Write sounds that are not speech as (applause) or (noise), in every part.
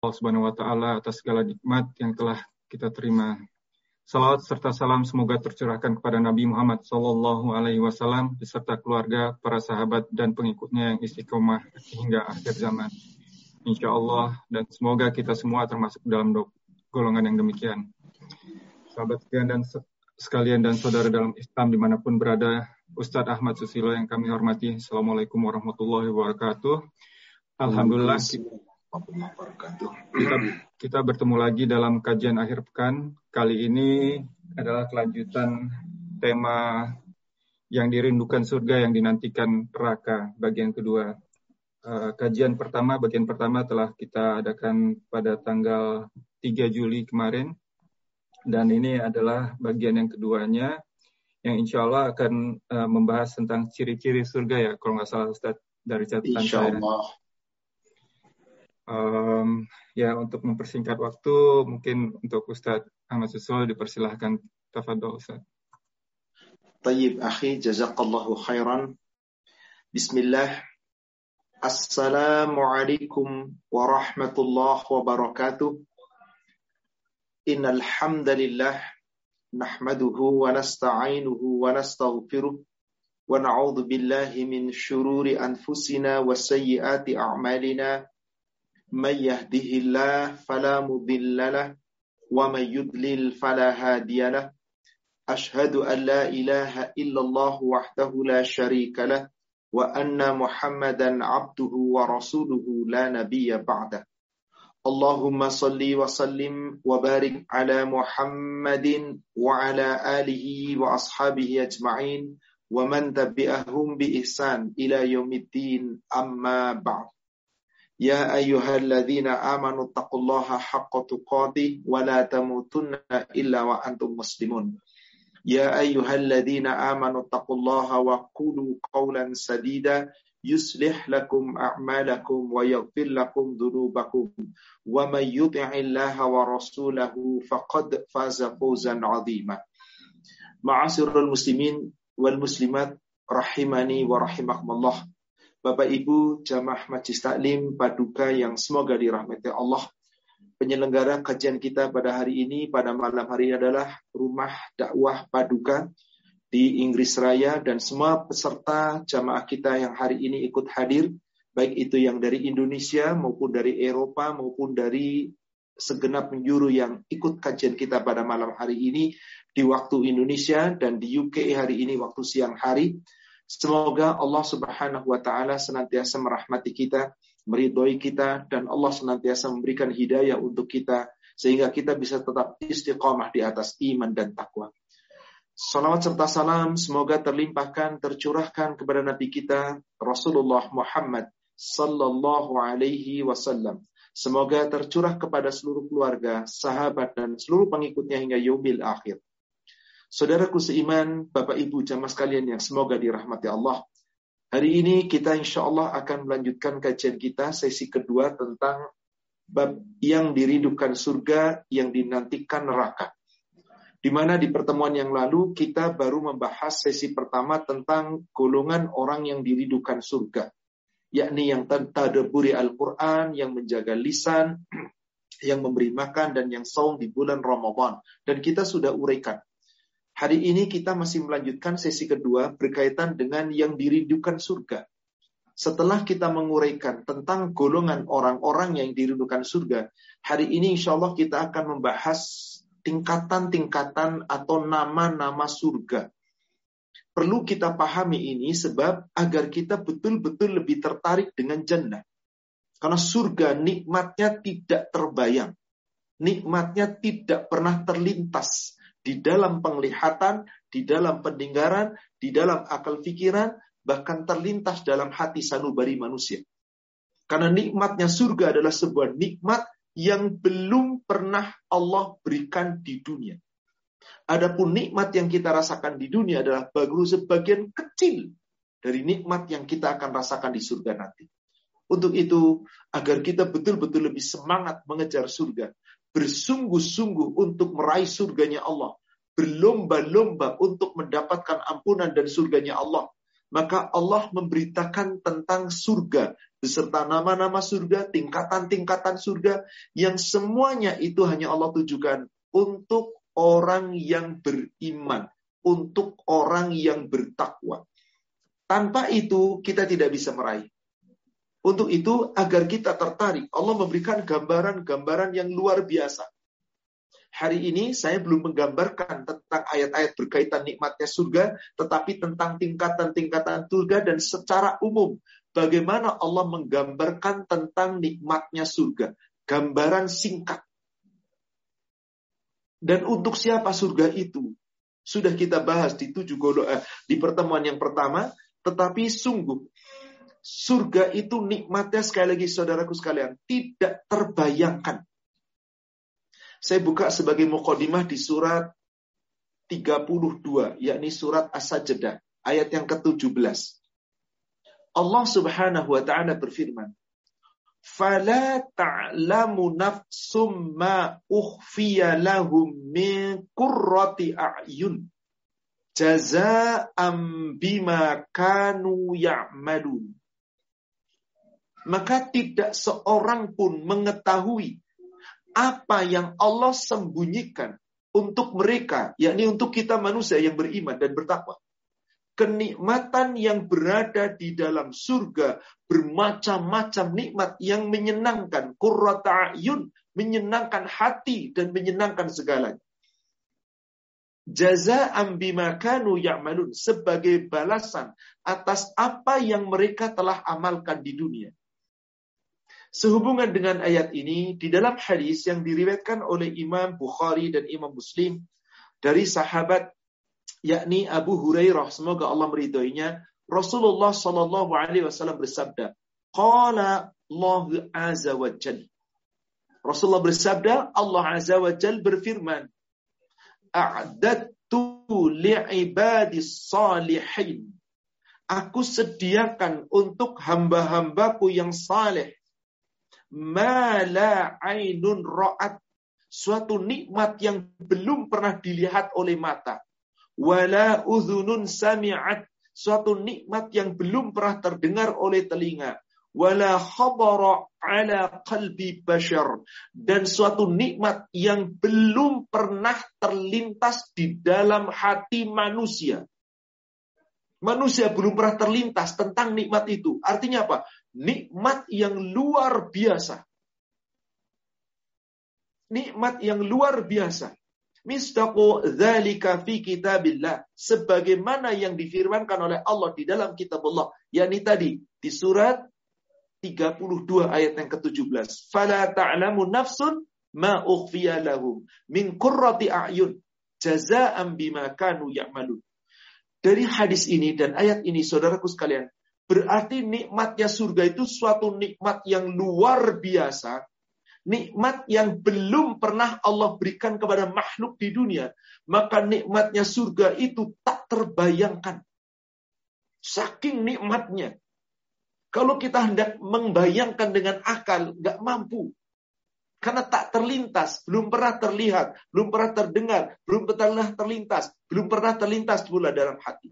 Allah Subhanahu wa taala atas segala nikmat yang telah kita terima. Salawat serta salam semoga tercurahkan kepada Nabi Muhammad sallallahu alaihi wasallam beserta keluarga, para sahabat dan pengikutnya yang istiqomah hingga akhir zaman. Insya Allah dan semoga kita semua termasuk dalam golongan yang demikian. Sahabat sekalian dan sekalian dan saudara dalam Islam di mana pun berada, Ustadz Ahmad Susilo yang kami hormati. Assalamualaikum warahmatullahi wabarakatuh. Alhamdulillah kita bertemu lagi dalam kajian akhir pekan. Kali ini adalah kelanjutan tema yang dirindukan surga yang dinantikan neraka bagian kedua. Uh, kajian pertama, bagian pertama telah kita adakan pada tanggal 3 Juli kemarin. Dan ini adalah bagian yang keduanya yang insya Allah akan uh, membahas tentang ciri-ciri surga ya, kalau nggak salah Ustaz dari catatan insya Allah. saya Um, ya untuk mempersingkat waktu mungkin untuk Ustadz Ahmad Susul dipersilahkan tafadhol Ustadz. طيب أخي جزاك الله خيرا بسم الله السلام عليكم ورحمة الله وبركاته إن الحمد لله نحمده ونستعينه ونستغفره ونعوذ بالله من شرور أنفسنا وسيئات أعمالنا من يهده الله فلا مضل له ومن يضلل فلا هادي له. أشهد أن لا إله إلا الله وحده لا شريك له وأن محمدا عبده ورسوله لا نبي بعده. اللهم صل وسلم وبارك على محمد وعلى آله وأصحابه أجمعين ومن تبعهم بإحسان إلى يوم الدين أما بعد. يا أيها الذين آمنوا اتقوا الله حق تقاته ولا تموتن إلا وأنتم مسلمون. يا أيها الذين آمنوا اتقوا الله وقولوا قولا سديدا يصلح لكم أعمالكم ويغفر لكم ذنوبكم. ومن يطع الله ورسوله فقد فاز فوزا عظيما. معاشر المسلمين والمسلمات رحمني ورحمكم الله. Bapak Ibu jamaah Majlis Taklim Paduka yang semoga dirahmati Allah. Penyelenggara kajian kita pada hari ini, pada malam hari ini adalah Rumah Dakwah Paduka di Inggris Raya dan semua peserta jamaah kita yang hari ini ikut hadir, baik itu yang dari Indonesia maupun dari Eropa maupun dari segenap penjuru yang ikut kajian kita pada malam hari ini di waktu Indonesia dan di UK hari ini waktu siang hari. Semoga Allah Subhanahu wa taala senantiasa merahmati kita, meridhoi kita dan Allah senantiasa memberikan hidayah untuk kita sehingga kita bisa tetap istiqamah di atas iman dan takwa. Salawat serta salam semoga terlimpahkan, tercurahkan kepada Nabi kita Rasulullah Muhammad sallallahu alaihi wasallam. Semoga tercurah kepada seluruh keluarga, sahabat dan seluruh pengikutnya hingga yaumil akhir. Saudaraku seiman, Bapak Ibu jamaah sekalian yang semoga dirahmati Allah. Hari ini kita insya Allah akan melanjutkan kajian kita sesi kedua tentang bab yang dirindukan surga, yang dinantikan neraka. Di mana di pertemuan yang lalu kita baru membahas sesi pertama tentang golongan orang yang dirindukan surga. Yakni yang tadaburi Al-Quran, yang menjaga lisan, (clears throat) yang memberi makan, dan yang saum di bulan Ramadan. Dan kita sudah uraikan Hari ini kita masih melanjutkan sesi kedua berkaitan dengan yang dirindukan surga. Setelah kita menguraikan tentang golongan orang-orang yang dirindukan surga, hari ini insya Allah kita akan membahas tingkatan-tingkatan atau nama-nama surga. Perlu kita pahami ini sebab agar kita betul-betul lebih tertarik dengan jannah. Karena surga nikmatnya tidak terbayang. Nikmatnya tidak pernah terlintas di dalam penglihatan, di dalam pendengaran, di dalam akal pikiran, bahkan terlintas dalam hati sanubari manusia. Karena nikmatnya surga adalah sebuah nikmat yang belum pernah Allah berikan di dunia. Adapun nikmat yang kita rasakan di dunia adalah baru sebagian kecil dari nikmat yang kita akan rasakan di surga nanti. Untuk itu, agar kita betul-betul lebih semangat mengejar surga, bersungguh-sungguh untuk meraih surganya Allah, berlomba-lomba untuk mendapatkan ampunan dan surganya Allah, maka Allah memberitakan tentang surga beserta nama-nama surga, tingkatan-tingkatan surga yang semuanya itu hanya Allah tujukan untuk orang yang beriman, untuk orang yang bertakwa. Tanpa itu kita tidak bisa meraih. Untuk itu agar kita tertarik, Allah memberikan gambaran-gambaran yang luar biasa. Hari ini saya belum menggambarkan tentang ayat-ayat berkaitan nikmatnya surga, tetapi tentang tingkatan-tingkatan surga dan secara umum bagaimana Allah menggambarkan tentang nikmatnya surga. Gambaran singkat. Dan untuk siapa surga itu? Sudah kita bahas di tujuh godo, eh, di pertemuan yang pertama, tetapi sungguh surga itu nikmatnya sekali lagi saudaraku sekalian tidak terbayangkan saya buka sebagai mukodimah di surat 32, yakni surat As-Sajdah, ayat yang ke-17. Allah Subhanahu wa taala berfirman, "Fala ta'lamu nafsum ma ukhfiya lahum min qurrati a'yun jazaa'an bima kanu ya'malun." Maka tidak seorang pun mengetahui apa yang Allah sembunyikan untuk mereka, yakni untuk kita manusia yang beriman dan bertakwa. Kenikmatan yang berada di dalam surga, bermacam-macam nikmat yang menyenangkan, qurrata ayun, menyenangkan hati dan menyenangkan segalanya. Jaza'an bima kanu ya'malun sebagai balasan atas apa yang mereka telah amalkan di dunia. Sehubungan dengan ayat ini, di dalam hadis yang diriwayatkan oleh Imam Bukhari dan Imam Muslim dari sahabat yakni Abu Hurairah, semoga Allah meridhoinya, Rasulullah Shallallahu alaihi wasallam bersabda, "Qala Allah azza wa jalla." Rasulullah bersabda, Allah azza wa jalla berfirman, "A'dadtu li'ibadis salihin." Aku sediakan untuk hamba-hambaku yang saleh mala ainun ra'at. Suatu nikmat yang belum pernah dilihat oleh mata. Wala uzunun sami'at. Suatu nikmat yang belum pernah terdengar oleh telinga. Wala khabara ala qalbi bashar. Dan suatu nikmat yang belum pernah terlintas di dalam hati manusia. Manusia belum pernah terlintas tentang nikmat itu. Artinya apa? Nikmat yang luar biasa. Nikmat yang luar biasa. Mistaqu dzalika fi kitabillah. Sebagaimana yang difirmankan oleh Allah di dalam kitab Allah. yakni tadi di surat 32 ayat yang ke-17. Fala ta'lamu nafsun ma ukhfiya lahum min qurrati a'yun jazaa'an bima kanu ya'malun. Dari hadis ini dan ayat ini, saudaraku sekalian, berarti nikmatnya surga itu suatu nikmat yang luar biasa, nikmat yang belum pernah Allah berikan kepada makhluk di dunia. Maka nikmatnya surga itu tak terbayangkan. Saking nikmatnya. Kalau kita hendak membayangkan dengan akal, nggak mampu. Karena tak terlintas, belum pernah terlihat, belum pernah terdengar, belum pernah terlintas, belum pernah terlintas pula dalam hati.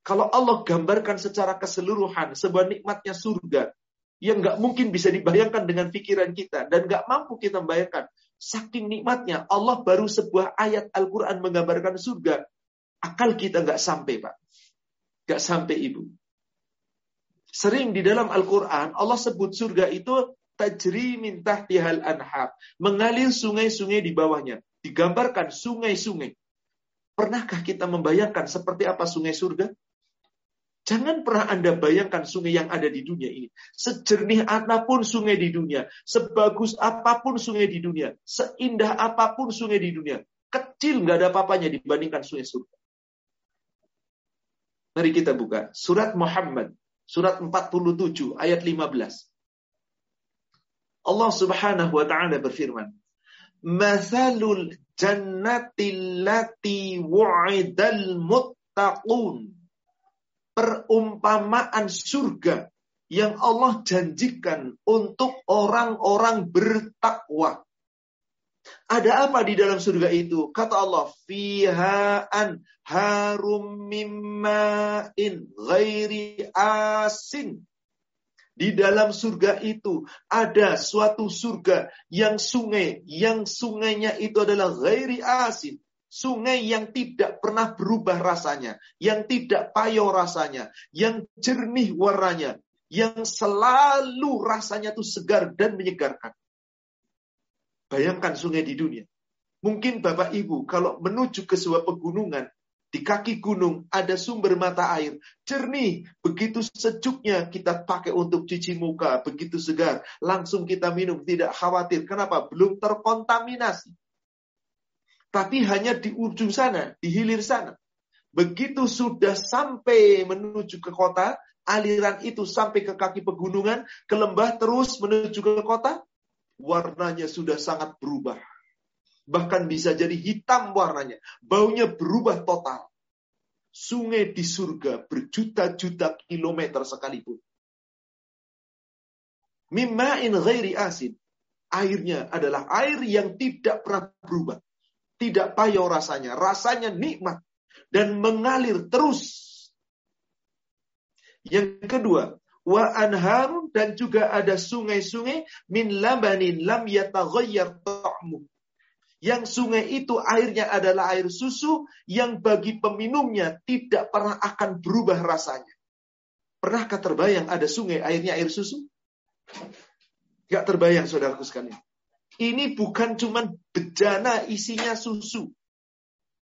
Kalau Allah gambarkan secara keseluruhan sebuah nikmatnya surga yang nggak mungkin bisa dibayangkan dengan pikiran kita dan nggak mampu kita membayangkan, saking nikmatnya Allah baru sebuah ayat Al-Quran menggambarkan surga, akal kita nggak sampai pak, nggak sampai ibu. Sering di dalam Al-Quran Allah sebut surga itu tajri min tahtihal anhar. Mengalir sungai-sungai di bawahnya. Digambarkan sungai-sungai. Pernahkah kita membayangkan seperti apa sungai surga? Jangan pernah Anda bayangkan sungai yang ada di dunia ini. Sejernih apa pun sungai di dunia. Sebagus apa pun sungai di dunia. Seindah apa pun sungai di dunia. Kecil nggak ada apa-apanya dibandingkan sungai surga. Mari kita buka. Surat Muhammad. Surat 47 ayat 15. Allah Subhanahu wa taala berfirman, "Mathalul jannati allati wu'idal muttaqun." Perumpamaan surga yang Allah janjikan untuk orang-orang bertakwa. Ada apa di dalam surga itu? Kata Allah, fihaan harum mimma'in ghairi asin. Di dalam surga itu ada suatu surga yang sungai, yang sungainya itu adalah ghairi asin. Sungai yang tidak pernah berubah rasanya, yang tidak payo rasanya, yang jernih warnanya, yang selalu rasanya itu segar dan menyegarkan. Bayangkan sungai di dunia. Mungkin Bapak Ibu kalau menuju ke sebuah pegunungan, di kaki gunung ada sumber mata air. Jernih, begitu sejuknya kita pakai untuk cuci muka, begitu segar. Langsung kita minum, tidak khawatir. Kenapa? Belum terkontaminasi. Tapi hanya di ujung sana, di hilir sana. Begitu sudah sampai menuju ke kota, aliran itu sampai ke kaki pegunungan, ke lembah terus menuju ke kota, warnanya sudah sangat berubah. Bahkan bisa jadi hitam warnanya. Baunya berubah total. Sungai di surga berjuta-juta kilometer sekalipun. Mimma'in ghairi asin. Airnya adalah air yang tidak pernah berubah. Tidak payah rasanya. Rasanya nikmat. Dan mengalir terus. Yang kedua, wa anharun dan juga ada sungai-sungai min labanin lam yataghayyar ta'mu. Yang sungai itu airnya adalah air susu yang bagi peminumnya tidak pernah akan berubah rasanya. Pernahkah terbayang ada sungai airnya air susu? Gak terbayang saudaraku sekalian. Ini bukan cuma bejana isinya susu.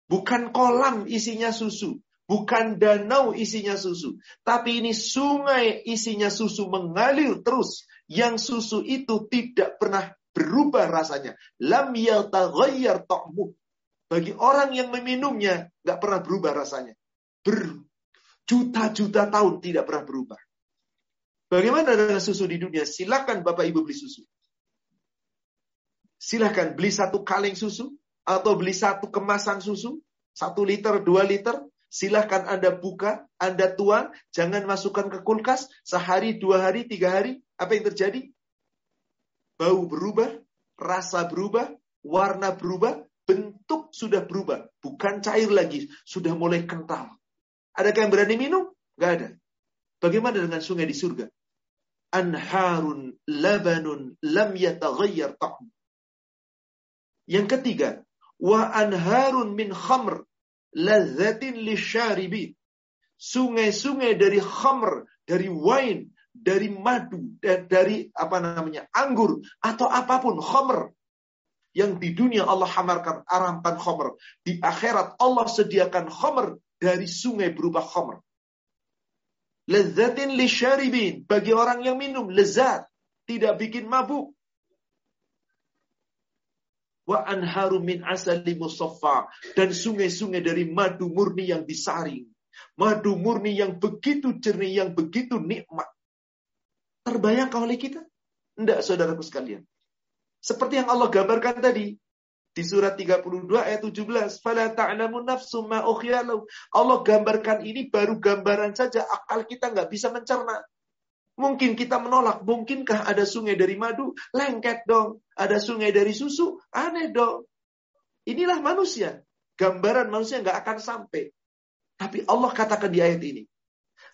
Bukan kolam isinya susu. Bukan danau isinya susu. Tapi ini sungai isinya susu mengalir terus. Yang susu itu tidak pernah berubah rasanya. Lam yataghayyar ta'mu. Bagi orang yang meminumnya, nggak pernah berubah rasanya. Berjuta-juta tahun tidak pernah berubah. Bagaimana dengan susu di dunia? Silakan Bapak Ibu beli susu. Silakan beli satu kaleng susu atau beli satu kemasan susu, satu liter, dua liter, Silahkan Anda buka, Anda tuang, jangan masukkan ke kulkas, sehari, dua hari, tiga hari, apa yang terjadi? Bau berubah, rasa berubah, warna berubah, bentuk sudah berubah. Bukan cair lagi, sudah mulai kental. Adakah yang berani minum? Gak ada. Bagaimana dengan sungai di surga? Anharun labanun lam yataghayyar ta'am. Yang ketiga, wa anharun min khamr lazzatin lisyaribi. Sungai-sungai dari khamr, dari wine, dari madu, dari apa namanya anggur atau apa pun khamr yang di dunia Allah hamarkan aramkan khamr. Di akhirat Allah sediakan khamr dari sungai berupa khamr. Lezatin lisyaribin. Bagi orang yang minum, lezat. Tidak bikin mabuk wa anharu min asali musaffa dan sungai-sungai dari madu murni yang disaring. Madu murni yang begitu jernih, yang begitu nikmat. Terbayangkah oleh kita? Tidak, saudaraku sekalian. Seperti yang Allah gambarkan tadi, di surat 32 ayat 17, "Fala ta'lamu nafsum ma Allah gambarkan ini baru gambaran saja, akal kita nggak bisa mencerna. Mungkin kita menolak, mungkinkah ada sungai dari madu? Lengket dong. Ada sungai dari susu? Aneh dong. Inilah manusia. Gambaran manusia nggak akan sampai. Tapi Allah katakan di ayat ini.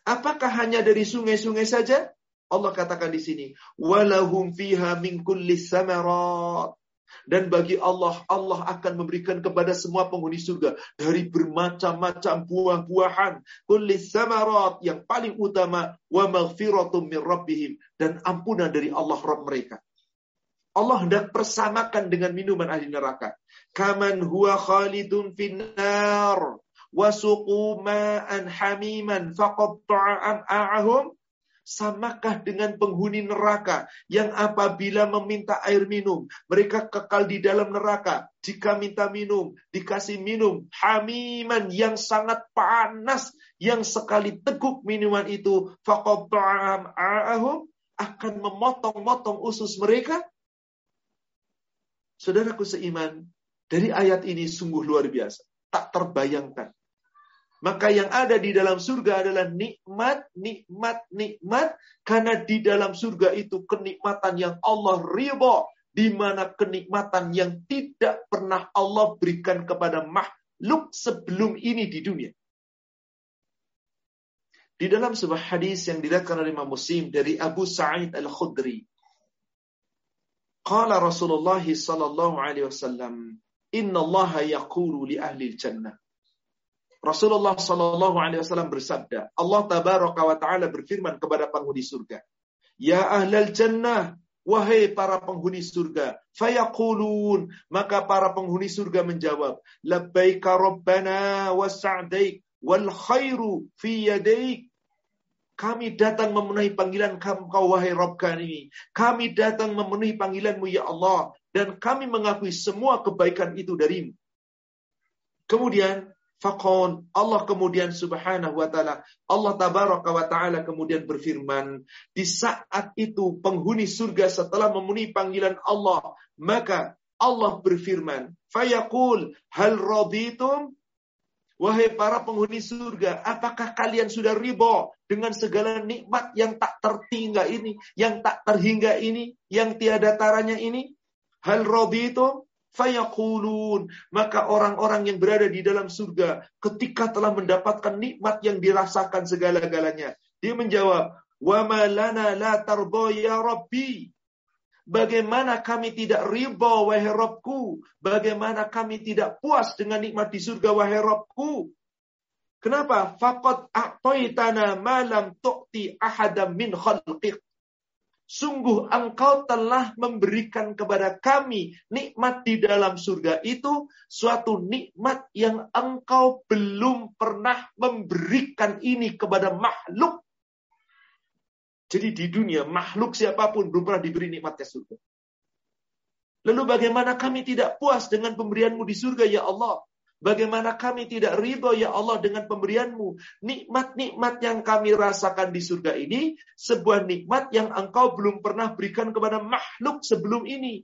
Apakah hanya dari sungai-sungai saja? Allah katakan di sini, walahum fiha min kulli samarat. Dan bagi Allah, Allah akan memberikan kepada semua penghuni surga dari bermacam-macam buah-buahan, kulli samarat yang paling utama wa maghfiratum min rabbihim dan ampunan dari Allah Rabb mereka. Allah hendak persamakan dengan minuman ahli neraka. Kaman huwa khalidun finnar wasuqu ma'an hamiman faqatta'a am'a'ahum Samakah dengan penghuni neraka yang apabila meminta air minum, mereka kekal di dalam neraka. Jika minta minum, dikasih minum hamiman yang sangat panas, yang sekali teguk minuman itu, ahum akan memotong-motong usus mereka. Saudaraku seiman, dari ayat ini sungguh luar biasa. Tak terbayangkan maka yang ada di dalam surga adalah nikmat, nikmat, nikmat. Karena di dalam surga itu kenikmatan yang Allah ridho. di mana kenikmatan yang tidak pernah Allah berikan kepada makhluk sebelum ini di dunia. Di dalam sebuah hadis yang diriwayatkan oleh Imam Muslim dari Abu Sa'id Al-Khudri. Qala Rasulullah sallallahu alaihi wasallam, "Inna Allah yaqulu li ahli jannah." Rasulullah sallallahu alaihi wasallam bersabda, Allah tabaraka wa taala berfirman kepada penghuni surga, "Ya ahlal jannah, wahai para penghuni surga." Fayaqulun, maka para penghuni surga menjawab, "Labbaika rabbana wa sa'daik wal khairu fi yadaik." Kami datang memenuhi panggilan kau wahai Rabb kami. Kami datang memenuhi panggilanmu ya Allah. Dan kami mengakui semua kebaikan itu darimu. Kemudian Fakon Allah kemudian subhanahu wa ta'ala Allah tabaraka wa ta'ala kemudian berfirman di saat itu penghuni surga setelah memenuhi panggilan Allah maka Allah berfirman fayaqul hal raditum Wahai para penghuni surga, apakah kalian sudah riba dengan segala nikmat yang tak tertinggal ini, yang tak terhingga ini, yang tiada taranya ini? Hal itu fayaqulun. Maka orang-orang yang berada di dalam surga ketika telah mendapatkan nikmat yang dirasakan segala-galanya, dia menjawab, "Wa ma lana la tarda ya Rabbi?" Bagaimana kami tidak riba, wahai Rabbku? Bagaimana kami tidak puas dengan nikmat di surga, wahai Rabbku? Kenapa? Faqad a'taitana malam tu'ti ahadam min khalqik. Sungguh engkau telah memberikan kepada kami nikmat di dalam surga itu suatu nikmat yang engkau belum pernah memberikan ini kepada makhluk jadi di dunia makhluk siapa pun belum pernah diberi nikmatnya surga. Lalu bagaimana kami tidak puas dengan pemberianmu di surga ya Allah? Bagaimana kami tidak ridho ya Allah dengan pemberianmu. Nikmat-nikmat yang kami rasakan di surga ini, sebuah nikmat yang engkau belum pernah berikan kepada makhluk sebelum ini.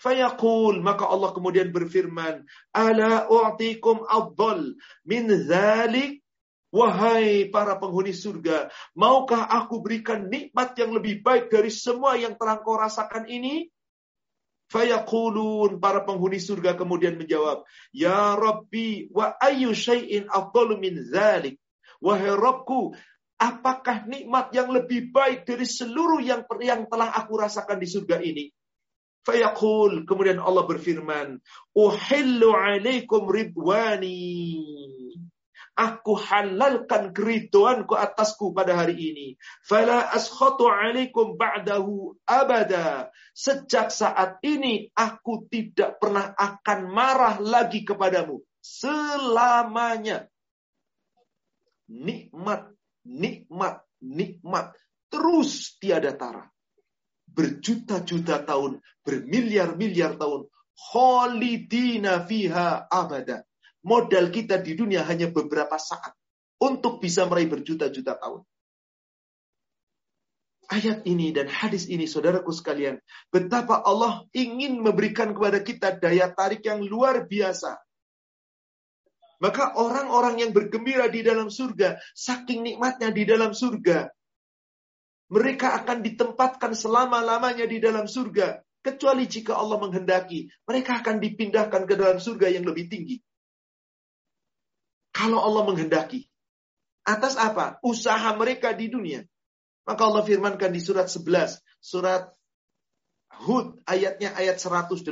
Fayaqul, maka Allah kemudian berfirman, Ala u'tikum afdal min zalik Wahai para penghuni surga, maukah aku berikan nikmat yang lebih baik dari semua yang telah kau rasakan ini? Fayaqulun para penghuni surga kemudian menjawab, Ya Rabbi, wa ayu syai'in afdalu min zalik. Wahai Rabbku, apakah nikmat yang lebih baik dari seluruh yang yang telah aku rasakan di surga ini? Fayaqul, kemudian Allah berfirman, Uhillu alaikum ridwani aku halalkan keriduanku atasku pada hari ini. Fala askhatu alaikum ba'dahu abada. Sejak saat ini aku tidak pernah akan marah lagi kepadamu. Selamanya. Nikmat, nikmat, nikmat. Terus tiada tara. Berjuta-juta tahun, bermiliar-miliar tahun. Khalidina fiha abada modal kita di dunia hanya beberapa saat untuk bisa meraih berjuta-juta tahun. Ayat ini dan hadis ini, saudaraku sekalian, betapa Allah ingin memberikan kepada kita daya tarik yang luar biasa. Maka orang-orang yang bergembira di dalam surga, saking nikmatnya di dalam surga, mereka akan ditempatkan selama-lamanya di dalam surga. Kecuali jika Allah menghendaki, mereka akan dipindahkan ke dalam surga yang lebih tinggi. Kalau Allah menghendaki. Atas apa? Usaha mereka di dunia. Maka Allah firmankan di surat 11. Surat Hud ayatnya ayat 108.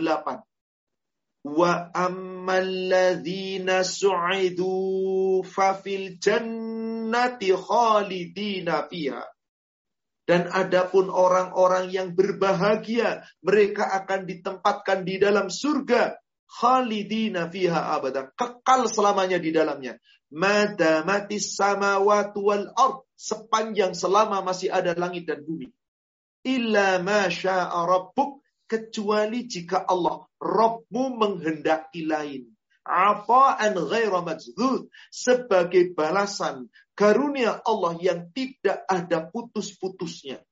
Wa ammalladzina su'idu fafil jannati khalidina fiha. Dan adapun orang-orang yang berbahagia, mereka akan ditempatkan di dalam surga khalidina fiha abada. Kekal selamanya di dalamnya. Madamatis samawati wal ard. Sepanjang selama masih ada langit dan bumi. Illa masya'a rabbuk. Kecuali jika Allah, Rabbmu menghendaki lain. Apaan ghaira majzud. Sebagai balasan karunia Allah yang tidak ada putus-putusnya.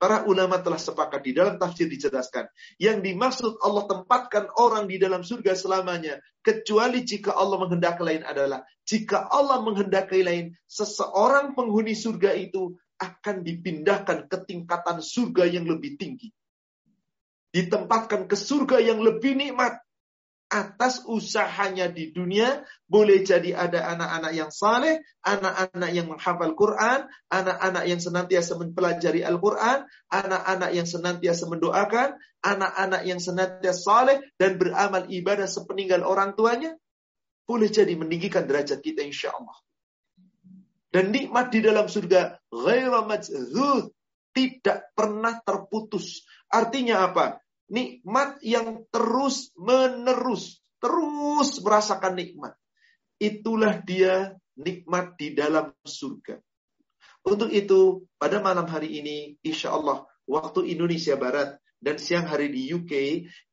Para ulama telah sepakat di dalam tafsir dijelaskan. Yang dimaksud Allah tempatkan orang di dalam surga selamanya. Kecuali jika Allah menghendaki lain adalah. Jika Allah menghendaki lain, seseorang penghuni surga itu akan dipindahkan ke tingkatan surga yang lebih tinggi. ditempatkan ke surga yang lebih nikmat atas usahanya di dunia boleh jadi ada anak-anak yang saleh, anak-anak yang menghafal Quran, anak-anak yang senantiasa mempelajari Al-Quran, anak-anak yang senantiasa mendoakan, anak-anak yang senantiasa saleh dan beramal ibadah sepeninggal orang tuanya, boleh jadi meninggikan derajat kita insya Allah. Dan nikmat di dalam surga majzud, tidak pernah terputus. Artinya apa? Nikmat yang terus menerus, terus merasakan nikmat. Itulah dia nikmat di dalam surga. Untuk itu, pada malam hari ini, insya Allah, waktu Indonesia Barat dan siang hari di UK,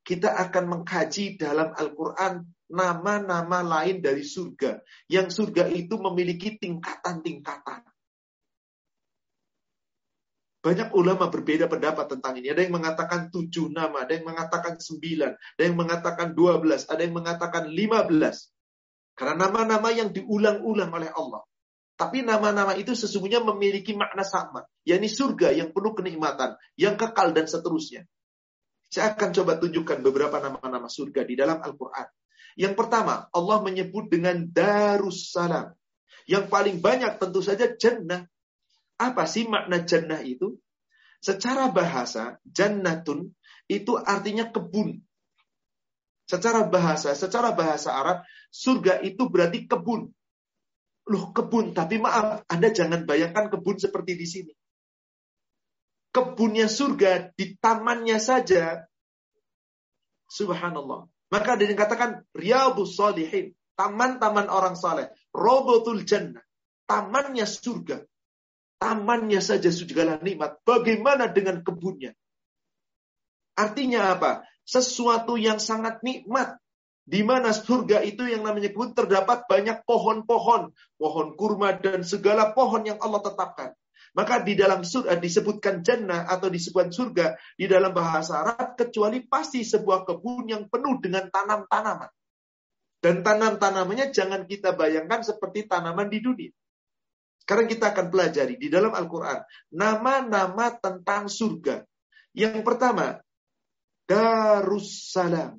kita akan mengkaji dalam Al-Quran nama-nama lain dari surga. Yang surga itu memiliki tingkatan-tingkatan. Banyak ulama berbeda pendapat tentang ini. Ada yang mengatakan tujuh nama, ada yang mengatakan sembilan, ada yang mengatakan dua belas, ada yang mengatakan lima belas. Karena nama-nama yang diulang-ulang oleh Allah. Tapi nama-nama itu sesungguhnya memiliki makna sama. yakni surga yang penuh kenikmatan, yang kekal dan seterusnya. Saya akan coba tunjukkan beberapa nama-nama surga di dalam Al-Quran. Yang pertama, Allah menyebut dengan Darussalam. Yang paling banyak tentu saja jannah. Apa sih makna jannah itu? Secara bahasa, jannatun itu artinya kebun. Secara bahasa, secara bahasa Arab, surga itu berarti kebun. Loh, kebun, tapi maaf, Anda jangan bayangkan kebun seperti di sini. Kebunnya surga di tamannya saja. Subhanallah. Maka ada yang katakan riyadus salihin, taman-taman orang saleh, robotul jannah, tamannya surga. Tamannya saja segala nikmat. Bagaimana dengan kebunnya? Artinya apa? Sesuatu yang sangat nikmat. Di mana surga itu yang namanya kebun terdapat banyak pohon-pohon. Pohon kurma dan segala pohon yang Allah tetapkan. Maka di dalam surga disebutkan jannah atau disebutkan surga di dalam bahasa Arab kecuali pasti sebuah kebun yang penuh dengan tanam-tanaman. Dan tanam-tanamannya jangan kita bayangkan seperti tanaman di dunia. Sekarang kita akan pelajari di dalam Al-Quran nama-nama tentang surga. Yang pertama, Darussalam.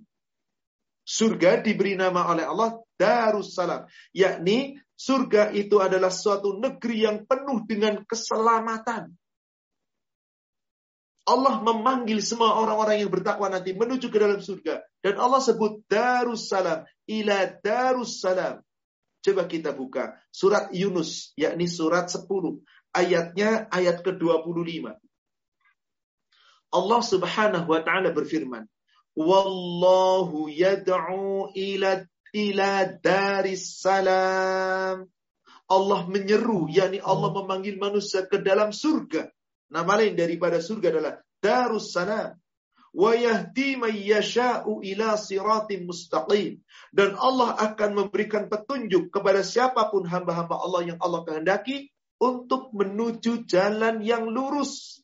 Surga diberi nama oleh Allah Darussalam. Yakni surga itu adalah suatu negeri yang penuh dengan keselamatan. Allah memanggil semua orang-orang yang bertakwa nanti menuju ke dalam surga. Dan Allah sebut Darussalam. Ila Darussalam. Coba kita buka surat Yunus, yakni surat 10. Ayatnya ayat ke-25. Allah Subhanahu wa taala berfirman, "Wallahu yad'u ila ila daris salam." Allah menyeru, yakni Allah memanggil manusia ke dalam surga. Nama lain daripada surga adalah Darus Salam dan Allah akan memberikan petunjuk kepada siapa pun hamba-hamba Allah yang Allah kehendaki untuk menuju jalan yang lurus.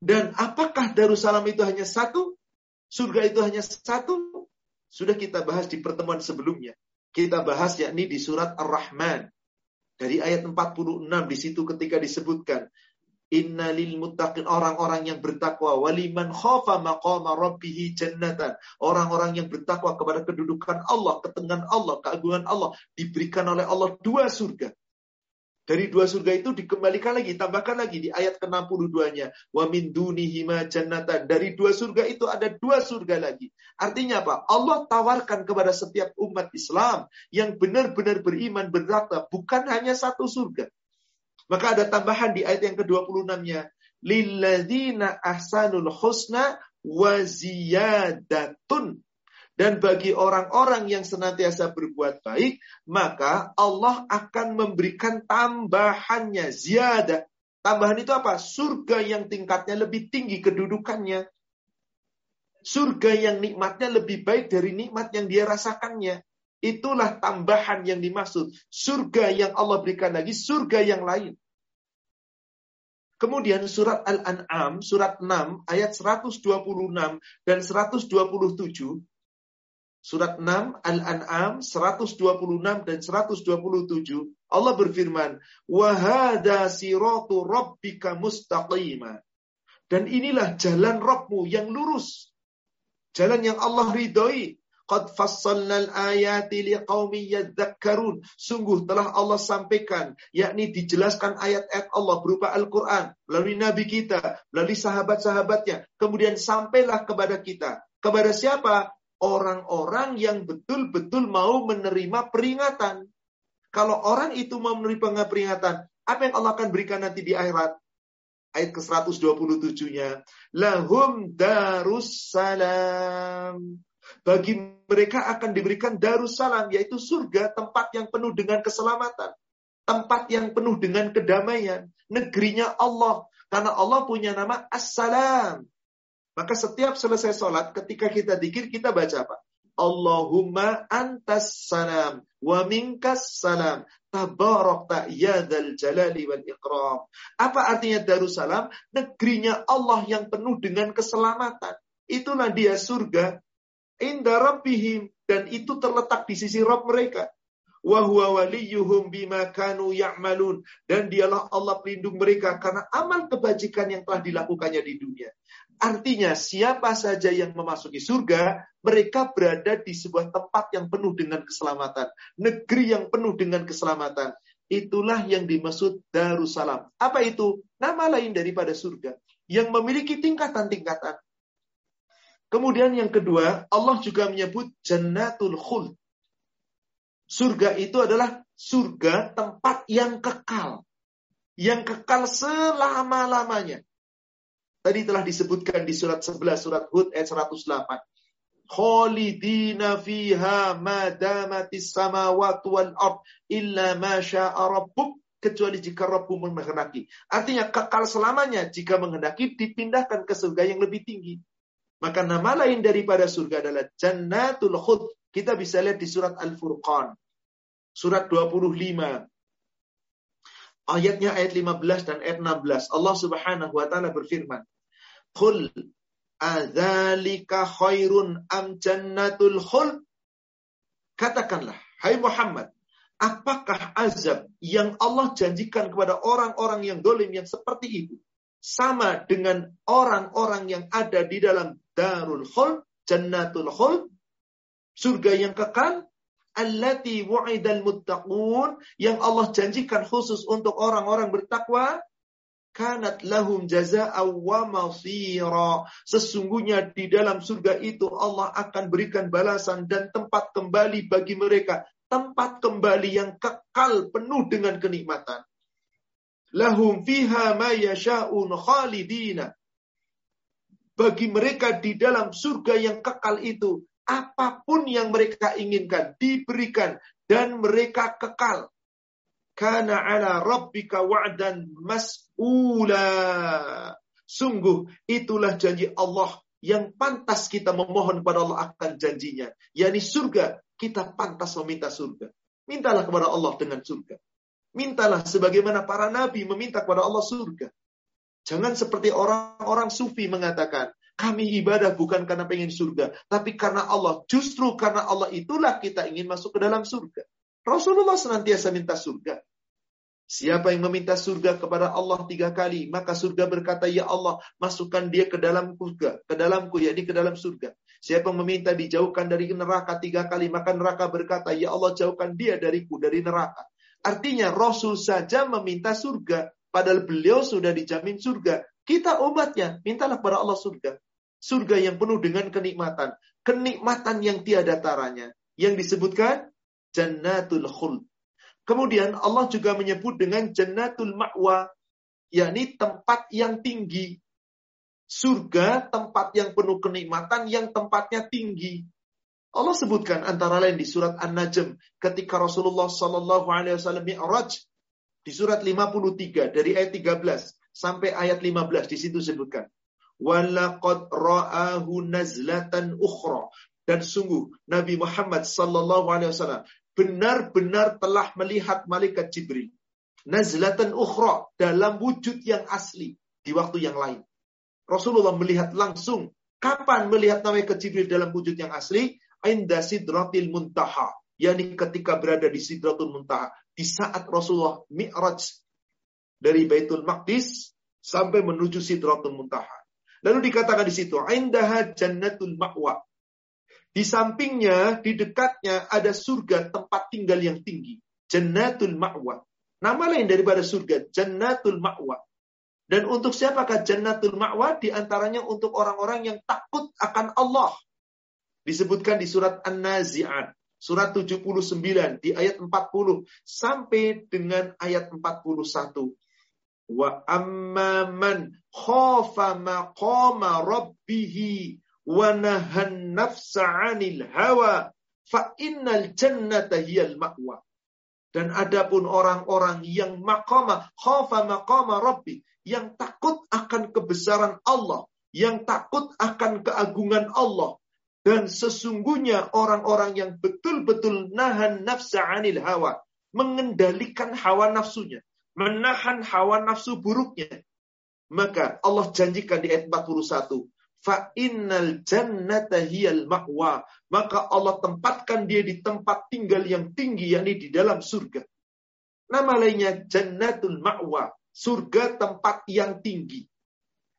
Dan apakah Darussalam itu hanya satu? Surga itu hanya satu? Sudah kita bahas di pertemuan sebelumnya. Kita bahas yakni di surat Ar-Rahman. Dari ayat 46 di situ ketika disebutkan Inna lil muttaqin orang-orang yang bertakwa waliman khafa maqama rabbih jannatan. Orang-orang yang bertakwa kepada kedudukan Allah, ketengan Allah, keagungan Allah diberikan oleh Allah dua surga. Dari dua surga itu dikembalikan lagi, tambahkan lagi di ayat ke-62-nya. Wa min dunihima jannatan. Dari dua surga itu ada dua surga lagi. Artinya apa? Allah tawarkan kepada setiap umat Islam yang benar-benar beriman bertakwa bukan hanya satu surga. Maka ada tambahan di ayat yang ke-26-nya. Lilladzina ahsanul husna wa ziyadatun. Dan bagi orang-orang yang senantiasa berbuat baik, maka Allah akan memberikan tambahannya, ziyadah. Tambahan itu apa? Surga yang tingkatnya lebih tinggi kedudukannya. Surga yang nikmatnya lebih baik dari nikmat yang dia rasakannya. Itulah tambahan yang dimaksud. Surga yang Allah berikan lagi, surga yang lain. Kemudian surat Al-An'am, surat 6, ayat 126 dan 127. Surat 6, Al-An'am, 126 dan 127. Allah berfirman, وَهَذَا siratu رَبِّكَ mustaqimah. Dan inilah jalan Rabbmu yang lurus. Jalan yang Allah ridhoi. Qad fassalnal ayati liqaumin yadzakkarun. Sungguh telah Allah sampaikan, yakni dijelaskan ayat-ayat Allah berupa Al-Quran, melalui Nabi kita, melalui sahabat-sahabatnya. Kemudian sampailah kepada kita. Kepada siapa? Orang-orang yang betul-betul mau menerima peringatan. Kalau orang itu mau menerima peringatan, apa yang Allah akan berikan nanti di akhirat? Ayat ke-127-nya. Lahum darussalam. Bagi mereka akan diberikan darussalam, yaitu surga, tempat yang penuh dengan keselamatan. Tempat yang penuh dengan kedamaian. Negerinya Allah. Karena Allah punya nama Assalam. Maka setiap selesai sholat, ketika kita dikir, kita baca apa? Allahumma antas salam wa minkas salam tabarakta ya dzal jalali wal ikram. Apa artinya Darussalam? Negerinya Allah yang penuh dengan keselamatan. Itulah dia surga. Inda rabbihim dan itu terletak di sisi Rabb mereka. Wa huwa waliyuhum bima kanu ya'malun dan dialah Allah pelindung mereka karena amal kebajikan yang telah dilakukannya di dunia. Artinya siapa saja yang memasuki surga, mereka berada di sebuah tempat yang penuh dengan keselamatan. Negeri yang penuh dengan keselamatan. Itulah yang dimaksud Darussalam. Apa itu? Nama lain daripada surga. Yang memiliki tingkatan-tingkatan. Kemudian yang kedua, Allah juga menyebut Jannatul Khuld. Surga itu adalah surga tempat yang kekal. Yang kekal selama-lamanya. Tadi telah disebutkan di surat 11, surat Hud ayat 108. Khalidina fiha madamatis samawati wal ard illa ma sya'a kecuali jika Rabbu menghendaki. Artinya kekal selamanya jika menghendaki dipindahkan ke surga yang lebih tinggi. Maka nama lain daripada surga adalah Jannatul Khud. Kita bisa lihat di surat Al-Furqan. Surat 25. Ayatnya ayat 15 dan ayat 16. Allah Subhanahu wa taala berfirman, "Qul adzalika khairun am jannatul khuld?" Katakanlah, hai Muhammad, apakah azab yang Allah janjikan kepada orang-orang yang dolim yang seperti itu sama dengan orang-orang yang ada di dalam darul khuld, jannatul khuld, surga yang kekal? allati wu'idal muttaqun yang Allah janjikan khusus untuk orang-orang bertakwa kanat lahum jaza'a wa masira sesungguhnya di dalam surga itu Allah akan berikan balasan dan tempat kembali bagi mereka tempat kembali yang kekal penuh dengan kenikmatan lahum fiha ma yasha'un khalidina bagi mereka di dalam surga yang kekal itu apa pun yang mereka inginkan diberikan dan mereka kekal. Karena ala rabbika wa'dan mas'ula. Sungguh itulah janji Allah yang pantas kita memohon kepada Allah akan janjinya. yakni surga, kita pantas meminta surga. Mintalah kepada Allah dengan surga. Mintalah sebagaimana para nabi meminta kepada Allah surga. Jangan seperti orang-orang sufi mengatakan, kami ibadah bukan karena pengen surga, tapi karena Allah. Justru karena Allah itulah kita ingin masuk ke dalam surga. Rasulullah senantiasa minta surga. Siapa yang meminta surga kepada Allah tiga kali, maka surga berkata, Ya Allah, masukkan dia ke dalam surga, ke dalamku, yakni ke dalam surga. Siapa yang meminta dijauhkan dari neraka tiga kali, maka neraka berkata, Ya Allah, jauhkan dia dariku, dari neraka. Artinya Rasul saja meminta surga, padahal beliau sudah dijamin surga. Kita umatnya, mintalah kepada Allah surga. Surga yang penuh dengan kenikmatan. Kenikmatan yang tiada taranya. Yang disebutkan Jannatul Khuld. Kemudian Allah juga menyebut dengan Jannatul Ma'wa. yakni tempat yang tinggi. Surga tempat yang penuh kenikmatan yang tempatnya tinggi. Allah sebutkan antara lain di surat An-Najm ketika Rasulullah Shallallahu Alaihi Wasallam Mi'raj di surat 53 dari ayat 13 sampai ayat 15 di situ sebutkan walaqad ra'ahu nazlatan ukhra dan sungguh Nabi Muhammad sallallahu alaihi wasallam benar-benar telah melihat malaikat Jibril nazlatan ukhra dalam wujud yang asli di waktu yang lain. Rasulullah melihat langsung kapan melihat malaikat Jibril dalam wujud yang asli? Inda sidratil muntaha, yakni ketika berada di sidratul muntaha di saat Rasulullah mi'raj dari Baitul Maqdis sampai menuju sidratul muntaha Lalu dikatakan di situ, indaha jannatul ma'wa. Di sampingnya, di dekatnya ada surga tempat tinggal yang tinggi. Jannatul ma'wa. Nama lain daripada surga, jannatul ma'wa. Dan untuk siapakah jannatul ma'wa? Di antaranya untuk orang-orang yang takut akan Allah. Disebutkan di surat An-Nazi'at. Surat 79 di ayat 40 sampai dengan ayat 41. Wa amma man khafa maqama rabbih wa nahan nafsa 'anil hawa fa innal jannata hiyal ma'wa. Dan adapun orang-orang yang maqama khafa maqama rabbi yang takut akan kebesaran Allah, yang takut akan keagungan Allah, dan sesungguhnya orang-orang yang betul-betul nahan nafsa anil hawa, mengendalikan hawa nafsunya, menahan hawa nafsu buruknya. Maka Allah janjikan di ayat 41, fa innal jannata hiyal ma'wa. Maka Allah tempatkan dia di tempat tinggal yang tinggi yakni di dalam surga. Nama lainnya jannatul ma'wa, surga tempat yang tinggi.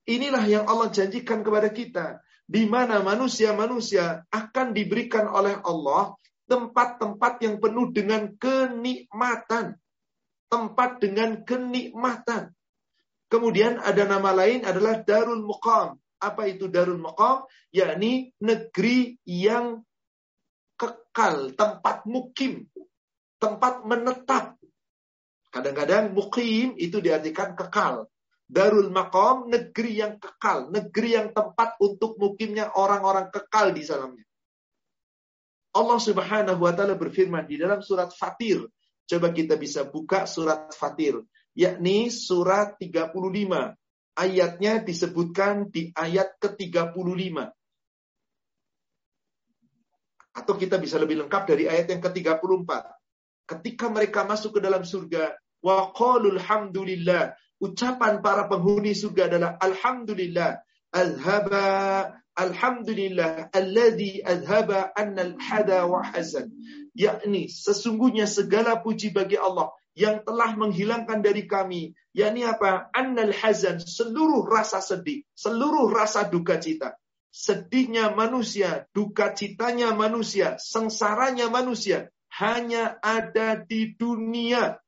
Inilah yang Allah janjikan kepada kita di mana manusia-manusia akan diberikan oleh Allah tempat-tempat yang penuh dengan kenikmatan tempat dengan kenikmatan. Kemudian ada nama lain adalah Darul Muqam. Apa itu Darul Muqam? Yakni negeri yang kekal, tempat mukim, tempat menetap. Kadang-kadang mukim itu diartikan kekal. Darul Maqam, negeri yang kekal, negeri yang tempat untuk mukimnya orang-orang kekal di dalamnya. Allah Subhanahu wa taala berfirman di dalam surat Fatir Coba kita bisa buka surat Fatir, yakni surat 35. Ayatnya disebutkan di ayat ke-35. Atau kita bisa lebih lengkap dari ayat yang ke-34. Ketika mereka masuk ke dalam surga, wa qalul hamdulillah. Ucapan para penghuni surga adalah alhamdulillah. Azhaba alhamdulillah alladhi azhaba annal hada wa hazan. Yakni sesungguhnya segala puji bagi Allah yang telah menghilangkan dari kami. Yakni apa? Annal hazan seluruh rasa sedih seluruh rasa duka cita. Sedihnya manusia duka citanya manusia sengsaranya manusia hanya ada di dunia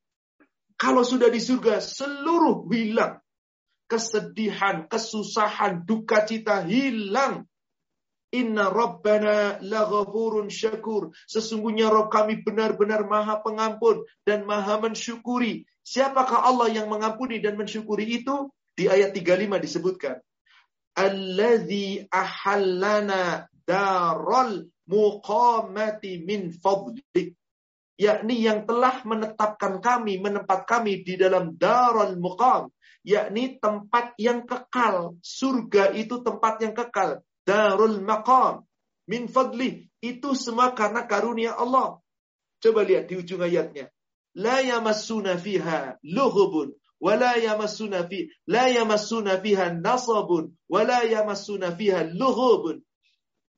kalau sudah di surga seluruh hilang kesedihan kesusahan duka cita hilang Inna Rabbana laghafurun syakur. Sesungguhnya Rob kami benar-benar maha pengampun dan maha mensyukuri. Siapakah Allah yang mengampuni dan mensyukuri itu? Di ayat 35 disebutkan. Alladhi ahallana darul muqamati min fadlik. Yakni yang telah menetapkan kami, menempat kami di dalam darul muqam. Yakni tempat yang kekal. Surga itu tempat yang kekal darul maqam min fadli itu semua karena karunia Allah. Coba lihat di ujung ayatnya. La yamassuna fiha lughubun wa la yamassuna fi la yamassuna fiha nasabun wa la yamassuna fiha lughubun.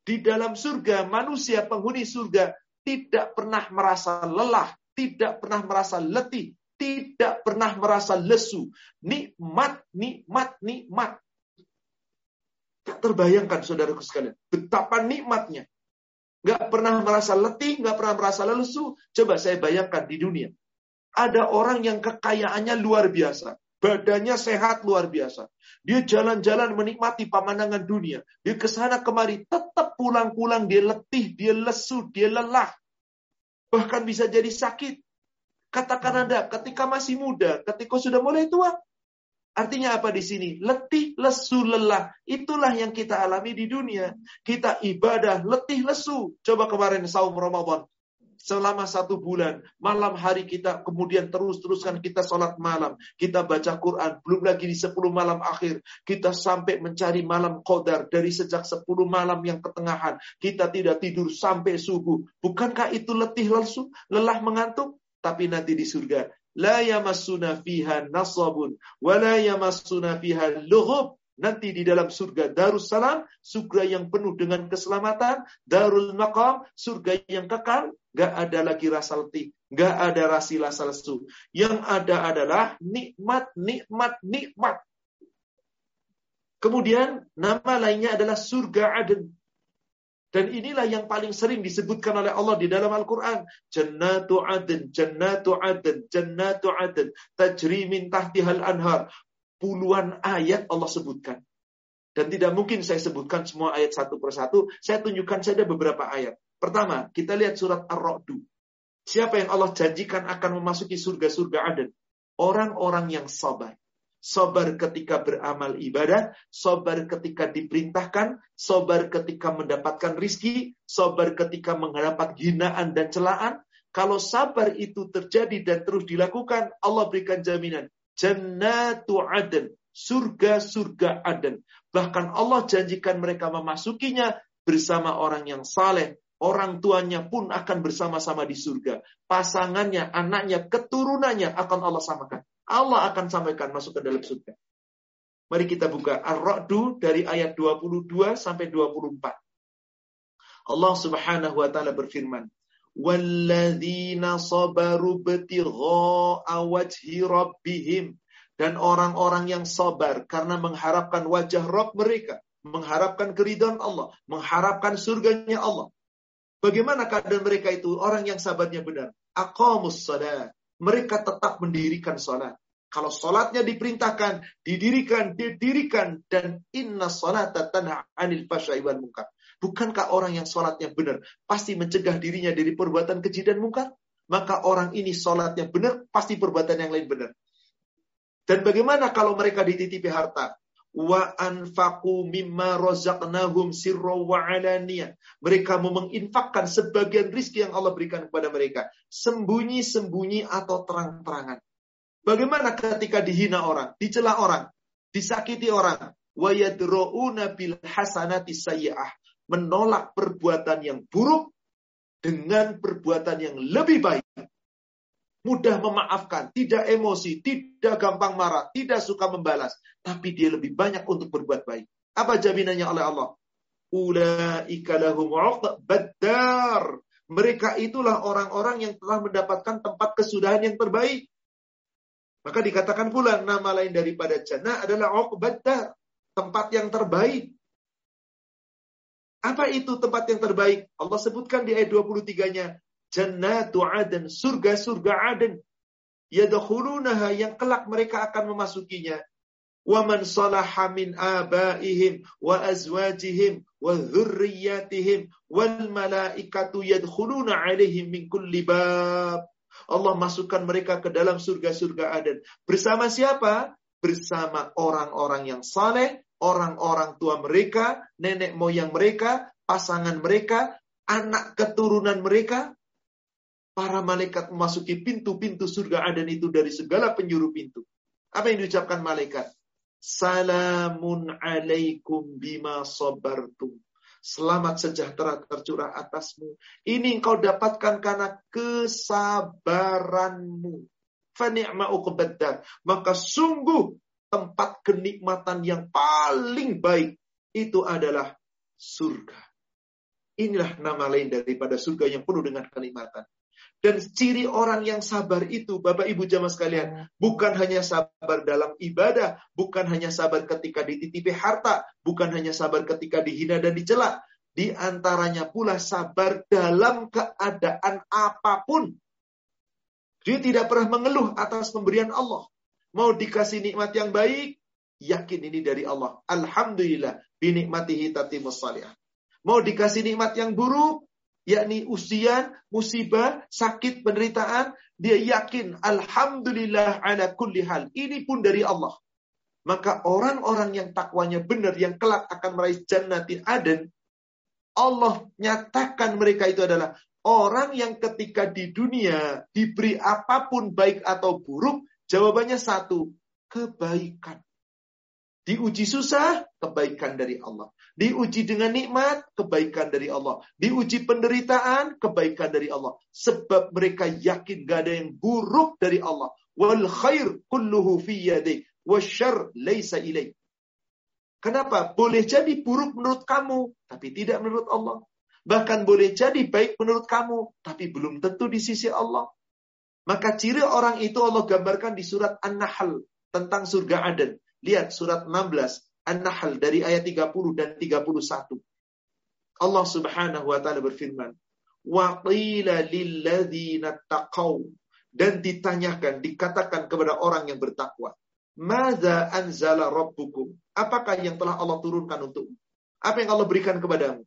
Di dalam surga manusia penghuni surga tidak pernah merasa lelah, tidak pernah merasa letih, tidak pernah merasa lesu. Nikmat, nikmat, nikmat. Tak terbayangkan saudaraku sekalian. Betapa nikmatnya. Gak pernah merasa letih, gak pernah merasa lesu. Coba saya bayangkan di dunia. Ada orang yang kekayaannya luar biasa. Badannya sehat luar biasa. Dia jalan-jalan menikmati pemandangan dunia. Dia ke sana kemari. Tetap pulang-pulang dia letih, dia lesu, dia lelah. Bahkan bisa jadi sakit. Katakan Anda, ketika masih muda, ketika sudah mulai tua, Artinya apa di sini? Letih, lesu, lelah. Itulah yang kita alami di dunia. Kita ibadah, letih, lesu. Coba kemarin saum Ramadan. Selama satu bulan, malam hari kita kemudian terus-teruskan kita sholat malam. Kita baca Quran. Belum lagi di sepuluh malam akhir. Kita sampai mencari malam qadar. Dari sejak sepuluh malam yang ketengahan. Kita tidak tidur sampai subuh. Bukankah itu letih, lesu, lelah, mengantuk? Tapi nanti di surga la yamassuna fiha nasabun wa la yamassuna fiha lughub nanti di dalam surga Darussalam, surga yang penuh dengan keselamatan, Darul Maqam, surga yang kekal, gak ada lagi rasa letih, gak ada rasa lesu. Yang ada adalah nikmat, nikmat, nikmat. Kemudian nama lainnya adalah surga Aden. Dan inilah yang paling sering disebutkan oleh Allah di dalam Al-Quran. Jannatu Aden, Jannatu Aden, Jannatu Aden, tajri min tahtihal anhar. Puluhan ayat Allah sebutkan. Dan tidak mungkin saya sebutkan semua ayat satu persatu. Saya tunjukkan saja beberapa ayat. Pertama, kita lihat surat Ar-Ra'du. Siapa yang Allah janjikan akan memasuki surga-surga Aden? Orang-orang yang sabar sabar ketika beramal ibadah, sabar ketika diperintahkan, sabar ketika mendapatkan rizki, sabar ketika menghadapi hinaan dan celaan. Kalau sabar itu terjadi dan terus dilakukan, Allah berikan jaminan. Jannatu aden, surga-surga aden. Bahkan Allah janjikan mereka memasukinya bersama orang yang saleh, orang tuanya pun akan bersama-sama di surga. Pasangannya, anaknya, keturunannya akan Allah samakan. Allah akan sampaikan masuk ke dalam surga. Mari kita buka Ar-Ra'du dari ayat 22 sampai 24. Allah Subhanahu wa taala berfirman, "Walladzina sabaru btigha'a wajhi rabbihim" dan orang-orang yang sabar karena mengharapkan wajah Rabb mereka, mengharapkan keridhaan Allah, mengharapkan surganya Allah. Bagaimana keadaan mereka itu? Orang yang sabarnya benar. Aqamus salat mereka tetap mendirikan sholat. Kalau sholatnya diperintahkan, didirikan, didirikan, dan inna sholat tanha anil fasyai wal munkar. Bukankah orang yang sholatnya benar pasti mencegah dirinya dari perbuatan keji dan mungkar? Maka orang ini sholatnya benar, pasti perbuatan yang lain benar. Dan bagaimana kalau mereka dititipi harta? wa anfaqu mimma razaqnahum sirra wa alaniyah. Mereka mau menginfakkan sebagian rizki yang Allah berikan kepada mereka, sembunyi-sembunyi atau terang-terangan. Bagaimana ketika dihina orang, dicela orang, disakiti orang, wa yadra'una bil hasanati sayyi'ah, menolak perbuatan yang buruk dengan perbuatan yang lebih baik mudah memaafkan, tidak emosi, tidak gampang marah, tidak suka membalas, tapi dia lebih banyak untuk berbuat baik. Apa jaminannya oleh Allah? Ulaika lahum badar. Mereka itulah orang-orang yang telah mendapatkan tempat kesudahan yang terbaik. Maka dikatakan pula nama lain daripada jannah adalah uqbaddar, tempat yang terbaik. Apa itu tempat yang terbaik? Allah sebutkan di ayat 23-nya, jannatu aden, surga-surga aden. Yadkhulunaha yang kelak mereka akan memasukinya. Wa man salaha min abaihim wa azwajihim wa dhurriyyatihim wal malaikatu yadkhuluna alaihim min kulli bab. Allah masukkan mereka ke dalam surga-surga Aden. Bersama siapa? Bersama orang-orang yang saleh, orang-orang tua mereka, nenek moyang mereka, pasangan mereka, anak keturunan mereka, para malaikat memasuki pintu-pintu surga Aden itu dari segala penjuru pintu. Apa yang diucapkan malaikat? Salamun alaikum bima sabartum. Selamat sejahtera tercurah atasmu. Ini engkau dapatkan karena kesabaranmu. Fani'ma. Maka sungguh tempat kenikmatan yang paling baik itu adalah surga. Inilah nama lain daripada surga yang penuh dengan kenikmatan. Dan ciri orang yang sabar itu, Bapak Ibu jamaah sekalian, ya. bukan hanya sabar dalam ibadah, bukan hanya sabar ketika dititipi harta, bukan hanya sabar ketika dihina dan dicela. Di antaranya pula sabar dalam keadaan apa pun. Dia tidak pernah mengeluh atas pemberian Allah. Mau dikasih nikmat yang baik, yakin ini dari Allah. Alhamdulillah, binikmatihi tatimus salihah. Mau dikasih nikmat yang buruk, yakni usian, musibah, sakit, penderitaan, dia yakin alhamdulillah ala kulli hal. Ini pun dari Allah. Maka orang-orang yang takwanya benar yang kelak akan meraih jannati aden, Allah nyatakan mereka itu adalah orang yang ketika di dunia diberi apa pun baik atau buruk, jawabannya satu, kebaikan. Diuji susah, kebaikan dari Allah. Diuji dengan nikmat, kebaikan dari Allah. Diuji penderitaan, kebaikan dari Allah. Sebab mereka yakin gak ada yang buruk dari Allah. Wal khair kulluhu fi yadik. Wasyar laysa ilaih. Kenapa? Boleh jadi buruk menurut kamu, tapi tidak menurut Allah. Bahkan boleh jadi baik menurut kamu, tapi belum tentu di sisi Allah. Maka ciri orang itu Allah gambarkan di surat An-Nahl tentang surga Aden. Lihat surat 16 An-Nahl dari ayat 30 dan 31. Allah Subhanahu wa taala berfirman, "Wa qila lilladzina taqaw" dan ditanyakan, dikatakan kepada orang yang bertakwa, "Madza anzala rabbukum?" Apakah yang telah Allah turunkan untuk? Apa yang Allah berikan kepadamu?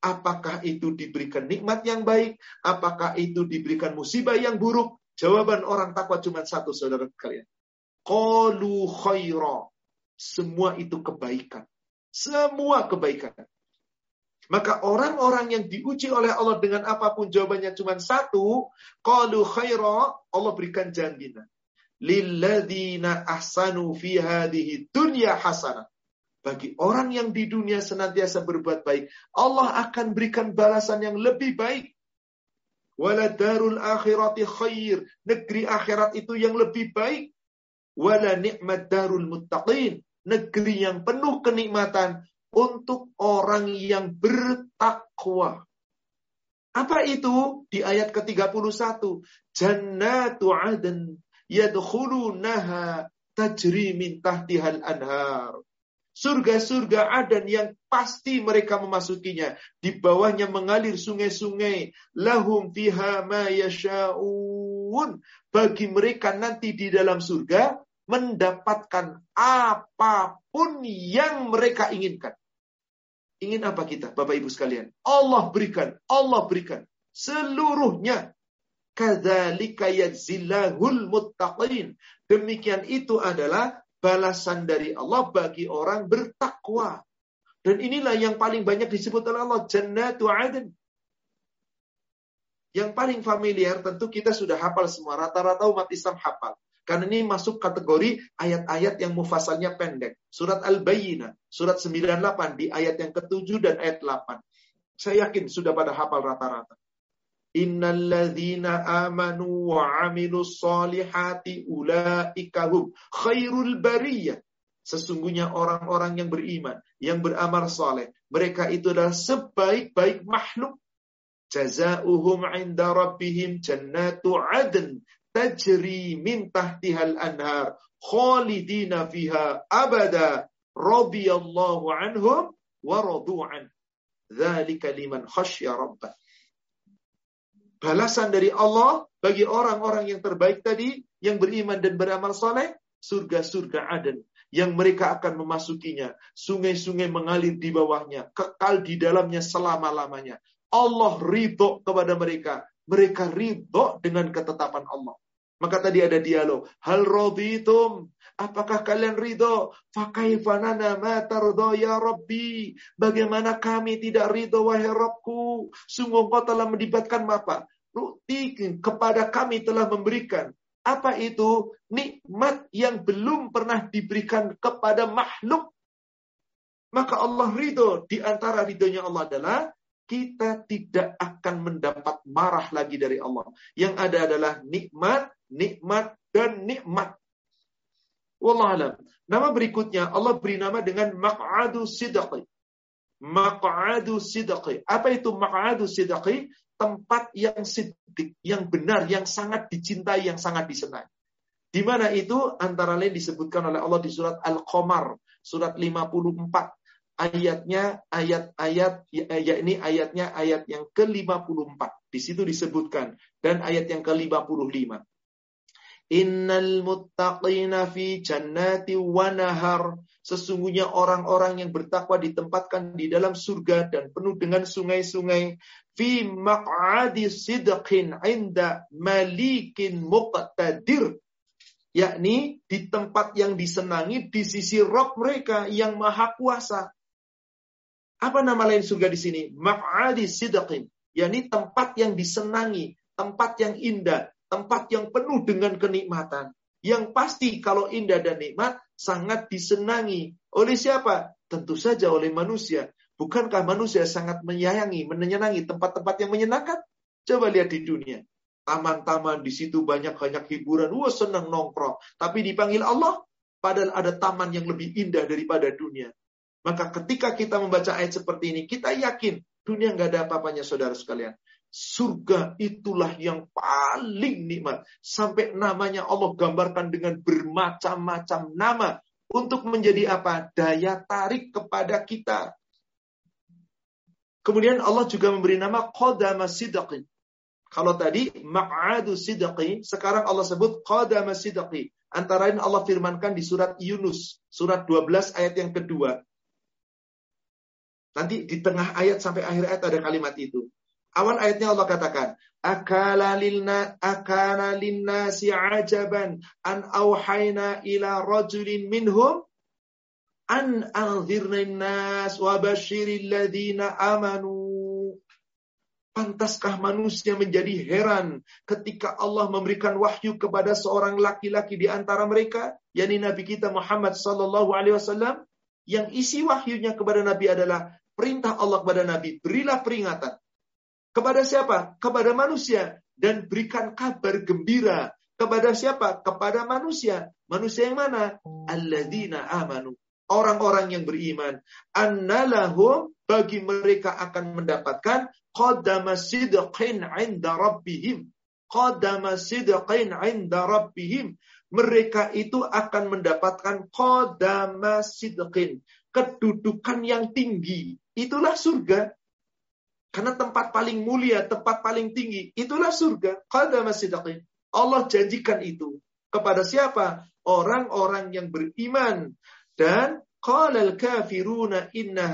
Apakah itu diberikan nikmat yang baik? Apakah itu diberikan musibah yang buruk? Jawaban orang takwa cuma satu, saudara kalian. Qalu khaira. Semua itu kebaikan. Semua kebaikan. Maka orang-orang yang diuji oleh Allah dengan apa pun jawabannya cuma satu, qalu khaira, Allah berikan jaminan. Lilladzina ahsanu fi hadhihi dunya hasanah. Bagi orang yang di dunia senantiasa berbuat baik, Allah akan berikan balasan yang lebih baik. Wala darul akhirati khair. Negeri akhirat itu yang lebih baik. Wala nikmat darul muttaqin. Negeri yang penuh kenikmatan untuk orang yang bertakwa. Apa itu? Di ayat ke-31. Jannatu aden yadkhulunaha tajri min tahtihal anhar. Surga-surga Adan yang pasti mereka memasukinya. Di bawahnya mengalir sungai-sungai. Lahum fiha ma yasha'un. Bagi mereka nanti di dalam surga mendapatkan apa pun yang mereka inginkan. Ingin apa kita, Bapak Ibu sekalian? Allah berikan, Allah berikan. Seluruhnya. Kadzalika yadzillahul muttaqin. Demikian itu adalah balasan dari Allah bagi orang bertakwa. Dan inilah yang paling banyak disebut oleh Allah. Jannatu adn. Yang paling familiar tentu kita sudah hafal semua. Rata-rata umat Islam hafal. Karena ini masuk kategori ayat-ayat yang mufasalnya pendek. Surat Al-Bayyinah, surat 98 di ayat yang ke-7 dan ayat 8. Saya yakin sudah pada hafal rata-rata. Innalladzina amanu wa amilus solihati ulaikahum khairul bariyah. Sesungguhnya orang-orang yang beriman, yang beramal soleh, mereka itu adalah sebaik-baik makhluk. Jazauhum inda rabbihim jannatu adn tajri min tahtihal anhar khalidina fiha abada radiyallahu anhum wa radu'an dzalika liman khasyya rabbah balasan dari Allah bagi orang-orang yang terbaik tadi yang beriman dan beramal soleh surga-surga Aden yang mereka akan memasukinya sungai-sungai mengalir di bawahnya kekal di dalamnya selama-lamanya Allah ridho kepada mereka mereka ridho dengan ketetapan Allah. Maka tadi ada dialog. Hal roditum. Apakah kalian ridho? Fakaifanana ma tardo ya Rabbi. Bagaimana kami tidak ridho wahai Rabbku. Sungguh kau telah melibatkan apa? Rukti kepada kami telah memberikan. Apa itu? Nikmat yang belum pernah diberikan kepada makhluk. Maka Allah ridho. Di antara ridhonya Allah adalah kita tidak akan mendapat marah lagi dari Allah. Yang ada adalah nikmat, nikmat, dan nikmat. Wallahualam. Nama berikutnya Allah beri nama dengan maq'adu sidqi. Maq'adu sidqi. Apa itu maq'adu sidqi? Tempat yang sidik, yang benar, yang sangat dicintai, yang sangat disenangi. Di mana itu antara lain disebutkan oleh Allah di surat Al-Qamar, surat 54 ayatnya ayat-ayat ya ini ayatnya ayat yang ke-54. Di situ disebutkan dan ayat yang ke-55. Innal muttaqina fi jannati wa nahar. Sesungguhnya orang-orang yang bertakwa ditempatkan di dalam surga dan penuh dengan sungai-sungai. Fi maq'adi sidqin inda malikin muqtadir. Yakni di tempat yang disenangi di sisi roh mereka yang maha kuasa. Apa nama lain surga di sini? Maq'adi sidqin. yakni tempat yang disenangi, tempat yang indah, tempat yang penuh dengan kenikmatan. Yang pasti kalau indah dan nikmat sangat disenangi. Oleh siapa? Tentu saja oleh manusia. Bukankah manusia sangat menyayangi, menyenangi tempat-tempat yang menyenangkan? Coba lihat di dunia. Taman-taman di situ banyak-banyak hiburan. Wah senang nongkrong. Tapi dipanggil Allah, padahal ada taman yang lebih indah daripada dunia. Maka ketika kita membaca ayat seperti ini, kita yakin dunia nggak ada apa-apanya saudara sekalian. Surga itulah yang paling nikmat. Sampai namanya Allah gambarkan dengan bermacam-macam nama. untuk menjadi apa? Daya tarik kepada kita. Kemudian Allah juga memberi nama Qadama Sidqin. Kalau tadi Ma'adu Sidqi, sekarang Allah sebut Qadama Sidqi. Antara lain Allah firmankan di surat Yunus, surat 12 ayat yang kedua. Nanti di tengah ayat sampai akhir ayat ada kalimat itu. Awal ayatnya Allah katakan, akala lilna akana linnasi ajaban an auhayna ila rajulin minhum an anzirna nas wa basyiril ladina amanu. Pantaskah manusia menjadi heran ketika Allah memberikan wahyu kepada seorang laki-laki di antara mereka, yakni Nabi kita Muhammad sallallahu alaihi wasallam, yang isi wahyunya kepada Nabi adalah perintah Allah kepada Nabi, berilah peringatan. Kepada siapa? Kepada manusia. Dan berikan kabar gembira. Kepada siapa? Kepada manusia. Manusia yang mana? Alladzina amanu. Orang-orang yang beriman. Annalahum bagi mereka akan mendapatkan qadama sidqin 'inda rabbihim. Qadama sidqin 'inda rabbihim. Mereka itu akan mendapatkan qadama sidqin. Kedudukan yang tinggi. Itulah surga karena tempat paling mulia tempat paling tinggi itulah surga Allah janjikan itu kepada siapa orang-orang yang beriman dan kafiruna inna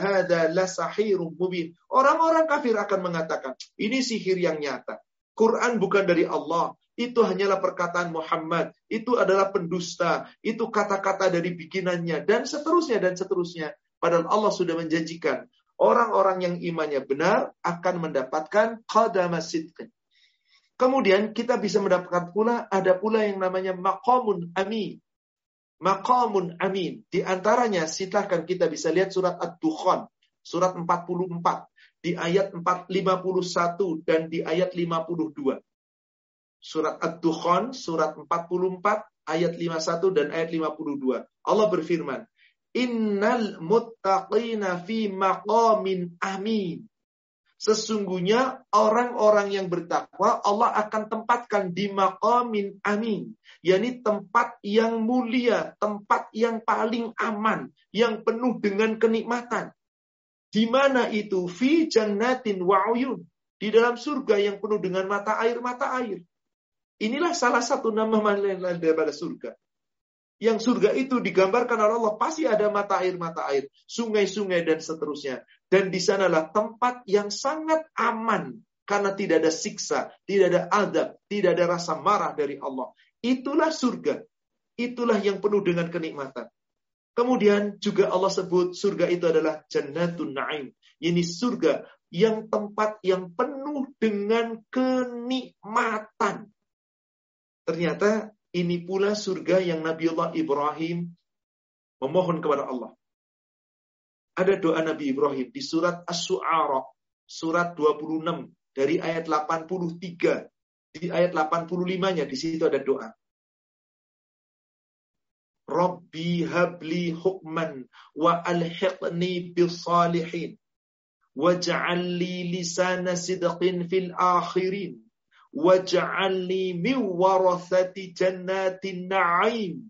mubin. Orang-orang kafir akan mengatakan, ini sihir yang nyata. Quran bukan dari Allah. Itu hanyalah perkataan Muhammad. Itu adalah pendusta. Itu kata-kata dari bikinannya. Dan seterusnya, dan seterusnya. Padahal Allah sudah menjanjikan. Orang-orang yang imannya benar akan mendapatkan qadama sidqin. Kemudian kita bisa mendapatkan pula, ada pula yang namanya maqamun amin maqamun amin. Di antaranya silahkan kita bisa lihat surat Ad-Dukhan, surat 44 di ayat 451 dan di ayat 52. Surat Ad-Dukhan surat 44 ayat 51 dan ayat 52. Allah berfirman, "Innal muttaqina fi maqamin amin." Sesungguhnya orang-orang yang bertakwa Allah akan tempatkan di maqamin amin. yakni tempat yang mulia, tempat yang paling aman, yang penuh dengan kenikmatan. Di mana itu? Fi jannatin wa'uyun. Di dalam surga yang penuh dengan mata air-mata air. Inilah salah satu nama daripada surga. Yang surga itu digambarkan oleh Allah pasti ada mata air mata air, sungai-sungai dan seterusnya. Dan di sanalah tempat yang sangat aman karena tidak ada siksa, tidak ada adab, tidak ada rasa marah dari Allah. Itulah surga. Itulah yang penuh dengan kenikmatan. Kemudian juga Allah sebut surga itu adalah jannatun na'im. Ini surga yang tempat yang penuh dengan kenikmatan. Ternyata ini pula surga yang Nabiullah Ibrahim memohon kepada Allah. Ada doa Nabi Ibrahim di surat As-Su'ara, surat 26 dari ayat 83. Di ayat 85-nya di situ ada doa. Rabbi habli hukman wa alhiqni bisalihin waj'al li lisana sidqin fil akhirin waj'alni min warathati jannatin na'im.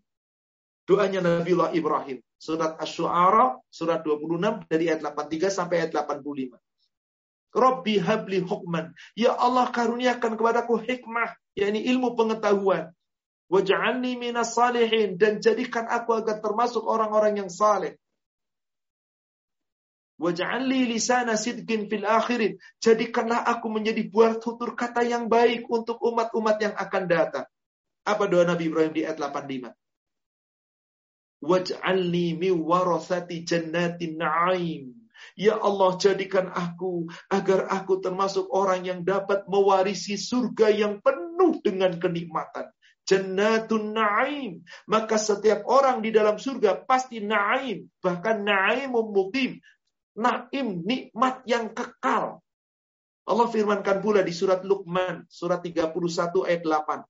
Doanya Nabiullah Ibrahim. Surat Asy-Syu'ara, surat 26 dari ayat 83 sampai ayat 85. Rabbi habli hukman. Ya Allah karuniakan kepadaku hikmah, yakni ilmu pengetahuan. Waj'alni minas salihin dan jadikan aku agar termasuk orang-orang yang saleh. Waj'alli lisana sidqin fil akhirin. Jadikanlah aku menjadi buah tutur kata yang baik untuk umat-umat yang akan datang. Apa doa Nabi Ibrahim di ayat 85? Waj'alni mi warathati jannatin na'im. Ya Allah jadikan aku agar aku termasuk orang yang dapat mewarisi surga yang penuh dengan kenikmatan. Jannatun na'im. Maka setiap orang di dalam surga pasti na'im. Bahkan na'imum muqim naim, nikmat yang kekal. Allah firmankan pula di surat Luqman, surat 31 ayat 8.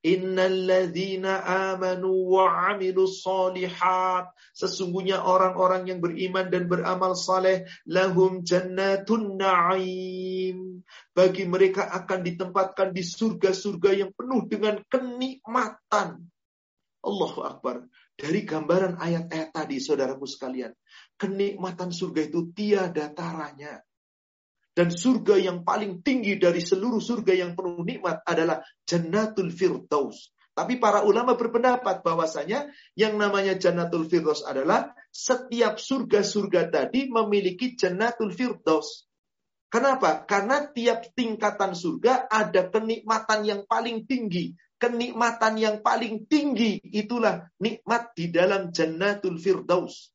Innalladzina amanu wa amilu salihat. Sesungguhnya orang-orang yang beriman dan beramal saleh lahum jannatun na'im. Bagi mereka akan ditempatkan di surga-surga yang penuh dengan kenikmatan. Allahu Akbar. Dari gambaran ayat-ayat tadi, saudaraku sekalian, kenikmatan surga itu tiada taranya. Dan surga yang paling tinggi dari seluruh surga yang penuh nikmat adalah Jannatul Firdaus. Tapi para ulama berpendapat bahwasanya yang namanya Jannatul Firdaus adalah setiap surga-surga tadi memiliki Jannatul Firdaus. Kenapa? Karena tiap tingkatan surga ada kenikmatan yang paling tinggi kenikmatan yang paling tinggi itulah nikmat di dalam Jannatul Firdaus.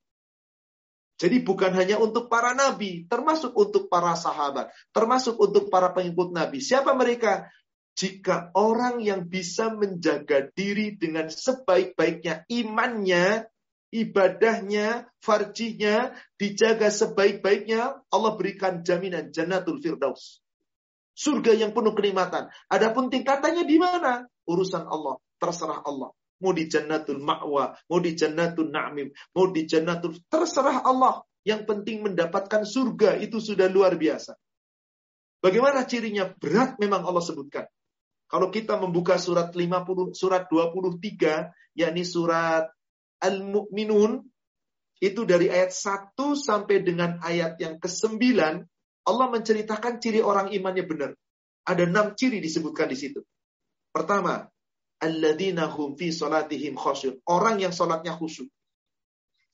Jadi bukan hanya untuk para nabi, termasuk untuk para sahabat, termasuk untuk para pengikut nabi. Siapa mereka? Jika orang yang bisa menjaga diri dengan sebaik-baiknya imannya, ibadahnya, farjinya, dijaga sebaik-baiknya, Allah berikan jaminan Jannatul Firdaus. Surga yang penuh kenikmatan. Adapun tingkatannya di mana? Urusan Allah, terserah Allah. Mau di jannatul ma'wa, mau di jannatul na'mim, mau di jannatul terserah Allah. Yang penting mendapatkan surga itu sudah luar biasa. Bagaimana cirinya? Berat memang Allah sebutkan. Kalau kita membuka surat 50 surat 23 yakni surat Al-Mu'minun itu dari ayat 1 sampai dengan ayat yang ke-9 Allah menceritakan ciri orang imannya benar. Ada enam ciri disebutkan di situ. Pertama, alladzina hum fi salatihim khusyun. Orang yang salatnya khusyuk.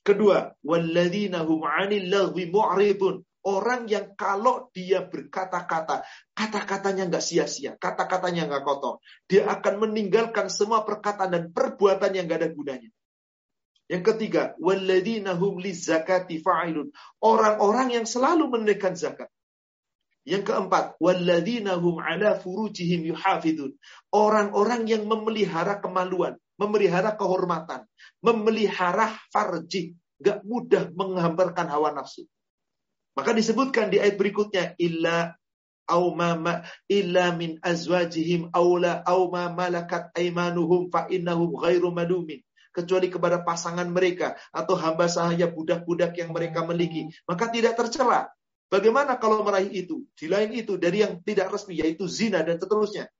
Kedua, walladzina hum 'anil mu'ridun. Orang yang kalau dia berkata-kata, kata-katanya nggak sia-sia, kata-katanya nggak kotor. Dia akan meninggalkan semua perkataan dan perbuatan yang nggak ada gunanya. Yang ketiga, walladzina hum lizakati fa'ilun. Orang-orang yang selalu menunaikan zakat. Yang keempat, walladzina ala furujihim yuhafidun. Orang-orang yang memelihara kemaluan, memelihara kehormatan, memelihara farji, gak mudah menghamparkan hawa nafsu. Maka disebutkan di ayat berikutnya illa au ma illa min azwajihim aula au ma malakat aimanuhum fa innahum ghairu kecuali kepada pasangan mereka atau hamba sahaya budak-budak yang mereka miliki maka tidak tercela Bagaimana kalau meraih itu? Di lain itu dari yang tidak resmi yaitu zina dan seterusnya.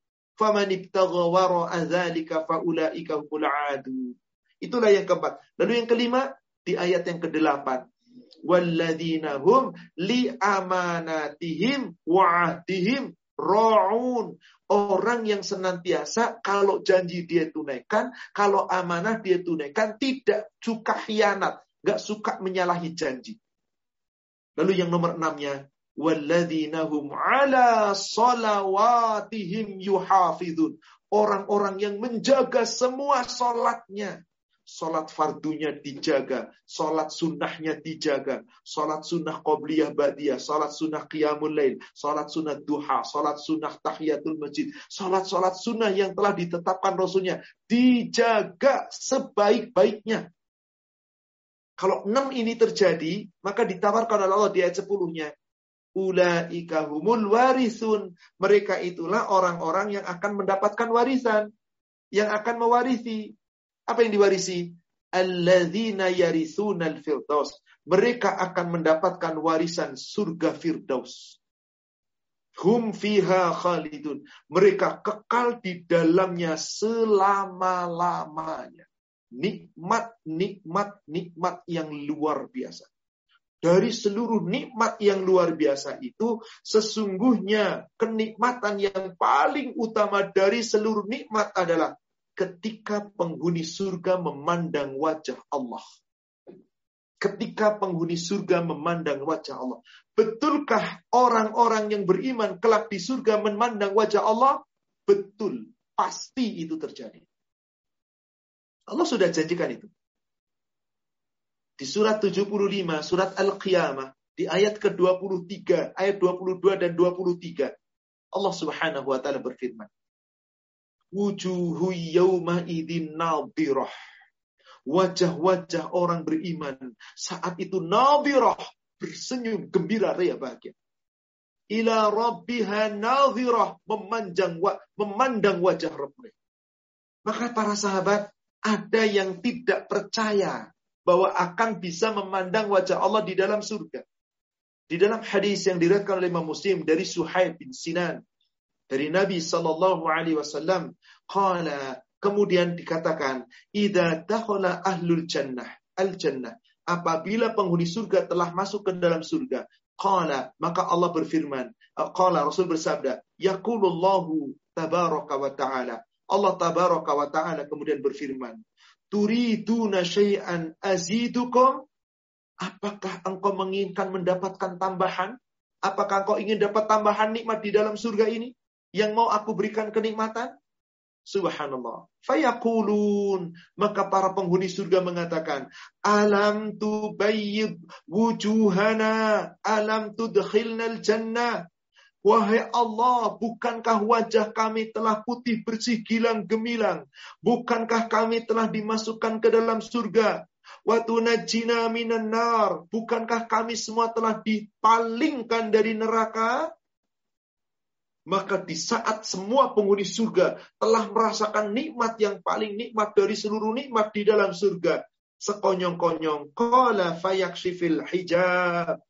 Itulah yang keempat. Lalu yang kelima di ayat yang kedelapan. Walladzina li amanatihim. Orang yang senantiasa kalau janji dia tunaikan, kalau amanah dia tunaikan, tidak suka khianat, gak suka menyalahi janji. Lalu yang nomor enamnya, walladzina hum ala salawatihim yuhafidun. Orang-orang yang menjaga semua solatnya. Solat fardunya dijaga, solat sunnahnya dijaga, solat sunnah qobliyah badiyah, solat sunnah qiyamul lail, solat sunnah duha, solat sunnah tahiyatul masjid, solat-solat sunnah yang telah ditetapkan Rasulnya dijaga sebaik-baiknya. Kalau enam ini terjadi, maka ditawarkan oleh Allah di ayat sepuluhnya. Ulaika humul warisun. Mereka itulah orang-orang yang akan mendapatkan warisan. Yang akan mewarisi. Apa yang diwarisi? Alladzina yarisunal firdaus. Mereka akan mendapatkan warisan surga firdaus. Hum fiha khalidun. Mereka kekal di dalamnya selama-lamanya nikmat, nikmat, nikmat yang luar biasa. Dari seluruh nikmat yang luar biasa itu, sesungguhnya kenikmatan yang paling utama dari seluruh nikmat adalah ketika penghuni surga memandang wajah Allah. Ketika penghuni surga memandang wajah Allah. Betulkah orang-orang yang beriman kelak di surga memandang wajah Allah? Betul. Pasti itu terjadi. Allah sudah janjikan itu. Di surat 75, surat Al-Qiyamah, di ayat ke-23, ayat 22 dan 23, Allah Subhanahu wa taala berfirman, "Wujuhu yawma idin nadhirah." Wajah-wajah orang beriman saat itu nadhirah, bersenyum gembira ria bahagia. Ila rabbiha nadhirah, memandang memandang wajah Rabbnya. Maka para sahabat ada yang tidak percaya bahwa akan bisa memandang wajah Allah di dalam surga. Di dalam hadis yang diriwayatkan oleh Imam Muslim dari Suhaib bin Sinan dari Nabi sallallahu alaihi wasallam, qala Kemudian dikatakan, "Idza dakhala ahlul jannah al-jannah." Apabila penghuni surga telah masuk ke dalam surga, qala, maka Allah berfirman, qala Rasul bersabda, yaqulullahu tabaraka wa ta'ala. Allah tabaraka wa ta'ala kemudian berfirman, "Turiduna syai'an azidukum?" Apakah engkau menginginkan mendapatkan tambahan? Apakah engkau ingin dapat tambahan nikmat di dalam surga ini? Yang mau aku berikan kenikmatan? Subhanallah. Fayakulun. Maka para penghuni surga mengatakan, Alam tu bayyid wujuhana. Alam tu tudkhilnal jannah. Wahai Allah, bukankah wajah kami telah putih bersih gilang gemilang? Bukankah kami telah dimasukkan ke dalam surga? Waktu najina minan. Bukankah kami semua telah dipalingkan dari neraka? Maka di saat semua penghuni surga telah merasakan nikmat yang paling nikmat dari seluruh nikmat di dalam surga. Sekonyong-konyong. Qala fayakshifil hijab.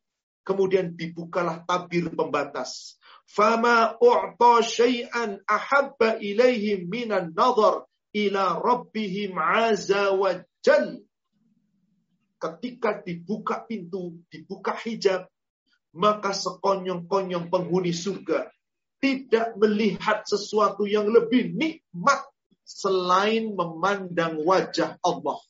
Kemudian dibukalah tabir pembatas. U'ta syai'an ahabba ilaihim minan nazar ila rabbihim azza wa jal. Ketika dibuka pintu, dibuka hijab, maka sekonyong-konyong penghuni surga tidak melihat sesuatu yang lebih nikmat selain memandang wajah Allah.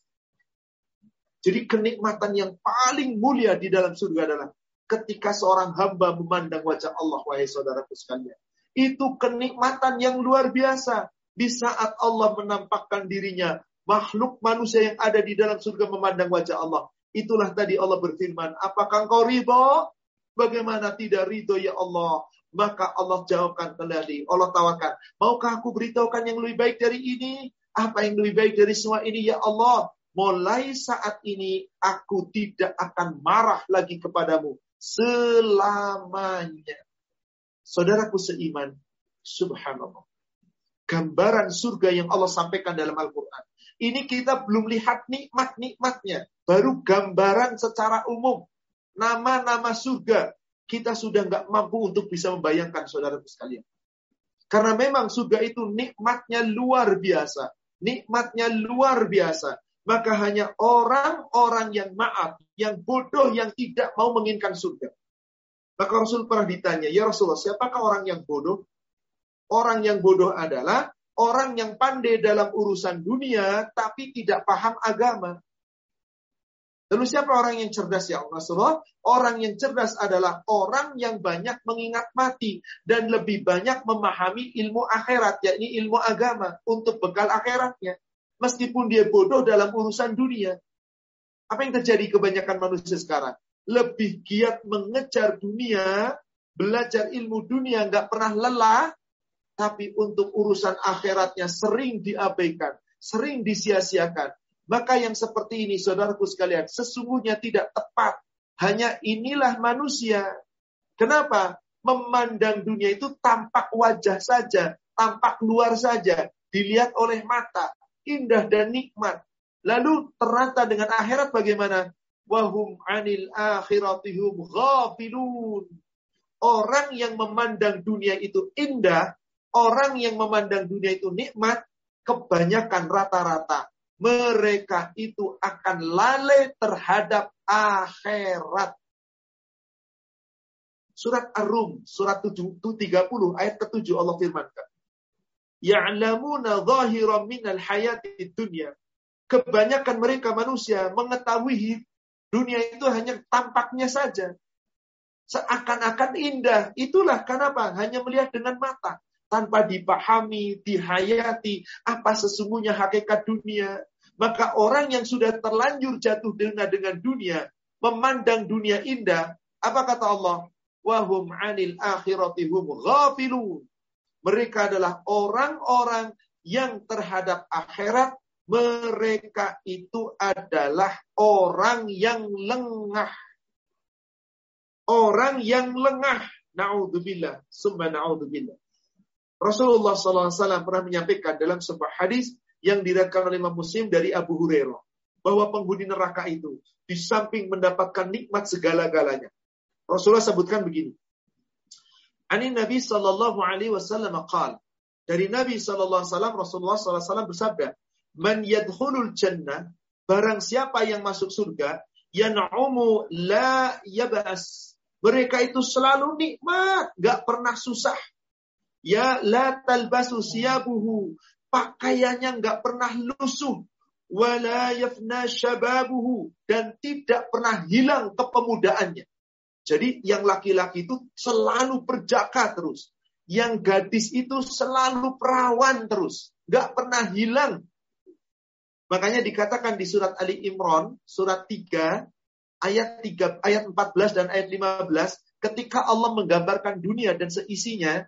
Jadi kenikmatan yang paling mulia di dalam surga adalah ketika seorang hamba memandang wajah Allah, wahai saudaraku sekalian. Itu kenikmatan yang luar biasa. Di saat Allah menampakkan dirinya, makhluk manusia yang ada di dalam surga memandang wajah Allah. Itulah tadi Allah berfirman, apakah engkau ridho? Bagaimana tidak ridho ya Allah? Maka Allah jawabkan kembali. Allah tawarkan. Maukah aku beritahukan yang lebih baik dari ini? Apa yang lebih baik dari semua ini ya Allah? Mulai saat ini aku tidak akan marah lagi kepadamu. Selamanya. Saudaraku seiman. Subhanallah. Gambaran surga yang Allah sampaikan dalam Al-Quran. Ini kita belum lihat nikmat-nikmatnya. Baru gambaran secara umum. Nama-nama surga kita sudah nggak mampu untuk bisa membayangkan saudara sekalian. Karena memang surga itu nikmatnya luar biasa. Nikmatnya luar biasa. Maka hanya orang-orang yang maaf, yang bodoh, yang tidak mau menginginkan surga. Maka Rasul pernah ditanya, ya Rasulullah, siapakah orang yang bodoh? Orang yang bodoh adalah orang yang pandai dalam urusan dunia, tapi tidak paham agama. Lalu siapa orang yang cerdas ya Rasulullah? Orang yang cerdas adalah orang yang banyak mengingat mati dan lebih banyak memahami ilmu akhirat, yakni ilmu agama untuk bekal akhiratnya. Meskipun dia bodoh dalam urusan dunia. Apa yang terjadi kebanyakan manusia sekarang? Lebih giat mengejar dunia, belajar ilmu dunia, nggak pernah lelah, tapi untuk urusan akhiratnya sering diabaikan, sering disia-siakan maka yang seperti ini, saudaraku sekalian, sesungguhnya tidak tepat. Hanya inilah manusia. Kenapa? Memandang dunia itu tampak wajah saja, tampak luar saja, dilihat oleh mata, indah dan nikmat. Lalu ternyata dengan akhirat bagaimana? Wahum anil akhiratihum ghafilun. Orang yang memandang dunia itu indah, orang yang memandang dunia itu nikmat, kebanyakan rata-rata mereka itu akan lalai terhadap akhirat. Surat Ar-Rum, surat 7, 30, ayat ke-7 Allah firmankan. Ya'lamuna zahiran minal hayati dunya. Kebanyakan mereka manusia mengetahui dunia itu hanya tampaknya saja. Seakan-akan indah. Itulah kenapa hanya melihat dengan mata tanpa dipahami, dihayati apa sesungguhnya hakikat dunia, maka orang yang sudah terlanjur jatuh dengan dengan dunia, memandang dunia indah, apa kata Allah? Wahum anil akhiratihum ghafilun. Mereka adalah orang-orang yang terhadap akhirat mereka itu adalah orang yang lengah. Orang yang lengah. Na'udzubillah. Summa na'udzubillah. Rasulullah SAW pernah menyampaikan dalam sebuah hadis yang diriwayatkan oleh Imam Muslim dari Abu Hurairah bahwa penghuni neraka itu di samping mendapatkan nikmat segala-galanya. Rasulullah sebutkan begini. Ani Nabi sallallahu alaihi wasallam qala Dari Nabi SAW, Rasulullah SAW bersabda, Man yadkhulul jannah, barang siapa yang masuk surga, yan'umu la yabas. Mereka itu selalu nikmat, gak pernah susah. Ya la talbasu siyabuhu, pakaiannya gak pernah lusuh. Wala yafna syababuhu, dan tidak pernah hilang kepemudaannya. Jadi yang laki-laki itu selalu perjaka terus. Yang gadis itu selalu perawan terus. Gak pernah hilang. Makanya dikatakan di surat Ali Imran, surat 3, ayat 3, ayat 14 dan ayat 15, ketika Allah menggambarkan dunia dan seisinya,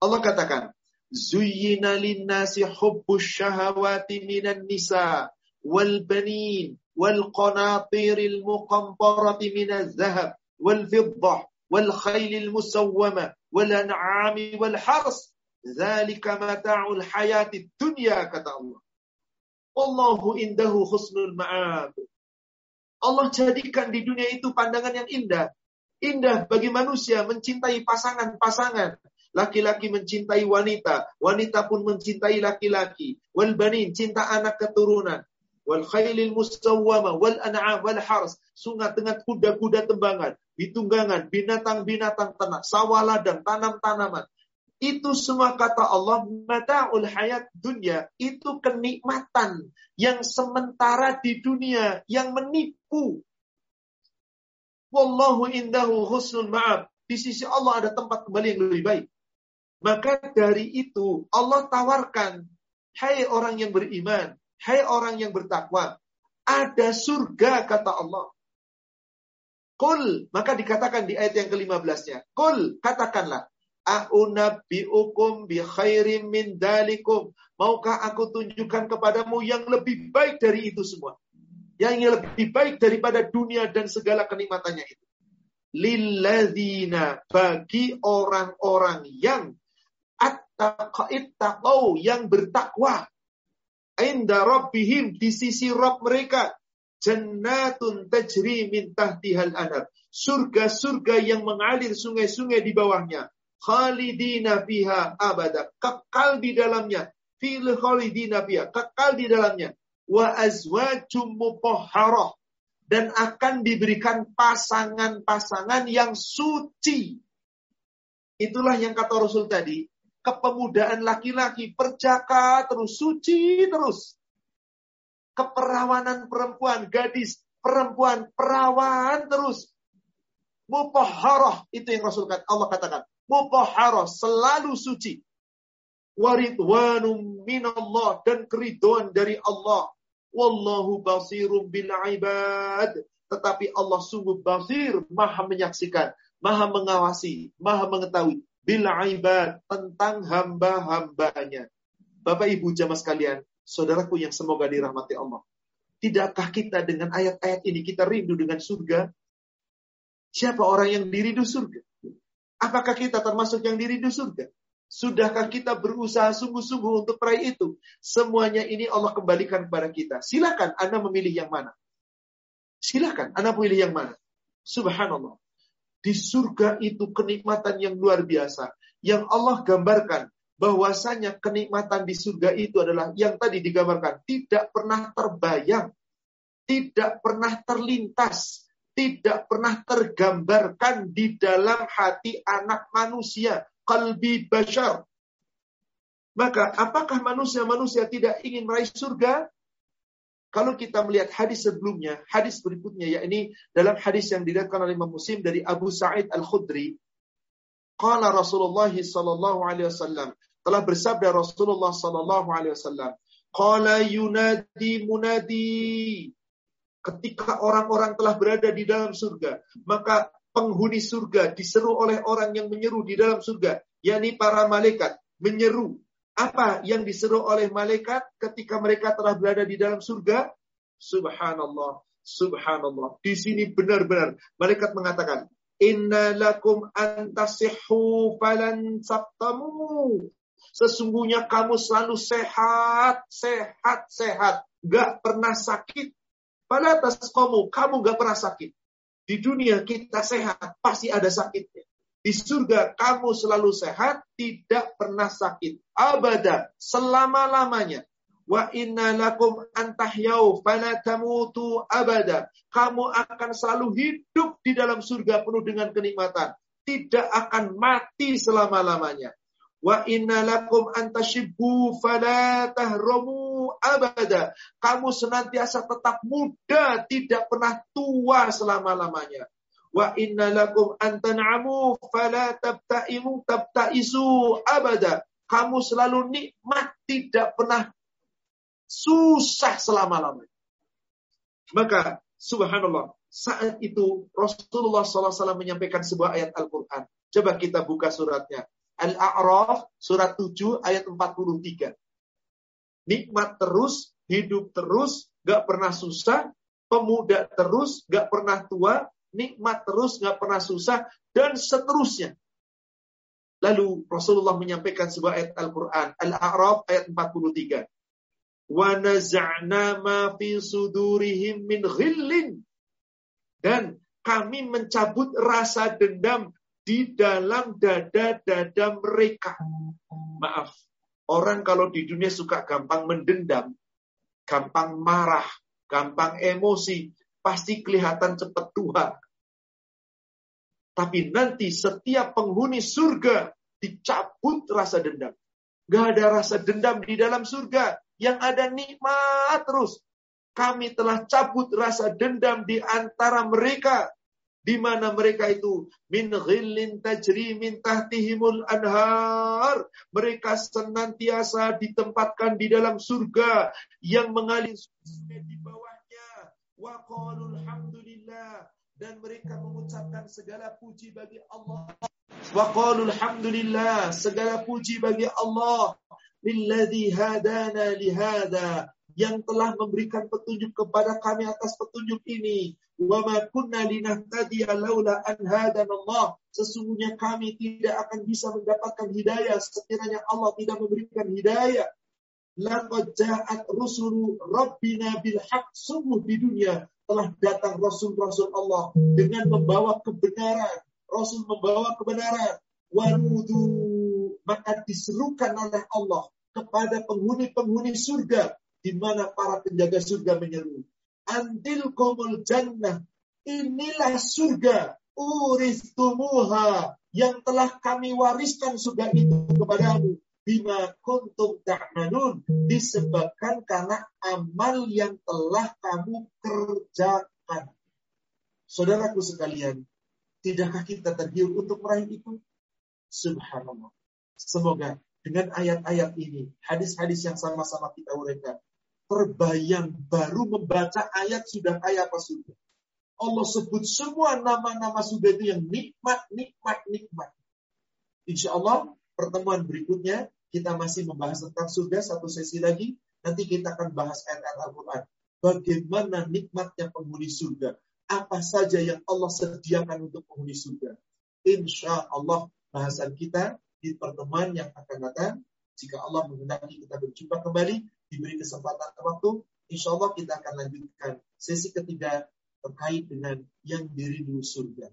Allah katakan, Zuyyina linnasi hubbus syahawati minan nisa wal banin wal qanatiril muqamparati minaz zahab wal fiddah wal khailil musawwama wal an'ami wal hars. Dzalika mata'ul hayatid dunya kata Allah Allahu indahu husnul ma'ab. Allah jadikan di dunia itu pandangan yang indah. Indah bagi manusia mencintai pasangan-pasangan. Laki-laki mencintai wanita wanita pun mencintai laki-laki. Wal banin cinta anak keturunan. Wal khailil musawwama wal an'am wal hars. Sungai dengan kuda-kuda tembangan ditunggangan binatang-binatang ternak sawah ladang tanam-tanaman itu semua kata Allah mata'ul hayat dunia itu kenikmatan yang sementara di dunia yang menipu wallahu indahu husnul ma'ab di sisi Allah ada tempat kembali yang lebih baik maka dari itu Allah tawarkan hai orang yang beriman Hai orang yang bertakwa, ada surga kata Allah. Kul, maka dikatakan di ayat yang ke-15-nya. Kul, katakanlah. A'unabbi'ukum bi khairim min dalikum. Maukah aku tunjukkan kepadamu yang lebih baik dari itu semua? Yang lebih baik daripada dunia dan segala kenikmatannya itu. Lilladzina bagi orang-orang yang attaqa'ittaqau yang bertakwa inda rabbihim di sisi Rabb mereka jannatun tajri min tahtihal anhar surga-surga yang mengalir sungai-sungai di bawahnya khalidina fiha abada. Kekal di dalamnya. Fil khalidina fiha. Kekal di dalamnya. Wa azwajum mutahharah. Dan akan diberikan pasangan-pasangan yang suci. Itulah yang kata Rasul tadi. Kepemudaan laki-laki, perjaka terus, suci terus. Keperawanan perempuan, gadis, perempuan, perawan terus. Mupaharah, itu yang Rasul Allah katakan. Mupaharah, selalu suci. Waridwanum minallah, dan keriduan dari Allah. Wallahu basirum bil ibad. Tetapi Allah sungguh basir, maha menyaksikan, maha mengawasi, maha mengetahui bil ibad tentang hamba-hambanya. Bapak Ibu jamaah sekalian, saudaraku yang semoga dirahmati Allah. Tidakkah kita dengan ayat-ayat ini kita rindu dengan surga? Siapa orang yang dirindu surga? Apakah kita termasuk yang dirindu surga? Sudahkah kita berusaha sungguh-sungguh untuk peraih itu? Semuanya ini Allah kembalikan kepada kita. Silakan Anda memilih yang mana. Silakan Anda memilih yang mana. Subhanallah. Di surga itu kenikmatan yang luar biasa. Yang Allah gambarkan bahwasanya kenikmatan di surga itu adalah yang tadi digambarkan. Tidak pernah terbayang. Tidak pernah terlintas. Tidak pernah tergambarkan di dalam hati anak manusia. Kalbi bashar. Maka apakah manusia-manusia tidak ingin meraih surga? Kalau kita melihat hadis sebelumnya, hadis berikutnya yakni dalam hadis yang diriwayatkan oleh Imam Muslim dari Abu Sa'id Al-Khudri, qala Rasulullah sallallahu alaihi wasallam, telah bersabda Rasulullah sallallahu alaihi wasallam, qala yunadi munadi ketika orang-orang telah berada di dalam surga, maka penghuni surga diseru oleh orang yang menyeru di dalam surga, yakni para malaikat menyeru apa yang diseru oleh malaikat ketika mereka telah berada di dalam surga? Subhanallah, subhanallah. Di sini benar-benar malaikat mengatakan, Inna lakum antasihu falan sabtamu. Sesungguhnya kamu selalu sehat, sehat, sehat. Gak pernah sakit. Pada atas kamu, kamu gak pernah sakit. Di dunia kita sehat, pasti ada sakitnya. Di surga kamu selalu sehat, tidak pernah sakit. Abada, selama-lamanya. Wa inna lakum antahyau fala tamutu abada. Kamu akan selalu hidup di dalam surga penuh dengan kenikmatan. Tidak akan mati selama-lamanya. Wa inna lakum antashibbu fala tahromu abada. Kamu senantiasa tetap muda, tidak pernah tua selama-lamanya. Wa inna lakum antan'amu fala tabta'imu tabta'isu abada. Kamu selalu nikmat, tidak pernah susah selama-lamanya. Maka subhanallah, saat itu Rasulullah SAW menyampaikan sebuah ayat Al-Quran. Coba kita buka suratnya. Al-A'raf surat 7 ayat 43. Nikmat terus, hidup terus, gak pernah susah, pemuda terus, gak pernah tua, nikmat terus, nggak pernah susah, dan seterusnya. Lalu Rasulullah menyampaikan sebuah ayat Al-Quran, Al-A'raf ayat 43. Wa naza'na ma fi min ghillin. Dan kami mencabut rasa dendam di dalam dada-dada mereka. Maaf, orang kalau di dunia suka gampang mendendam, gampang marah, gampang emosi, pasti kelihatan cepat tua. Tapi nanti setiap penghuni surga dicabut rasa dendam. Gak ada rasa dendam di dalam surga. Yang ada nikmat terus. Kami telah cabut rasa dendam di antara mereka. Di mana mereka itu min ghillin tajri min tahtihimul anhar. Mereka senantiasa ditempatkan di dalam surga yang mengalir di bawahnya. Wa alhamdulillah dan mereka mengucapkan segala puji bagi Allah. Wa qalu alhamdulillah, segala puji bagi Allah lilladzi hadana lihada yang telah memberikan petunjuk kepada kami atas petunjuk ini. Wa ma kunna linahtadiya laula an hadana Allah. Sesungguhnya kami tidak akan bisa mendapatkan hidayah sekiranya Allah tidak memberikan hidayah. Laqad ja'at rusulu bil haqq sungguh di dunia telah datang Rasul-Rasul Allah dengan membawa kebenaran. Rasul membawa kebenaran. Warudu maka diserukan oleh Allah kepada penghuni-penghuni surga di mana para penjaga surga menyeru. Antil komul jannah. Inilah surga. Uristumuha yang telah kami wariskan surga itu kepadamu bima kuntum ta'manun disebabkan karena amal yang telah kamu kerjakan. Saudaraku sekalian, tidakkah kita tergiur untuk meraih itu? Subhanallah. Semoga dengan ayat-ayat ini, hadis-hadis yang sama-sama kita uraikan, terbayang baru membaca ayat sudah kayak apa sudah. Allah sebut semua nama-nama surga itu yang nikmat, nikmat, nikmat. Insya Allah pertemuan berikutnya kita masih membahas tentang surga satu sesi lagi. Nanti kita akan bahas ayat-ayat Al-Quran. Bagaimana nikmatnya penghuni surga. Apa saja yang Allah sediakan untuk penghuni surga. Insya Allah bahasan kita di pertemuan yang akan datang. Jika Allah menghendaki kita berjumpa kembali, diberi kesempatan waktu, insya Allah kita akan lanjutkan sesi ketiga terkait dengan yang dirindu surga.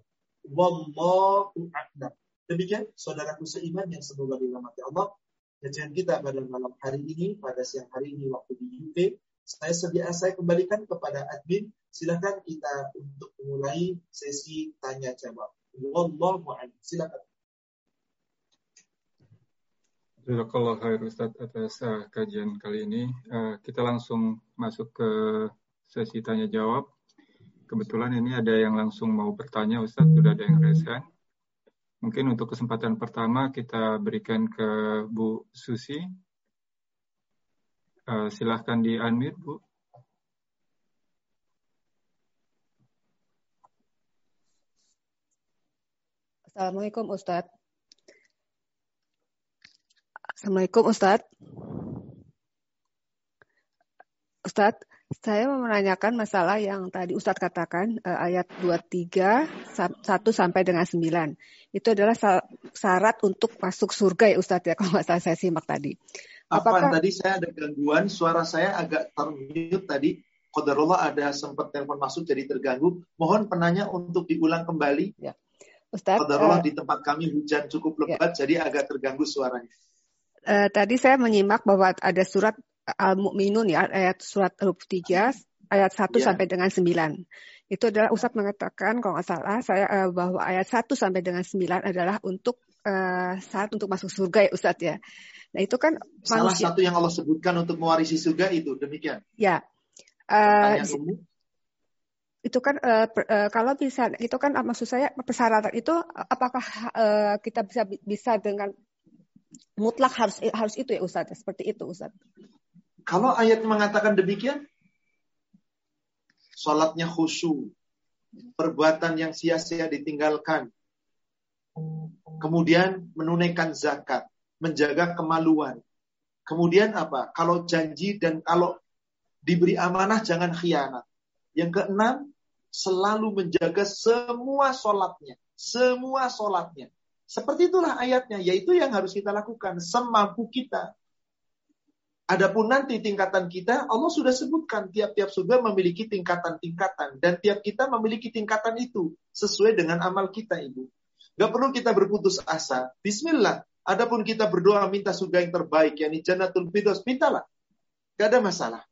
Wallahu a'lam. Demikian saudaraku seiman yang semoga dirahmati Allah kajian kita pada malam hari ini, pada siang hari ini waktu di UK. Saya sedia saya kembalikan kepada admin. Silakan kita untuk memulai sesi tanya jawab. Wallahu a'lam. Silakan. Jazakallah khair Ustaz atas uh, kajian kali ini. Uh, kita langsung masuk ke sesi tanya jawab. Kebetulan ini ada yang langsung mau bertanya Ustaz, sudah ada yang raise. Mungkin untuk kesempatan pertama kita berikan ke Bu Susi. Uh, silahkan di unmute, Bu. Assalamualaikum Ustadz. Assalamualaikum Ustadz. Ustadz, saya mau menanyakan masalah yang tadi Ustadz katakan uh, ayat 23 1 sampai dengan 9. Itu adalah syarat untuk masuk surga ya Ustadz ya (laughs) kalau nggak salah saya simak tadi. Apakah Apa, tadi saya ada gangguan, suara saya agak termute tadi. Qadarullah ada sempat telepon masuk jadi terganggu. Mohon penanya untuk diulang kembali. Ya. Ustaz, uh, di tempat kami hujan cukup lebat, ya. jadi agak terganggu suaranya. Uh, tadi saya menyimak bahwa ada surat Al-Mu'minun ya, ayat surat 23, ayat 1 ya. sampai dengan 9. Itu adalah Ustaz mengatakan, kalau nggak salah, saya uh, bahwa ayat 1 sampai dengan 9 adalah untuk uh, saat untuk masuk surga ya Ustaz ya. Nah itu kan Salah manusia. satu yang Allah sebutkan untuk mewarisi surga itu, demikian. Ya. Uh, itu kan uh, per, uh, kalau bisa itu kan maksud saya persyaratan itu apakah uh, kita bisa bisa dengan mutlak harus harus itu ya Ustaz seperti itu Ustaz. Kalau ayat mengatakan demikian salatnya khusyuk, perbuatan yang sia-sia ditinggalkan, kemudian menunaikan zakat, menjaga kemaluan. Kemudian apa? Kalau janji dan kalau diberi amanah jangan khianat. Yang keenam, selalu menjaga semua sholatnya. Semua sholatnya. Seperti itulah ayatnya, yaitu yang harus kita lakukan semampu kita. Adapun nanti tingkatan kita, Allah sudah sebutkan tiap-tiap surga memiliki tingkatan-tingkatan dan tiap kita memiliki tingkatan itu sesuai dengan amal kita, Ibu. Gak perlu kita berputus asa. Bismillah. Adapun kita berdoa minta surga yang terbaik, yakni Jannatul Firdaus, mintalah. Gak ada masalah.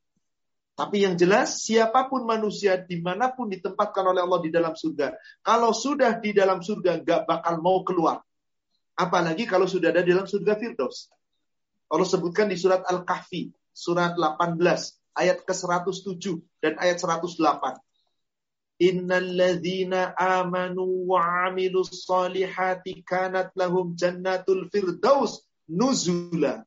Tapi yang jelas, siapa pun manusia di mana pun ditempatkan oleh Allah di dalam surga. Kalau sudah di dalam surga, gak bakal mau keluar. Apalagi kalau sudah ada dalam surga Firdaus. Allah sebutkan di surat Al-Kahfi, surat 18, ayat ke-107 dan ayat 108. Innalladzina amanu wa amilus salihati kanat lahum jannatul firdaus nuzula.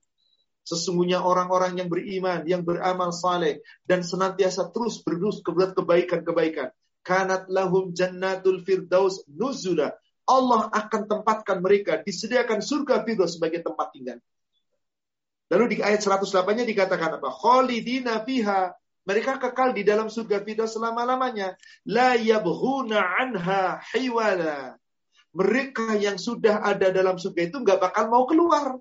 Sesungguhnya orang-orang yang beriman, yang beramal saleh dan senantiasa terus berus kebuat kebaikan-kebaikan. Kanat lahum jannatul firdaus nuzula. Allah akan tempatkan mereka disediakan surga firdaus sebagai tempat tinggal. Lalu di ayat 108-nya dikatakan apa? Khalidina fiha. Mereka kekal di dalam surga firdaus selama-lamanya. La yabghuna anha hiwala. Mereka yang sudah ada dalam surga itu nggak bakal mau keluar.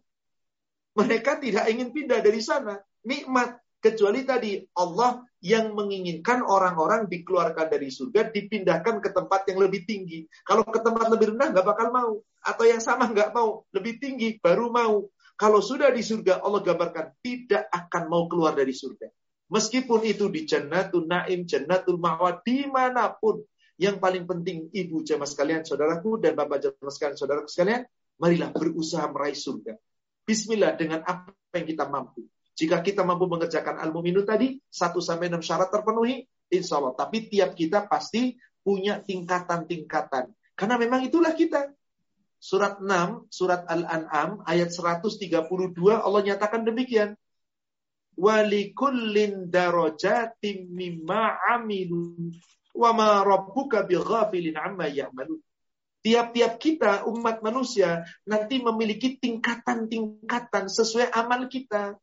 Mereka tidak ingin pindah dari sana. Nikmat. Kecuali tadi Allah yang menginginkan orang-orang dikeluarkan dari surga, dipindahkan ke tempat yang lebih tinggi. Kalau ke tempat lebih rendah nggak bakal mau. Atau yang sama nggak mau. Lebih tinggi baru mau. Kalau sudah di surga, Allah gambarkan tidak akan mau keluar dari surga. Meskipun itu di Jannatul Naim, Jannatul Ma'wa, di mana pun. Yang paling penting, ibu jamaah sekalian, saudaraku, dan bapak jamaah sekalian, saudaraku sekalian, marilah berusaha meraih surga. Bismillah dengan apa yang kita mampu. Jika kita mampu mengerjakan al-mu'minu tadi, 1 sampai 6 syarat terpenuhi, insya Allah. Tapi tiap kita pasti punya tingkatan-tingkatan. Karena memang itulah kita. Surat 6, surat Al-An'am, ayat 132, Allah nyatakan demikian. Walikullin darajatim mimma amilu wa ma rabbuka bighafilin amma ya'malun. Tiap-tiap kita, umat manusia, nanti memiliki tingkatan-tingkatan sesuai amal kita.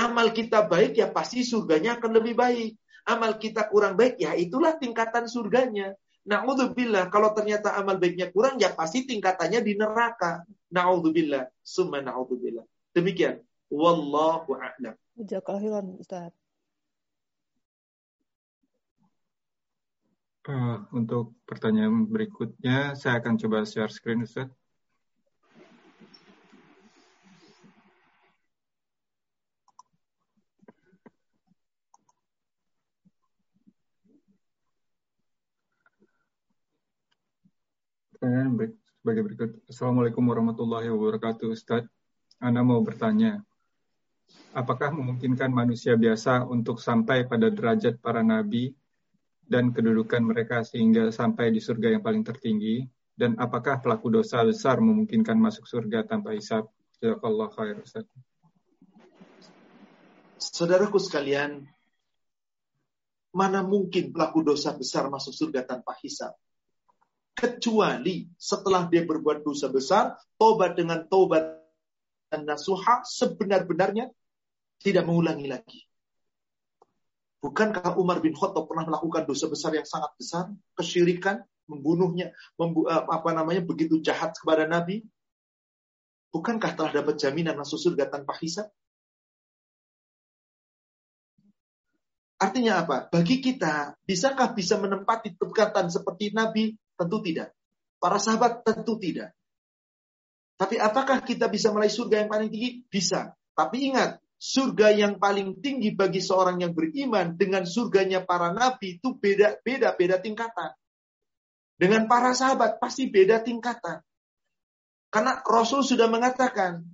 Amal kita baik, ya pasti surganya akan lebih baik. Amal kita kurang baik, ya itulah tingkatan surganya. Na'udzubillah, kalau ternyata amal baiknya kurang, ya pasti tingkatannya di neraka. Na'udzubillah, summa na'udzubillah. Demikian. Wallahu a'lam. Jazakallahu Ustaz. Uh, untuk pertanyaan berikutnya, saya akan coba share screen, Ustaz. Pertanyaan sebagai berikut. Assalamualaikum warahmatullahi wabarakatuh, Ustaz. Anda mau bertanya, apakah memungkinkan manusia biasa untuk sampai pada derajat para nabi dan kedudukan mereka sehingga sampai di surga yang paling tertinggi? Dan apakah pelaku dosa besar memungkinkan masuk surga tanpa hisab? Jazakallah khair Ustaz. Saudaraku sekalian, mana mungkin pelaku dosa besar masuk surga tanpa hisab? Kecuali setelah dia berbuat dosa besar, tobat dengan tobat dan nasuha sebenar-benarnya tidak mengulangi lagi. Bukankah Umar bin Khattab pernah melakukan dosa besar yang sangat besar, kesyirikan, membunuhnya, membu eh, apa namanya begitu jahat kepada Nabi? Bukankah telah dapat jaminan masuk surga tanpa hisab? Artinya apa? Bagi kita, bisakah bisa menempati tingkatan seperti Nabi? Tentu tidak. Para sahabat tentu tidak. Tapi apakah kita bisa meraih surga yang paling tinggi? Bisa. Tapi ingat, surga yang paling tinggi bagi seorang yang beriman dengan surganya para nabi itu beda-beda beda tingkatan. Dengan para sahabat pasti beda tingkatan. Karena Rasul sudah mengatakan,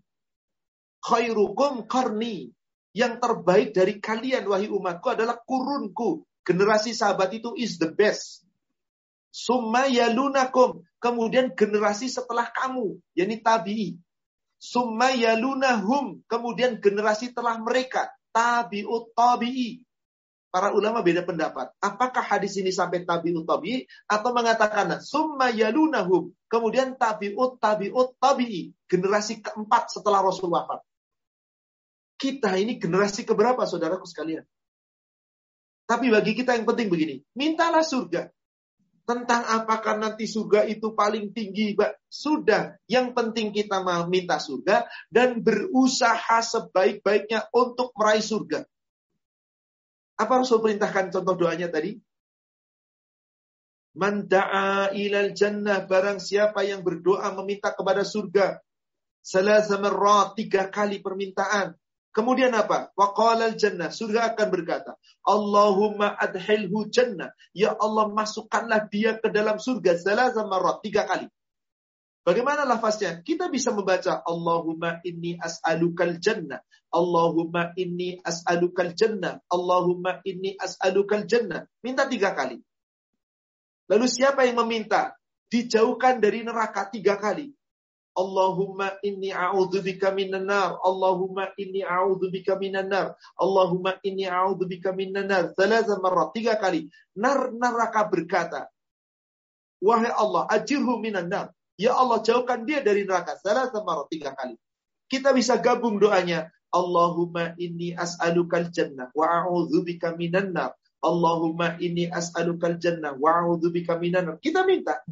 khairukum karni. Yang terbaik dari kalian, wahai umatku, adalah kurunku. Generasi sahabat itu is the best. Summa yalunakum. Kemudian generasi setelah kamu, yakni tabi'i. Summa yalunahum. Kemudian generasi setelah mereka, tabi'ut tabi'i. Para ulama beda pendapat. Apakah hadis ini sampai tabi'ut tabi'i atau mengatakan summa yalunahum. Kemudian tabi'ut tabi'ut tabi'i. Generasi keempat setelah Rasul wafat. Kita ini generasi keberapa saudaraku sekalian? Tapi bagi kita yang penting begini, mintalah surga. Tentang apakah nanti surga itu paling tinggi, sudah. Yang penting kita mau minta surga dan berusaha sebaik-baiknya untuk meraih surga. Apa Rasul perintahkan contoh doanya tadi? Man da'a ilal jannah barang siapa yang berdoa meminta kepada surga. Salah tiga kali permintaan. Kemudian apa? Waqalal jannah. Surga akan berkata, Allahumma adhilhu jannah. Ya Allah masukkanlah dia ke dalam surga. Salah marrat. Tiga kali. Bagaimana lafaznya? Kita bisa membaca Allahumma inni as'alukal jannah. Allahumma inni as'alukal jannah. Allahumma inni as'alukal jannah. Minta tiga kali. Lalu siapa yang meminta? Dijauhkan dari neraka tiga kali. Allahumma inni a'udzubika minan nar. Allahumma inni a'udzubika minan nar. Allahumma inni a'udzubika minan nar. Thalatha marrat. Tiga kali. Nar neraka berkata, Wahai Allah, ajirhu minan nar. Ya Allah, jauhkan dia dari neraka. Thalatha marrat. Tiga kali. Kita bisa gabung doanya. Allahumma inni as'alukal jannah wa a'udzubika minan nar. Allahumma inni as'alukal jannah wa a'udzubika minan Kita minta.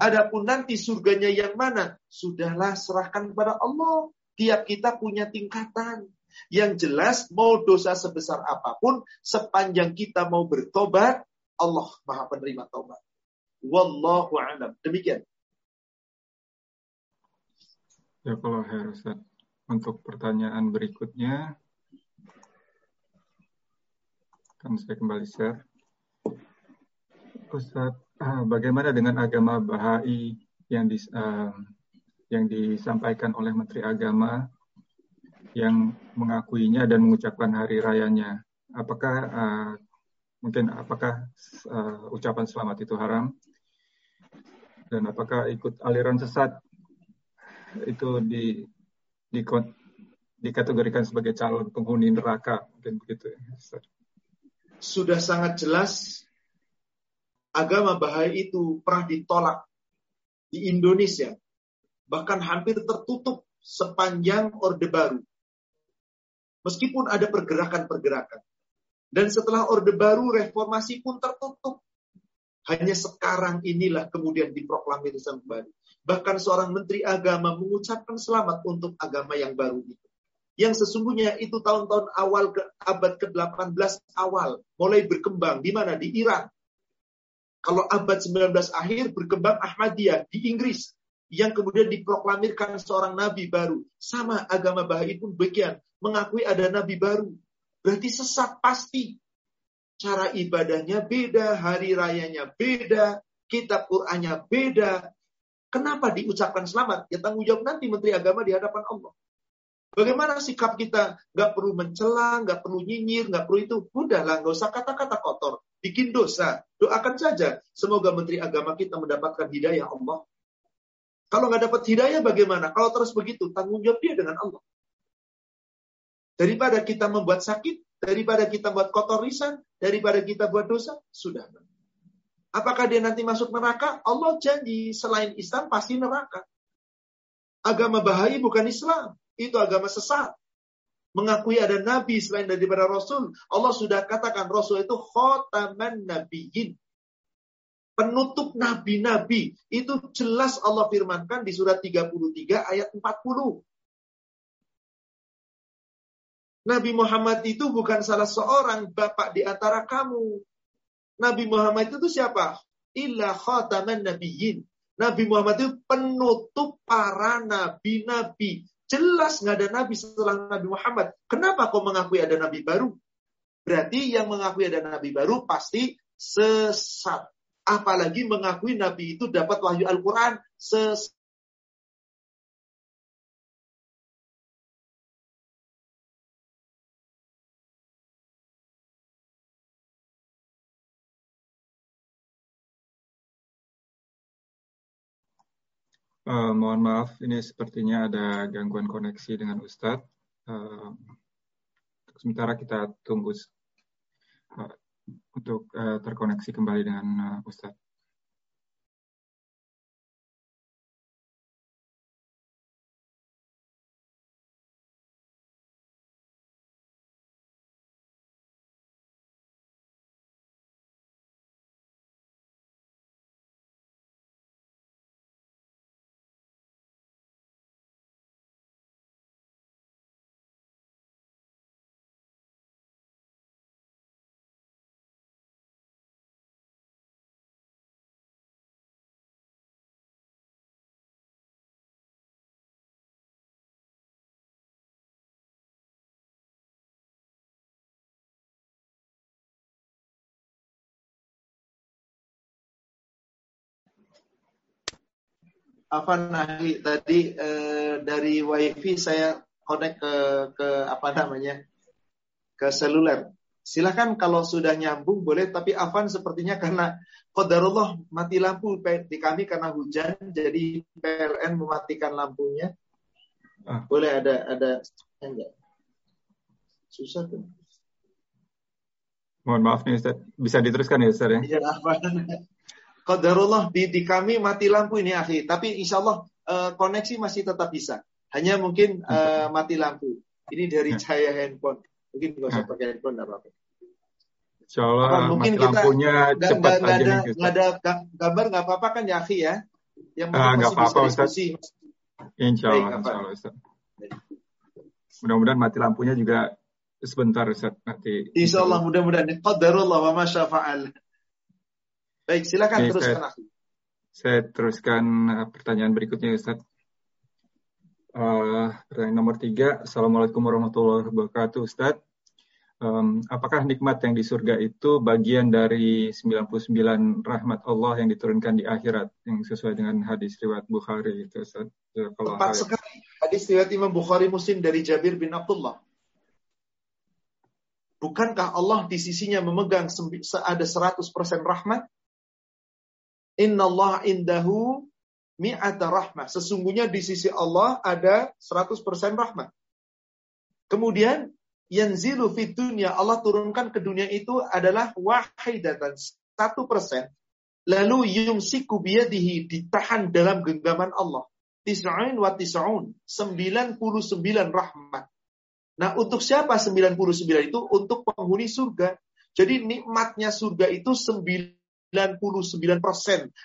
Adapun nanti surganya yang mana? Sudahlah serahkan kepada Allah. Tiap kita punya tingkatan. Yang jelas mau dosa sebesar apa pun sepanjang kita mau bertobat, Allah Maha penerima tobat. Wallahu a'lam. Demikian. Ya kalau harus untuk pertanyaan berikutnya Kan saya kembali share. Ustaz, ah, bagaimana dengan agama Bahai yang di, uh, yang disampaikan oleh Menteri Agama yang mengakuinya dan mengucapkan hari rayanya? Apakah uh, mungkin apakah uh, ucapan selamat itu haram? Dan apakah ikut aliran sesat itu di, di dikategorikan sebagai calon penghuni neraka mungkin begitu ya, sudah sangat jelas agama Bahai itu pernah ditolak di Indonesia. Bahkan hampir tertutup sepanjang Orde Baru. Meskipun ada pergerakan-pergerakan. Dan setelah Orde Baru, reformasi pun tertutup. Hanya sekarang inilah kemudian diproklamirkan kembali. Bahkan seorang menteri agama mengucapkan selamat untuk agama yang baru itu yang sesungguhnya itu tahun-tahun awal ke abad ke-18 awal mulai berkembang di mana di Iran. Kalau abad 19 akhir berkembang Ahmadiyah di Inggris yang kemudian diproklamirkan seorang nabi baru. Sama agama Baha'i pun bagian mengakui ada nabi baru. Berarti sesat pasti. Cara ibadahnya beda, hari rayanya beda, kitab Qur'annya beda. Kenapa diucapkan selamat? Ya tanggung jawab nanti Menteri Agama di hadapan Allah. Bagaimana sikap kita? Gak perlu mencela, gak perlu nyinyir, gak perlu itu. Udahlah, gak usah kata-kata kotor. Bikin dosa. Doakan saja. Semoga Menteri Agama kita mendapatkan hidayah Allah. Kalau nggak dapat hidayah bagaimana? Kalau terus begitu, tanggung jawab dia dengan Allah. Daripada kita membuat sakit, daripada kita buat kotor lisan, daripada kita buat dosa, sudah. Apakah dia nanti masuk neraka? Allah janji selain Islam pasti neraka. Agama bahaya bukan Islam itu agama sesat. Mengakui ada nabi selain daripada rasul. Allah sudah katakan rasul itu khotaman nabiyyin. Penutup nabi-nabi. Itu jelas Allah firmankan di surat 33 ayat 40. Nabi Muhammad itu bukan salah seorang bapak di antara kamu. Nabi Muhammad itu siapa? Illa khataman nabiyyin. Nabi Muhammad itu penutup para nabi-nabi. Jelas nggak ada nabi setelah Nabi Muhammad. Kenapa kau mengakui ada nabi baru? Berarti yang mengakui ada nabi baru pasti sesat. Apalagi mengakui nabi itu dapat wahyu Al-Quran. Sesat. Uh, mohon maaf, ini sepertinya ada gangguan koneksi dengan Ustadz. Uh, sementara kita tunggu uh, untuk uh, terkoneksi kembali dengan uh, Ustadz. Apa Nahli tadi eh, dari wifi saya connect ke ke apa namanya ke seluler. Silahkan kalau sudah nyambung boleh, tapi Afan sepertinya karena kodarullah mati lampu di kami karena hujan, jadi PLN mematikan lampunya. Ah. Boleh ada ada enggak? Susah tuh. Mohon maaf nih Ustaz. Bisa diteruskan ya Ustaz ya? Iya, Afan. Qadarullah di, di kami mati lampu ini akhi. Tapi insya Allah uh, koneksi masih tetap bisa. Hanya mungkin uh, mati lampu. Ini dari ya. cahaya handphone. Mungkin nggak usah ya. pakai handphone nggak apa-apa. Insya Allah apa, mungkin mati lampunya kita, cepat gak, aja ada, nih. Gak ada gambar nggak apa-apa kan ya akhi ya? Yang ah, nggak apa-apa Ustaz. Insya Allah, Baik, insya Allah Ustaz. Mudah-mudahan mati lampunya juga sebentar Ustaz nanti. Insya Allah mudah-mudahan. Qadarullah wa masya fa'al. Baik, silakan Oke, teruskan. Saya, saya teruskan uh, pertanyaan berikutnya, Ustaz. Uh, pertanyaan nomor tiga. Assalamualaikum warahmatullahi wabarakatuh, Ustaz. Um, apakah nikmat yang di surga itu bagian dari 99 rahmat Allah yang diturunkan di akhirat yang sesuai dengan hadis riwayat Bukhari itu Ustaz? Tepat sekali. Hadis riwayat Imam Bukhari Muslim dari Jabir bin Abdullah. Bukankah Allah di sisinya memegang ada 100% rahmat? Inna Allah indahu mi'ata rahmah. Sesungguhnya di sisi Allah ada 100% rahmat. Kemudian yanzilu fit dunya Allah turunkan ke dunia itu adalah wahidatan satu persen. Lalu yumsiku biyadihi ditahan dalam genggaman Allah. Tis'ain wa tis'aun. 99 rahmat. Nah untuk siapa 99 itu? Untuk penghuni surga. Jadi nikmatnya surga itu 9 99%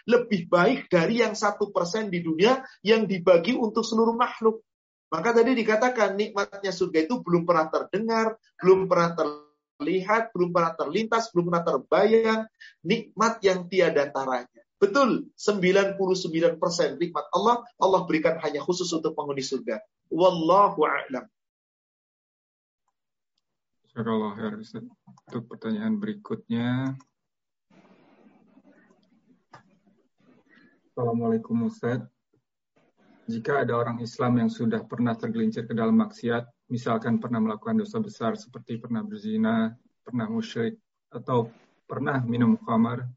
lebih baik dari yang satu persen di dunia yang dibagi untuk seluruh makhluk. Maka tadi dikatakan nikmatnya surga itu belum pernah terdengar, belum pernah terlihat, belum pernah terlintas, belum pernah terbayang. Nikmat yang tiada taranya. Betul, 99% nikmat Allah, Allah berikan hanya khusus untuk penghuni surga. Wallahu a'lam. Allah ya Untuk pertanyaan berikutnya, Assalamualaikum Ustaz. Jika ada orang Islam yang sudah pernah tergelincir ke dalam maksiat, misalkan pernah melakukan dosa besar seperti pernah berzina, pernah musyrik, atau pernah minum khamar,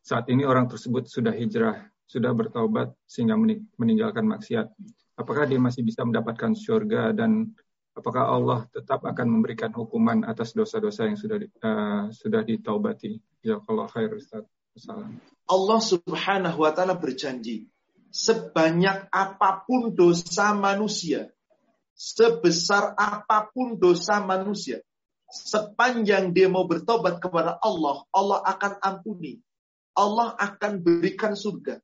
saat ini orang tersebut sudah hijrah, sudah bertaubat sehingga meninggalkan maksiat. Apakah dia masih bisa mendapatkan surga dan apakah Allah tetap akan memberikan hukuman atas dosa-dosa yang sudah uh, sudah ditaubati? kalau khair Ustaz. Allah Subhanahu wa taala berjanji, sebanyak apa pun dosa manusia, sebesar apa pun dosa manusia, sepanjang dia mau bertobat kepada Allah, Allah akan ampuni. Allah akan berikan surga.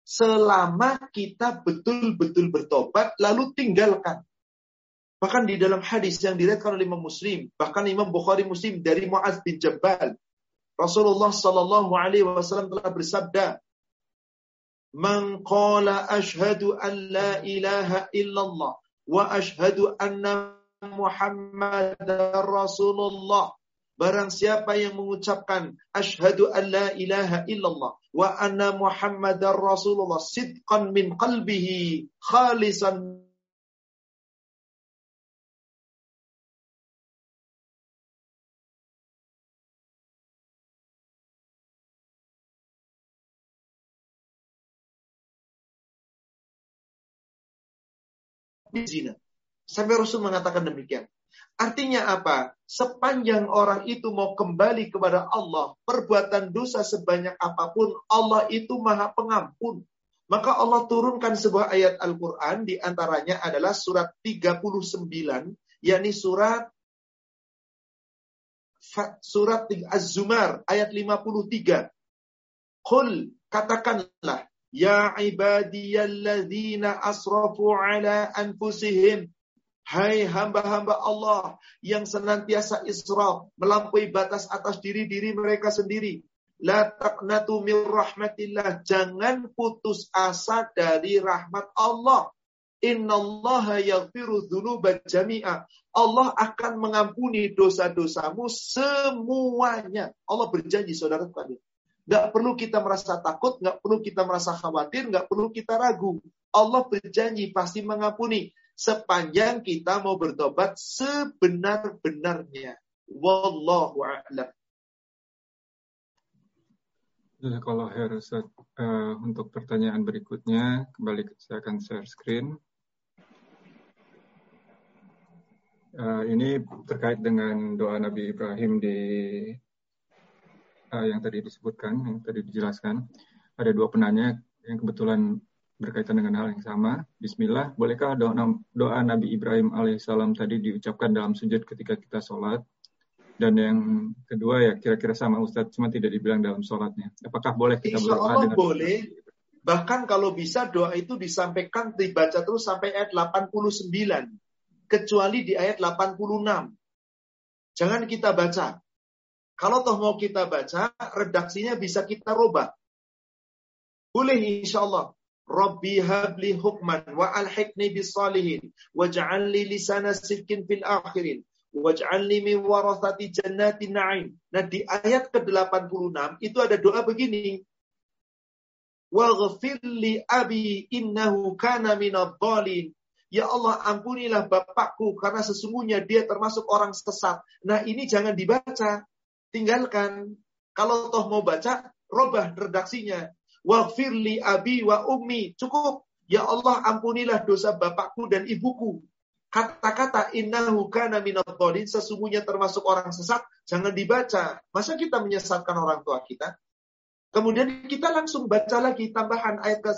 Selama kita betul-betul bertobat lalu tinggalkan. Bahkan di dalam hadis yang diriwayatkan oleh Imam Muslim, bahkan Imam Bukhari Muslim dari Muaz bin Jabal Rasulullah Shallallahu Alaihi Wasallam telah bersabda, Man qala ashhadu an la ilaha illallah wa ashhadu anna Muhammadar Rasulullah. Barang siapa yang mengucapkan asyhadu an la ilaha illallah wa anna Muhammadar Rasulullah sidqan min qalbihi khalisan zina. Sampai Rasul mengatakan demikian. Artinya apa? Sepanjang orang itu mau kembali kepada Allah, perbuatan dosa sebanyak apa pun, Allah itu maha pengampun. Maka Allah turunkan sebuah ayat Al-Quran, di antaranya adalah surat 39, yakni surat surat Az-Zumar ayat 53. Qul katakanlah Ya ibadiyalladzina asrafu ala anfusihim. Hai hamba-hamba Allah yang senantiasa israf, melampaui batas atas diri-diri mereka sendiri. La taqnatu min rahmatillah. Jangan putus asa dari rahmat Allah. Innallaha yaghfiru dzunuba jami'a. Allah akan mengampuni dosa-dosamu semuanya. Allah berjanji saudara sekalian. Nggak perlu kita merasa takut, nggak perlu kita merasa khawatir, nggak perlu kita ragu. Allah berjanji pasti mengampuni sepanjang kita mau bertobat sebenar-benarnya. Wallahu a'lam. Kalau harus uh, eh, untuk pertanyaan berikutnya, kembali saya akan share screen. Uh, ini terkait dengan doa Nabi Ibrahim di uh, yang tadi disebutkan, yang tadi dijelaskan, ada dua penanya yang kebetulan berkaitan dengan hal yang sama. Bismillah, bolehkah doa, doa Nabi Ibrahim alaihissalam tadi diucapkan dalam sujud ketika kita sholat? Dan yang kedua ya kira-kira sama Ustadz, cuma tidak dibilang dalam sholatnya. Apakah boleh kita Insya berdoa dengan boleh. Bahkan kalau bisa doa itu disampaikan, dibaca terus sampai ayat 89. Kecuali di ayat 86. Jangan kita baca. Kalau toh mau kita baca, redaksinya bisa kita rubah. Boleh insya Allah. Rabbi habli hukman wa alhiqni bis salihin waj'alni lisana sidqin fil akhirin waj'alni min warathati jannatin na'im. Nah, di ayat ke-86 itu ada doa begini. Waghfir li abi innahu kana minadh dhalin. Ya Allah ampunilah bapakku karena sesungguhnya dia termasuk orang sesat. Nah ini jangan dibaca tinggalkan. Kalau toh mau baca, robah redaksinya. Waghfirli abi wa ummi. Cukup. Ya Allah ampunilah dosa bapakku dan ibuku. Kata-kata innahu kana minadhdallin sesungguhnya termasuk orang sesat jangan dibaca. Masa kita menyesatkan orang tua kita? Kemudian kita langsung baca lagi tambahan ayat ke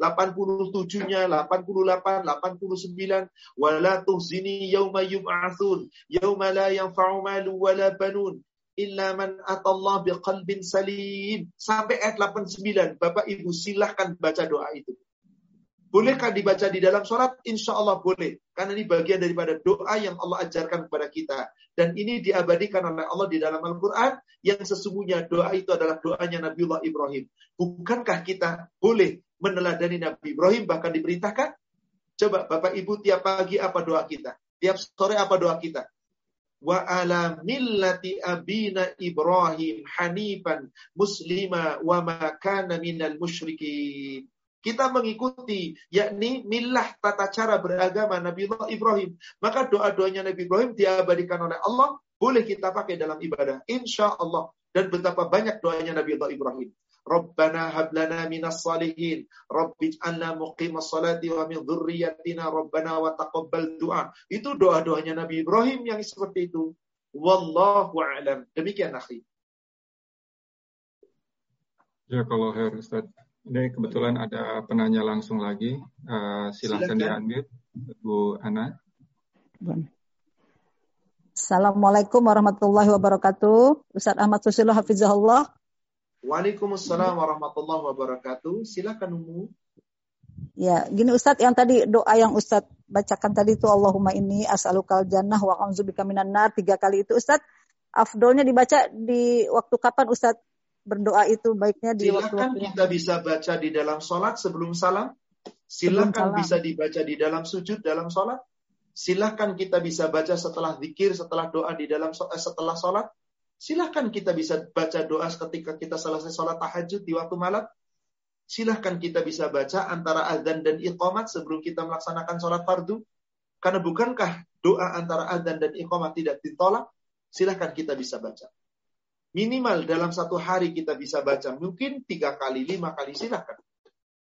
87-nya, 88, 89. Wala tuhzini yauma yub'atsun, yauma la yanfa'u malu wala banun illa man atallah biqalbin salim. Sampai ayat 89. Bapak Ibu silahkan baca doa itu. Bolehkah dibaca di dalam sholat? Insya Allah boleh. Karena ini bagian daripada doa yang Allah ajarkan kepada kita. Dan ini diabadikan oleh Allah di dalam Al-Quran. Yang sesungguhnya doa itu adalah doanya Nabiullah Ibrahim. Bukankah kita boleh meneladani Nabi Ibrahim bahkan diperintahkan? Coba Bapak Ibu tiap pagi apa doa kita? Tiap sore apa doa kita? Wa ala millati abina Ibrahim hanifan muslima wa ma kana minal musyrikin. Kita mengikuti yakni milah tata cara beragama Nabi Ibrahim. Maka doa-doanya Nabi Ibrahim diabadikan oleh Allah boleh kita pakai dalam ibadah. Insya Allah. Dan betapa banyak doanya Nabi Ibrahim. Rabbana hablana minas salihin. Rabbi anna muqimas salati wa min dhurriyyatina Rabbana wa taqabbal du'a. Itu doa-doanya Nabi Ibrahim yang seperti itu. Wallahu a'lam. Demikian akhi. Ya kalau Her Ustaz. Ini kebetulan ada penanya langsung lagi. Uh, silahkan, silahkan. diambil, Bu Ana. Assalamualaikum warahmatullahi wabarakatuh. Ustaz Ahmad Susilo Hafizahullah. Waalaikumsalam warahmatullahi wabarakatuh. Silakan Umu. Ya, gini Ustadz yang tadi doa yang Ustadz bacakan tadi itu Allahumma ini as'alukal jannah wa a'udzubika minan nar tiga kali itu Ustadz afdolnya dibaca di waktu kapan Ustadz berdoa itu baiknya di Silakan waktu kita bisa baca di dalam sholat sebelum salam. Silakan bisa dibaca di dalam sujud dalam sholat. Silakan kita bisa baca setelah zikir, setelah doa di dalam eh, setelah sholat. Silakan kita bisa baca doa ketika kita selesai sholat tahajud di waktu malam. Silahkan kita bisa baca antara azan dan iqamat sebelum kita melaksanakan sholat fardu. Karena bukankah doa antara azan dan iqamat tidak ditolak? Silahkan kita bisa baca. Minimal dalam satu hari kita bisa baca. Mungkin tiga kali, lima kali, silahkan.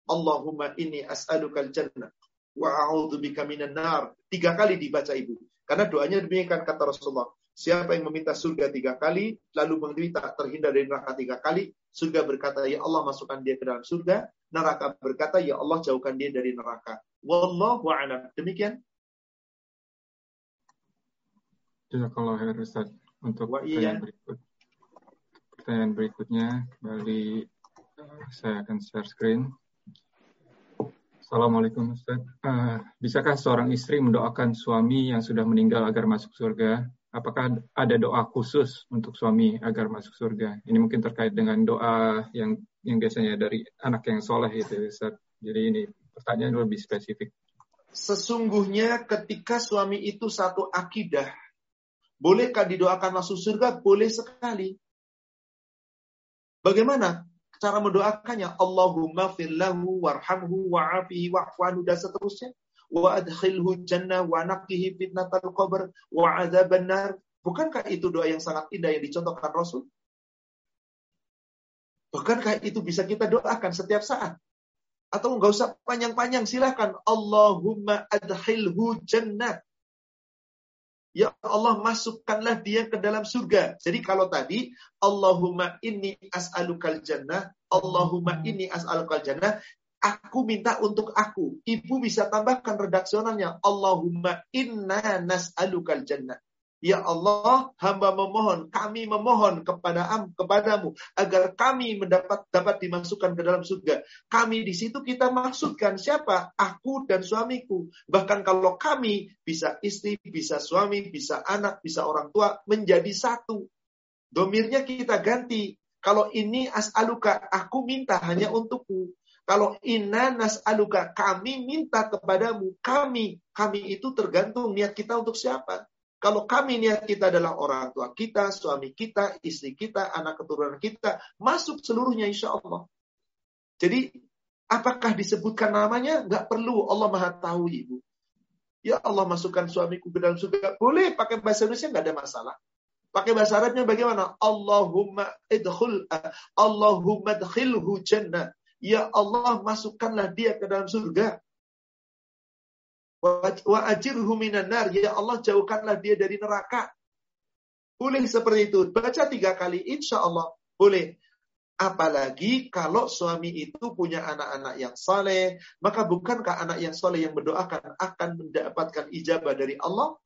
Allahumma inni as'alukal jannah wa a'udzubika minan nar. Tiga kali dibaca ibu. Karena doanya demikian kata Rasulullah. Siapa yang meminta surga tiga kali, lalu meminta terhindar dari neraka tiga kali, surga berkata, Ya Allah masukkan dia ke dalam surga, neraka berkata, Ya Allah jauhkan dia dari neraka. Wallahu a'lam. Demikian. Jazakallah khair Ustaz. Untuk pertanyaan berikut. Pertanyaan berikutnya kembali saya akan share screen. Assalamualaikum Ustaz. Uh, bisakah seorang istri mendoakan suami yang sudah meninggal agar masuk surga? Apakah ada doa khusus untuk suami agar masuk surga? Ini mungkin terkait dengan doa yang yang biasanya dari anak yang soleh itu, Ustaz. Jadi ini pertanyaan lebih spesifik. Sesungguhnya ketika suami itu satu akidah, bolehkah didoakan masuk surga? Boleh sekali. Bagaimana cara mendoakannya? Allahumma firlahu warhamhu wa'afihi wa'fu'anhu dan seterusnya wa adkhilhu jannah wa naqihi fitnatal qabr wa adzaban nar. Bukankah itu doa yang sangat indah yang dicontohkan Rasul? Bukankah itu bisa kita doakan setiap saat? Atau enggak usah panjang-panjang, silakan. Allahumma adkhilhu jannah. Ya Allah masukkanlah dia ke dalam surga. Jadi kalau tadi Allahumma inni as'alukal jannah, Allahumma inni as'alukal jannah, Aku minta untuk aku. Ibu bisa tambahkan redaksionalnya. Allahumma inna nas'alukal jannah. Ya Allah, hamba memohon, kami memohon kepada am, kepadamu agar kami mendapat dapat dimasukkan ke dalam surga. Kami di situ kita maksudkan siapa? Aku dan suamiku. Bahkan kalau kami bisa istri, bisa suami, bisa anak, bisa orang tua menjadi satu. Domirnya kita ganti. Kalau ini as'aluka, aku minta hanya untukku. Kalau inna nas'aluka, kami minta kepadamu, kami, kami itu tergantung niat kita untuk siapa. Kalau kami niat kita adalah orang tua kita, suami kita, istri kita, anak keturunan kita, masuk seluruhnya insya Allah. Jadi, apakah disebutkan namanya? Nggak perlu, Allah maha tahu ibu. Ya Allah masukkan suamiku ke dalam surga. Boleh pakai bahasa Indonesia, nggak ada masalah. Pakai bahasa Arabnya bagaimana? Allahumma idkhul, Allahumma idkhilhu jannah. Ya Allah masukkanlah dia ke dalam surga. Wa ajirhu minan nar. Ya Allah jauhkanlah dia dari neraka. Boleh seperti itu. Baca tiga kali. Insya Allah. Boleh. Apalagi kalau suami itu punya anak-anak yang saleh, maka bukankah anak yang saleh yang mendoakan akan mendapatkan ijabah dari Allah?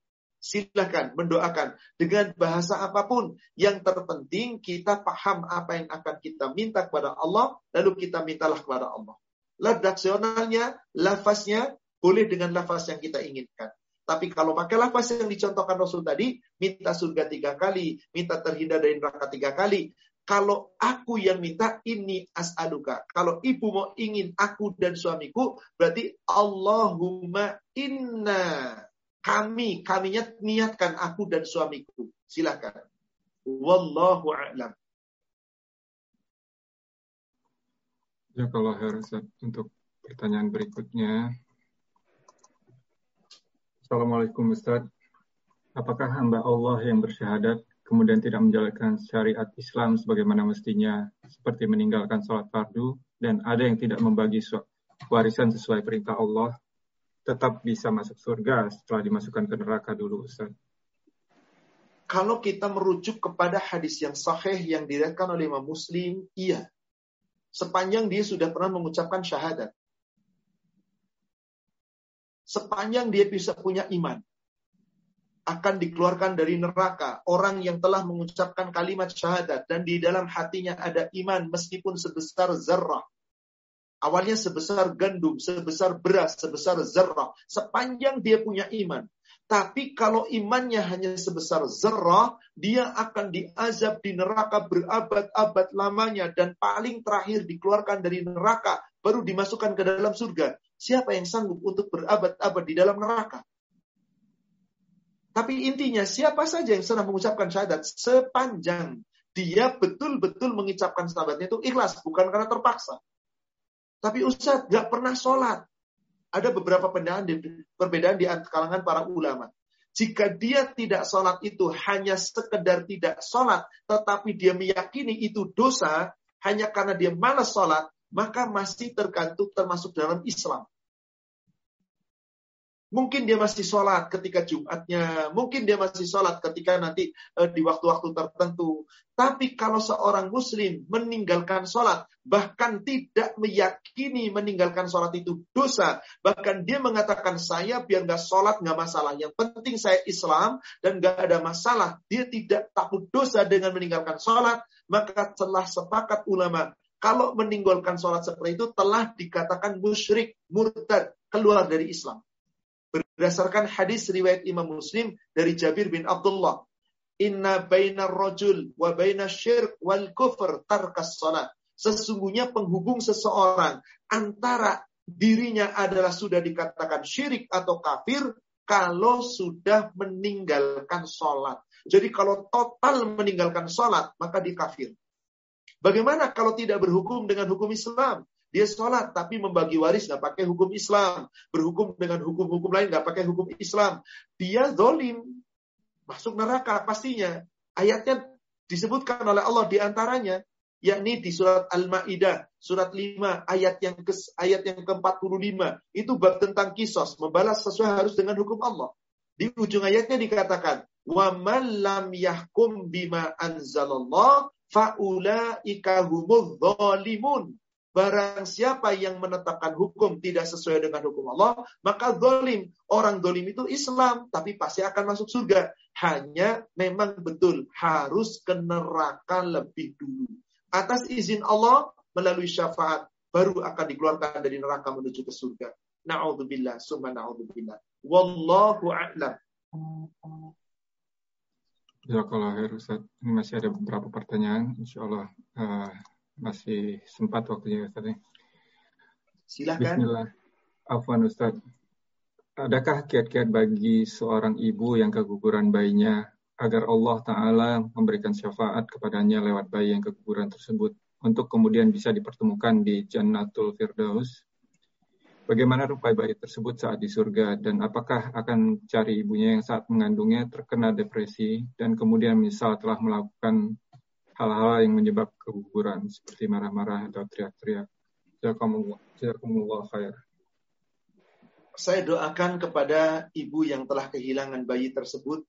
Silahkan mendoakan dengan bahasa apa pun. Yang terpenting kita paham apa yang akan kita minta kepada Allah, lalu kita mintalah kepada Allah. Redaksionalnya, lafaznya boleh dengan lafaz yang kita inginkan. Tapi kalau pakai lafaz yang dicontohkan Rasul tadi, minta surga tiga kali, minta terhindar dari neraka tiga kali. Kalau aku yang minta ini as'aluka. Kalau ibu mau ingin aku dan suamiku, berarti Allahumma inna kami, kaminya niatkan aku dan suamiku. Silakan. Wallahu a'lam. Ya kalau harus untuk pertanyaan berikutnya. Assalamualaikum Ustaz. Apakah hamba Allah yang bersyahadat kemudian tidak menjalankan syariat Islam sebagaimana mestinya seperti meninggalkan sholat fardu dan ada yang tidak membagi warisan sesuai perintah Allah tetap bisa masuk surga setelah dimasukkan ke neraka dulu Ustaz? Kalau kita merujuk kepada hadis yang sahih yang diriwayatkan oleh Imam Muslim, iya. Sepanjang dia sudah pernah mengucapkan syahadat. Sepanjang dia bisa punya iman. Akan dikeluarkan dari neraka orang yang telah mengucapkan kalimat syahadat dan di dalam hatinya ada iman meskipun sebesar zarrah Awalnya sebesar gandum, sebesar beras, sebesar zarah. Sepanjang dia punya iman. Tapi kalau imannya hanya sebesar zerah, dia akan diazab di neraka berabad-abad lamanya dan paling terakhir dikeluarkan dari neraka baru dimasukkan ke dalam surga. Siapa yang sanggup untuk berabad-abad di dalam neraka? Tapi intinya siapa saja yang senang mengucapkan syahadat sepanjang dia betul-betul mengucapkan syahadatnya itu ikhlas, bukan karena terpaksa. Tapi Ustaz gak pernah sholat ada beberapa perbedaan di, perbedaan di kalangan para ulama. Jika dia tidak sholat itu hanya sekedar tidak sholat, tetapi dia meyakini itu dosa, hanya karena dia malas sholat, maka masih tergantung termasuk dalam Islam. Mungkin dia masih sholat ketika Jumatnya, mungkin dia masih sholat ketika nanti uh, di waktu-waktu tertentu. Tapi kalau seorang muslim meninggalkan sholat, bahkan tidak meyakini meninggalkan sholat itu dosa, bahkan dia mengatakan saya biar nggak sholat nggak masalah. Yang penting saya Islam dan nggak ada masalah. Dia tidak takut dosa dengan meninggalkan sholat, maka telah sepakat ulama kalau meninggalkan sholat seperti itu telah dikatakan musyrik, murtad, keluar dari Islam berdasarkan hadis riwayat Imam Muslim dari Jabir bin Abdullah. Inna baina rajul wa baina syirk wal kufr tarkas salat. Sesungguhnya penghubung seseorang antara dirinya adalah sudah dikatakan syirik atau kafir kalau sudah meninggalkan sholat. Jadi kalau total meninggalkan sholat, maka dia kafir. Bagaimana kalau tidak berhukum dengan hukum Islam? Dia sholat tapi membagi waris nggak pakai hukum Islam. Berhukum dengan hukum-hukum lain nggak pakai hukum Islam. Dia zolim. Masuk neraka pastinya. Ayatnya disebutkan oleh Allah di antaranya yakni di surat Al-Maidah surat 5 ayat yang ke ayat yang ke-45 itu bab tentang kisos membalas sesuai harus dengan hukum Allah. Di ujung ayatnya dikatakan wa man lam yahkum bima anzalallah faulaika humudz zalimun. Barang siapa yang menetapkan hukum tidak sesuai dengan hukum Allah, maka dolim. Orang dolim itu Islam, tapi pasti akan masuk surga. Hanya memang betul harus ke neraka lebih dulu. Atas izin Allah, melalui syafaat, baru akan dikeluarkan dari neraka menuju ke surga. Na'udzubillah, summa na'udzubillah. Wallahu a'lam. Ya kalau Ustaz, ini masih ada beberapa pertanyaan. Insya Allah uh, masih sempat waktunya Ustaz. Ya. Silahkan. Bismillah. Afwan Ustaz. Adakah kiat-kiat bagi seorang ibu yang keguguran bayinya agar Allah Ta'ala memberikan syafaat kepadanya lewat bayi yang keguguran tersebut untuk kemudian bisa dipertemukan di Jannatul Firdaus? Bagaimana rupa bayi tersebut saat di surga dan apakah akan cari ibunya yang saat mengandungnya terkena depresi dan kemudian misal telah melakukan hal-hal yang menyebab keguguran seperti marah-marah atau teriak-teriak. Jazakumullah khair. Saya doakan kepada ibu yang telah kehilangan bayi tersebut.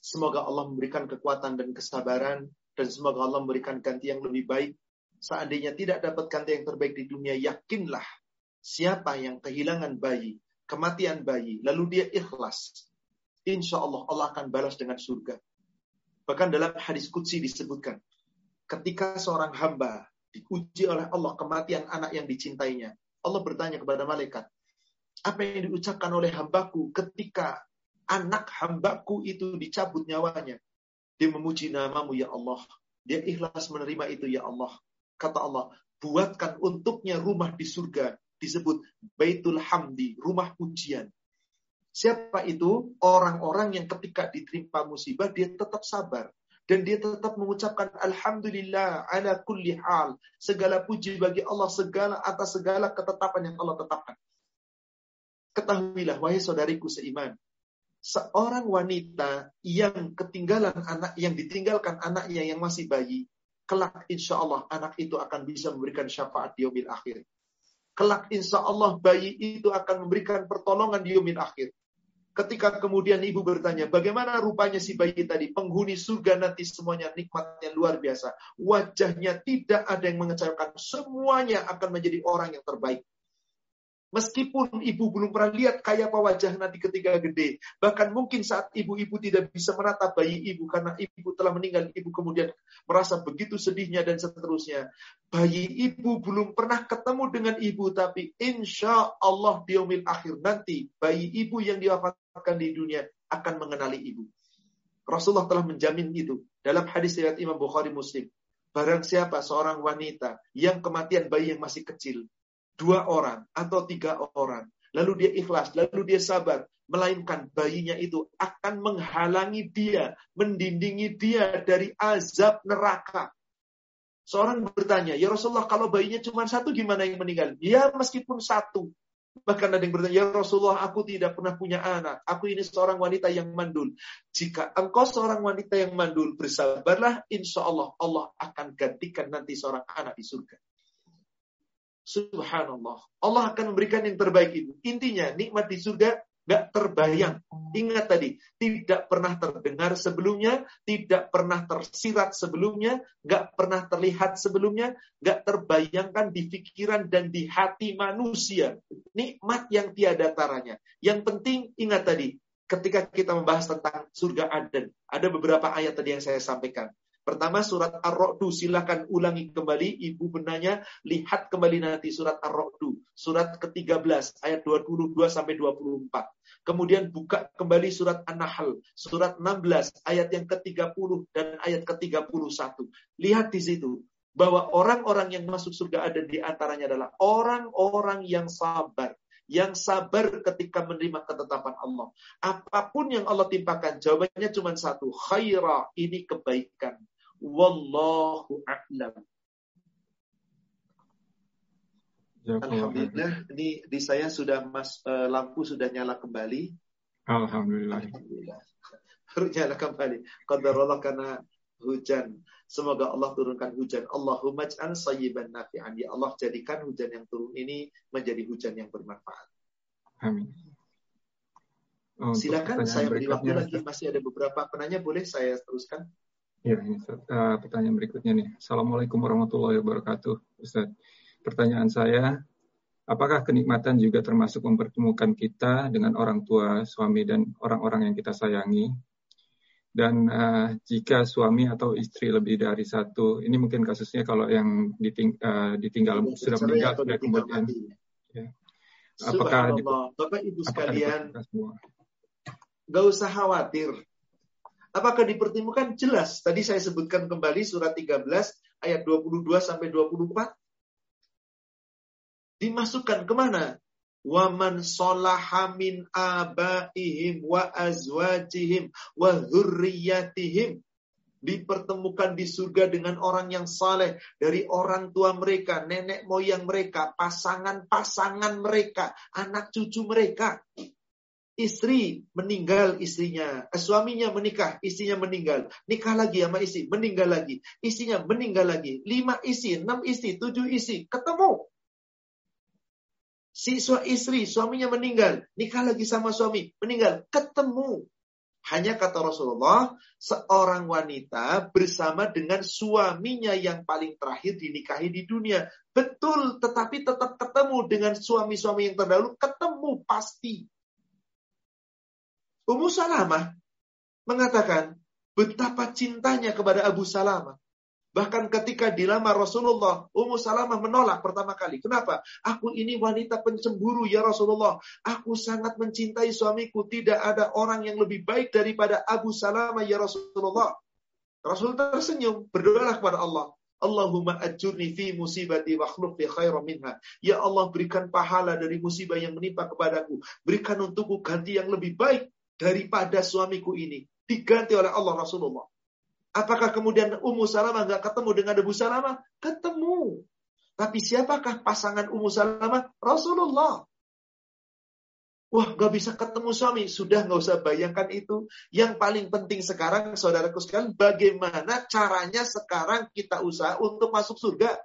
Semoga Allah memberikan kekuatan dan kesabaran. Dan semoga Allah memberikan ganti yang lebih baik. Seandainya tidak dapat ganti yang terbaik di dunia, yakinlah siapa yang kehilangan bayi, kematian bayi, lalu dia ikhlas. Insya Allah Allah akan balas dengan surga. Bahkan dalam hadis kudsi disebutkan, ketika seorang hamba diuji oleh Allah kematian anak yang dicintainya, Allah bertanya kepada malaikat, apa yang diucapkan oleh hambaku ketika anak hambaku itu dicabut nyawanya? Dia memuji namamu ya Allah. Dia ikhlas menerima itu ya Allah. Kata Allah, buatkan untuknya rumah di surga disebut Baitul Hamdi, rumah pujian. Siapa itu? Orang-orang yang ketika diterima musibah dia tetap sabar dan dia tetap mengucapkan alhamdulillah ala kulli hal. Segala puji bagi Allah segala atas segala ketetapan yang Allah tetapkan. Ketahuilah wahai saudariku seiman, seorang wanita yang ketinggalan anak yang ditinggalkan anaknya yang masih bayi, kelak insya Allah anak itu akan bisa memberikan syafaat di akhir. Kelak insya Allah bayi itu akan memberikan pertolongan di akhir. Ketika kemudian ibu bertanya, bagaimana rupanya si bayi tadi? Penghuni surga nanti semuanya nikmatnya luar biasa. Wajahnya tidak ada yang mengecewakan. Semuanya akan menjadi orang yang terbaik. Meskipun ibu belum pernah lihat kayak apa wajah nanti ketika gede. Bahkan mungkin saat ibu-ibu tidak bisa menatap bayi ibu karena ibu telah meninggal. Ibu kemudian merasa begitu sedihnya dan seterusnya. Bayi ibu belum pernah ketemu dengan ibu. Tapi insya Allah di umil akhir nanti. Bayi ibu yang diwafatkan di dunia akan mengenali ibu. Rasulullah telah menjamin itu. Dalam hadis riwayat Imam Bukhari Muslim. Barang siapa seorang wanita yang kematian bayi yang masih kecil dua orang atau tiga orang, lalu dia ikhlas, lalu dia sabar, melainkan bayinya itu akan menghalangi dia, mendindingi dia dari azab neraka. Seorang bertanya, ya Rasulullah kalau bayinya cuma satu gimana yang meninggal? Ya meskipun satu. Bahkan ada yang bertanya, ya Rasulullah aku tidak pernah punya anak. Aku ini seorang wanita yang mandul. Jika engkau seorang wanita yang mandul, bersabarlah, insya Allah Allah akan gantikan nanti seorang anak di surga. Subhanallah. Allah akan memberikan yang terbaik itu. Intinya, nikmat di surga gak terbayang. Ingat tadi, tidak pernah terdengar sebelumnya, tidak pernah tersirat sebelumnya, gak pernah terlihat sebelumnya, gak terbayangkan di pikiran dan di hati manusia. Nikmat yang tiada taranya. Yang penting, ingat tadi, ketika kita membahas tentang surga Aden, ada beberapa ayat tadi yang saya sampaikan. Pertama surat Ar-Ra'du, silakan ulangi kembali. Ibu benanya, lihat kembali nanti surat Ar-Ra'du. Surat ke-13, ayat 22 sampai 24. Kemudian buka kembali surat An-Nahl, surat 16, ayat yang ke-30 dan ayat ke-31. Lihat di situ, bahwa orang-orang yang masuk surga ada di antaranya adalah orang-orang yang sabar yang sabar ketika menerima ketetapan Allah. Apa pun yang Allah timpakan, jawabannya cuma satu, khaira, ini kebaikan. Wallahu a'lam. Alhamdulillah, ini di saya sudah mas uh, lampu sudah nyala kembali. Alhamdulillah. Alhamdulillah. (laughs) nyala kembali. Qadarullah karena hujan. Semoga Allah turunkan hujan. Allahumma ja'al sayyiban nafi'an. Ya Allah jadikan hujan yang turun ini menjadi hujan yang bermanfaat. Amin. Silakan saya beri waktu lagi masih ada beberapa penanya boleh saya teruskan. Ya, ini uh, pertanyaan berikutnya nih. Assalamualaikum warahmatullahi wabarakatuh, Ustaz. Pertanyaan saya, apakah kenikmatan juga termasuk mempertemukan kita dengan orang tua, suami, dan orang-orang yang kita sayangi? Dan uh, jika suami atau istri lebih dari satu, ini mungkin kasusnya kalau yang diting, uh, ditinggal ya, sudah meninggal, sudah kemudian, ya. apakah Bapak Ibu sekalian, nggak usah khawatir Apakah dipertemukan? Jelas. Tadi saya sebutkan kembali surat 13 ayat 22 sampai 24. Dimasukkan ke mana? Waman solaha min abaihim wa azwajihim wa dhurriyatihim dipertemukan di surga dengan orang yang saleh dari orang tua mereka, nenek moyang mereka, pasangan-pasangan mereka, anak cucu mereka istri meninggal istrinya, eh, suaminya menikah, istrinya meninggal, nikah lagi sama istri, meninggal lagi, istrinya meninggal lagi, lima istri, enam istri, tujuh istri, ketemu. Si istri, suaminya meninggal, nikah lagi sama suami, meninggal, ketemu. Hanya kata Rasulullah, seorang wanita bersama dengan suaminya yang paling terakhir dinikahi di dunia. Betul, tetapi tetap ketemu dengan suami-suami yang terdahulu, ketemu pasti. Ummu Salamah mengatakan betapa cintanya kepada Abu Salamah. Bahkan ketika dilamar Rasulullah, Ummu Salamah menolak pertama kali. Kenapa? Aku ini wanita pencemburu ya Rasulullah. Aku sangat mencintai suamiku. Tidak ada orang yang lebih baik daripada Abu Salamah ya Rasulullah. Rasul tersenyum, berdoalah kepada Allah. Allahumma ajurni fi musibati wa fi khairan minha. Ya Allah berikan pahala dari musibah yang menimpa kepadaku. Berikan untukku ganti yang lebih baik daripada suamiku ini. Diganti oleh Allah Rasulullah. Apakah kemudian Ummu Salamah nggak ketemu dengan Abu Salamah? Ketemu. Tapi siapakah pasangan Ummu Salamah? Rasulullah. Wah, nggak bisa ketemu suami. Sudah nggak usah bayangkan itu. Yang paling penting sekarang, saudaraku sekalian, bagaimana caranya sekarang kita usaha untuk masuk surga.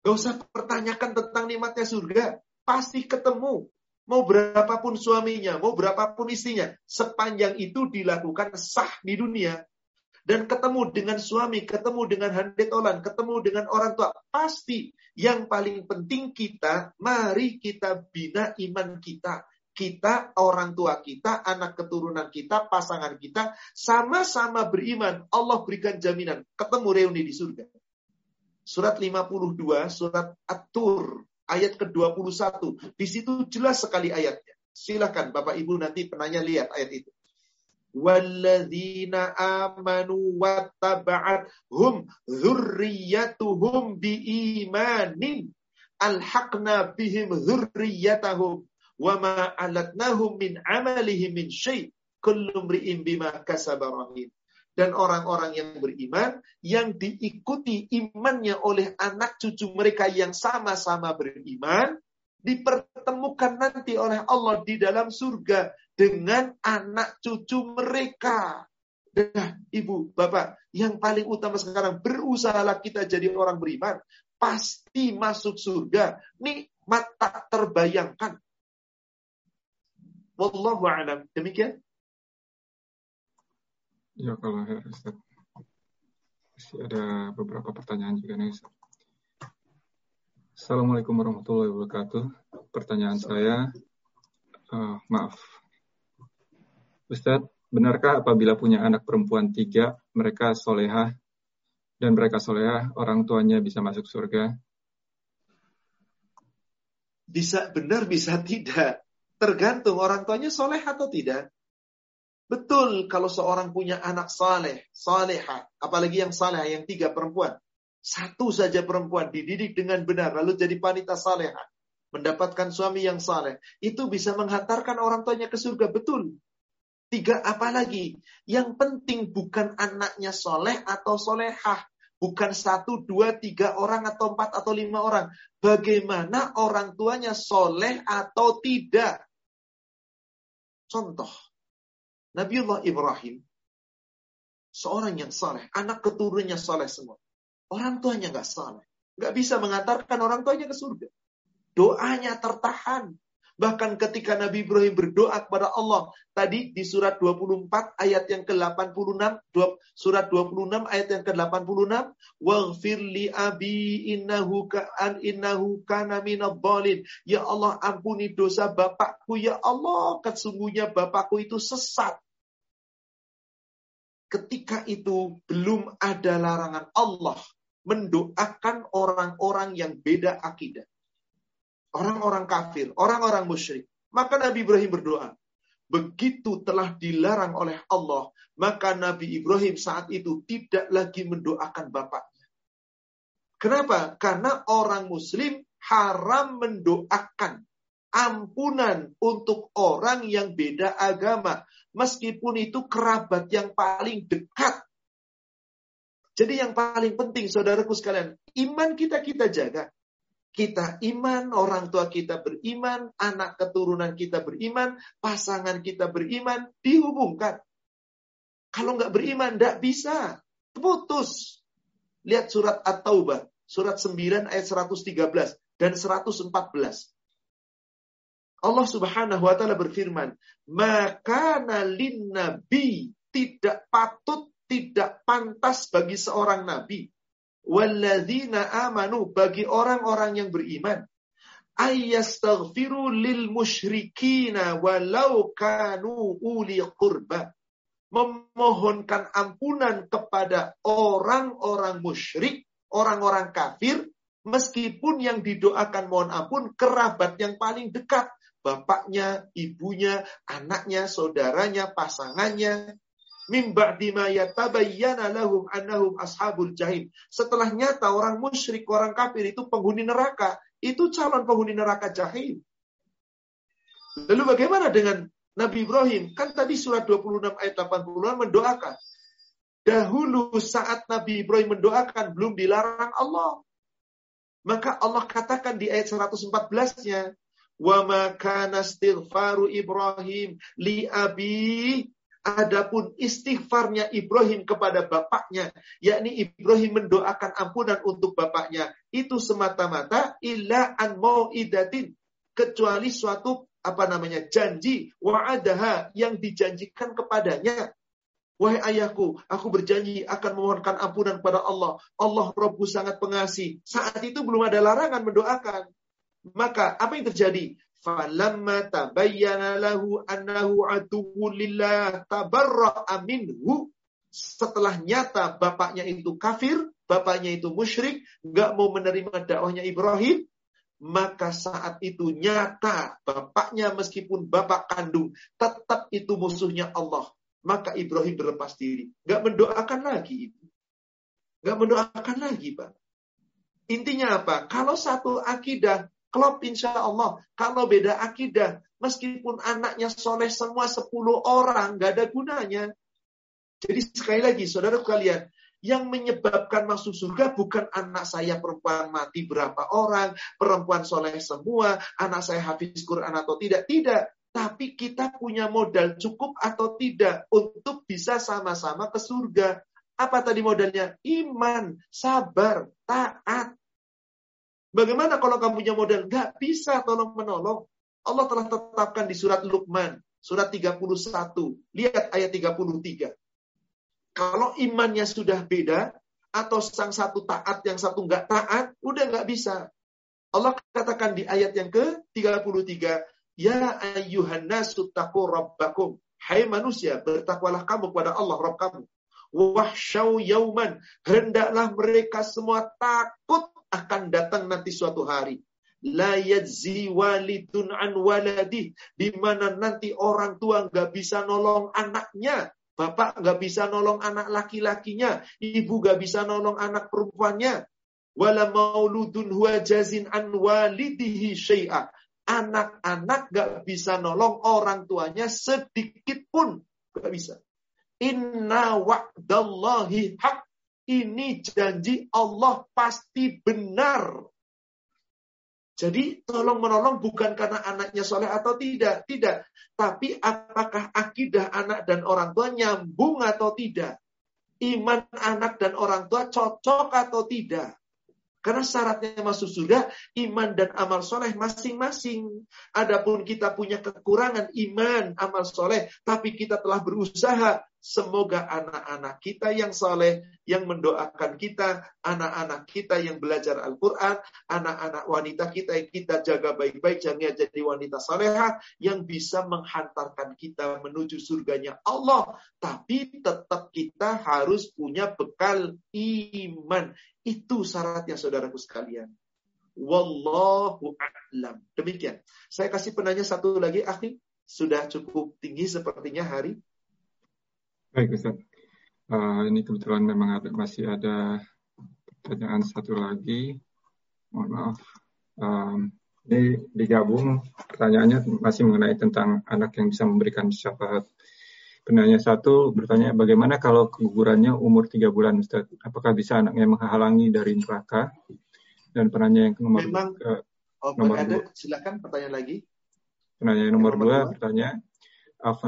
Gak usah pertanyakan tentang nikmatnya surga. Pasti ketemu. Mau berapapun suaminya, mau berapapun istrinya, sepanjang itu dilakukan sah di dunia. dan ketemu dengan suami, ketemu dengan handetolan, ketemu dengan orang tua, pasti yang paling penting kita, mari kita bina iman kita. Kita, orang tua kita, anak keturunan kita, pasangan kita, sama-sama beriman. Allah berikan jaminan. Ketemu reuni di surga. Surat 52, surat At-Tur, ayat ke-21. Di situ jelas sekali ayatnya. Silakan Bapak Ibu nanti penanya lihat ayat itu. Walladzina amanu wattaba'athum dzurriyyatuhum biimanin alhaqna bihim dzurriyyatahum wama alatnahum min amalihim min syai' kullu mri'in bima kasaba dan orang-orang yang beriman yang diikuti imannya oleh anak cucu mereka yang sama-sama beriman dipertemukan nanti oleh Allah di dalam surga dengan anak cucu mereka. Nah, ibu, bapak, yang paling utama sekarang berusahalah kita jadi orang beriman, pasti masuk surga. Nikmat tak terbayangkan. Wallahu a'lam. Demikian. Ya kalau Ustaz. Masih ada beberapa pertanyaan juga nih Ustaz. Assalamualaikum warahmatullahi wabarakatuh. Pertanyaan saya, uh, maaf, Ustadz, benarkah apabila punya anak perempuan tiga, mereka solehah, dan mereka solehah, orang tuanya bisa masuk surga? Bisa benar, bisa (laughs) tidak. Tergantung orang tuanya soleh atau tidak. Betul kalau seorang punya anak saleh, saleha, apalagi yang saleh, yang tiga perempuan. Satu saja perempuan dididik dengan benar, lalu jadi wanita saleha. Mendapatkan suami yang saleh. Itu bisa menghantarkan orang tuanya ke surga, betul. Tiga apa lagi? Yang penting bukan anaknya soleh atau solehah. Bukan satu, dua, tiga orang atau empat atau lima orang. Bagaimana orang tuanya soleh atau tidak? Contoh. Nabiullah Ibrahim. Seorang yang soleh. Anak keturunannya soleh semua. Orang tuanya nggak soleh. Nggak bisa mengantarkan orang tuanya ke surga. Doanya tertahan. Bahkan ketika Nabi Ibrahim berdoa kepada Allah, tadi di surat 24 ayat yang ke-86, surat 26 ayat yang ke-86, "Waghfir li abi innahu ka'an innahu kana minadh Ya Allah, ampuni dosa bapakku. Ya Allah, kesungguhnya bapakku itu sesat. Ketika itu belum ada larangan Allah mendoakan orang-orang yang beda akidah orang-orang kafir, orang-orang musyrik. Maka Nabi Ibrahim berdoa. Begitu telah dilarang oleh Allah, maka Nabi Ibrahim saat itu tidak lagi mendoakan bapaknya. Kenapa? Karena orang muslim haram mendoakan ampunan untuk orang yang beda agama. Meskipun itu kerabat yang paling dekat. Jadi yang paling penting saudaraku sekalian, iman kita kita jaga kita iman, orang tua kita beriman, anak keturunan kita beriman, pasangan kita beriman, dihubungkan. Kalau nggak beriman, nggak bisa. Putus. Lihat surat At-Taubah, surat 9 ayat 113 dan 114. Allah Subhanahu wa taala berfirman, "Maka nalin nabi tidak patut, tidak pantas bagi seorang nabi walladzina amanu bagi orang-orang yang beriman ayyastaghfiru lil musyrikina walau kanu uli qurba. Memohonkan ampunan kepada orang-orang musyrik, orang-orang kafir meskipun yang didoakan mohon ampun kerabat yang paling dekat bapaknya, ibunya, anaknya, saudaranya, pasangannya, Mim ba'dima yatabayyana lahum annahum ashabul jahim. Setelah nyata orang musyrik, orang kafir itu penghuni neraka. Itu calon penghuni neraka jahim. Lalu bagaimana dengan Nabi Ibrahim? Kan tadi surat 26 ayat 80 mendoakan. Dahulu saat Nabi Ibrahim mendoakan belum dilarang Allah. Maka Allah katakan di ayat 114-nya, "Wa ma kana istighfaru Ibrahim li abi Adapun istighfarnya Ibrahim kepada bapaknya, yakni Ibrahim mendoakan ampunan untuk bapaknya, itu semata-mata illa an mau'idatin, kecuali suatu apa namanya janji wa'adaha yang dijanjikan kepadanya. Wahai ayahku, aku berjanji akan memohonkan ampunan pada Allah. Allah Robku sangat pengasih. Saat itu belum ada larangan mendoakan. Maka apa yang terjadi? Falamma tabayyana lahu annahu aduwwun lillah tabarra'a minhu. Setelah nyata bapaknya itu kafir, bapaknya itu musyrik, nggak mau menerima dakwahnya Ibrahim, maka saat itu nyata bapaknya meskipun bapak kandung tetap itu musuhnya Allah maka Ibrahim berlepas diri. Gak mendoakan lagi itu. Gak mendoakan lagi, Pak. Intinya apa? Kalau satu akidah, klop insya Allah. Kalau beda akidah, meskipun anaknya soleh semua 10 orang, gak ada gunanya. Jadi sekali lagi, saudara kalian, yang menyebabkan masuk surga bukan anak saya perempuan mati berapa orang, perempuan soleh semua, anak saya hafiz Quran atau tidak. Tidak tapi kita punya modal cukup atau tidak untuk bisa sama-sama ke surga. Apa tadi modalnya? Iman, sabar, taat. Bagaimana kalau kamu punya modal? Gak bisa tolong menolong. Allah telah tetapkan di surat Luqman, surat 31. Lihat ayat 33. Kalau imannya sudah beda, atau sang satu taat, yang satu nggak taat, udah nggak bisa. Allah katakan di ayat yang ke-33, Ya ayyuhan nasu taqu rabbakum. Hai manusia, bertakwalah kamu kepada Allah Rabb kamu. Wahsyau yauman. Hendaklah mereka semua takut akan datang nanti suatu hari. La walidun an. Di mana nanti orang tua nggak bisa nolong anaknya. Bapak nggak bisa nolong anak laki-lakinya. Ibu nggak bisa nolong anak perempuannya. Wala mauludun huwa jazin an walidihi syai'ah anak-anak gak bisa nolong orang tuanya sedikit pun. Gak bisa. Inna wa'dallahi haq. Ini janji Allah pasti benar. Jadi tolong menolong bukan karena anaknya soleh atau tidak. Tidak. Tapi apakah akidah anak dan orang tua nyambung atau tidak. Iman anak dan orang tua cocok atau tidak. Karena syaratnya masuk surga, iman dan amal soleh masing-masing. Adapun kita punya kekurangan iman, amal soleh, tapi kita telah berusaha Semoga anak-anak kita yang soleh, yang mendoakan kita, anak-anak kita yang belajar Al-Quran, anak-anak wanita kita yang kita jaga baik-baik, jangan jadi wanita soleha, yang bisa menghantarkan kita menuju surganya Allah. Tapi tetap kita harus punya bekal iman. Itu syaratnya saudaraku sekalian. Wallahu a'lam. Demikian. Saya kasih penanya satu lagi, Akhi. Sudah cukup tinggi sepertinya hari. Baik Ustaz. Uh, ini kebetulan memang ada, masih ada pertanyaan satu lagi. Mohon maaf. Um, ini digabung pertanyaannya masih mengenai tentang anak yang bisa memberikan syafaat. Penanya satu bertanya bagaimana kalau kegugurannya umur tiga bulan Ustaz? Apakah bisa anaknya menghalangi dari neraka? Dan penanya yang nomor Memang, ke, oh, nomor ada, dua. silakan pertanyaan lagi. Penanya nomor, nomor dua, dua bertanya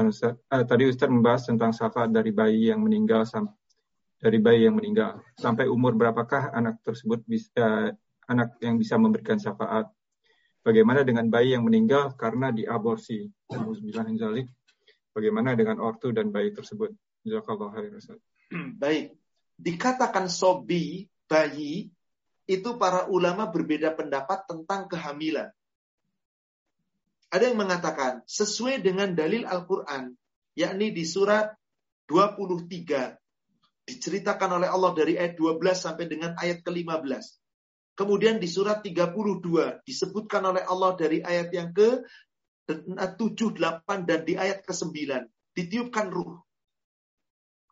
Ustaz. Eh, tadi Ustaz membahas tentang syafaat dari bayi yang meninggal dari bayi yang meninggal. Sampai umur berapakah anak tersebut bisa anak yang bisa memberikan syafaat? Bagaimana dengan bayi yang meninggal karena diaborsi? Bagaimana dengan ortu dan bayi tersebut? (clears throat) Baik. Dikatakan sobi, bayi, itu para ulama berbeda pendapat tentang kehamilan. Ada yang mengatakan sesuai dengan dalil Al-Quran, yakni di surat 23 diceritakan oleh Allah dari ayat 12 sampai dengan ayat ke-15. Kemudian di surat 32 disebutkan oleh Allah dari ayat yang ke 7, 8 dan di ayat ke-9 ditiupkan ruh.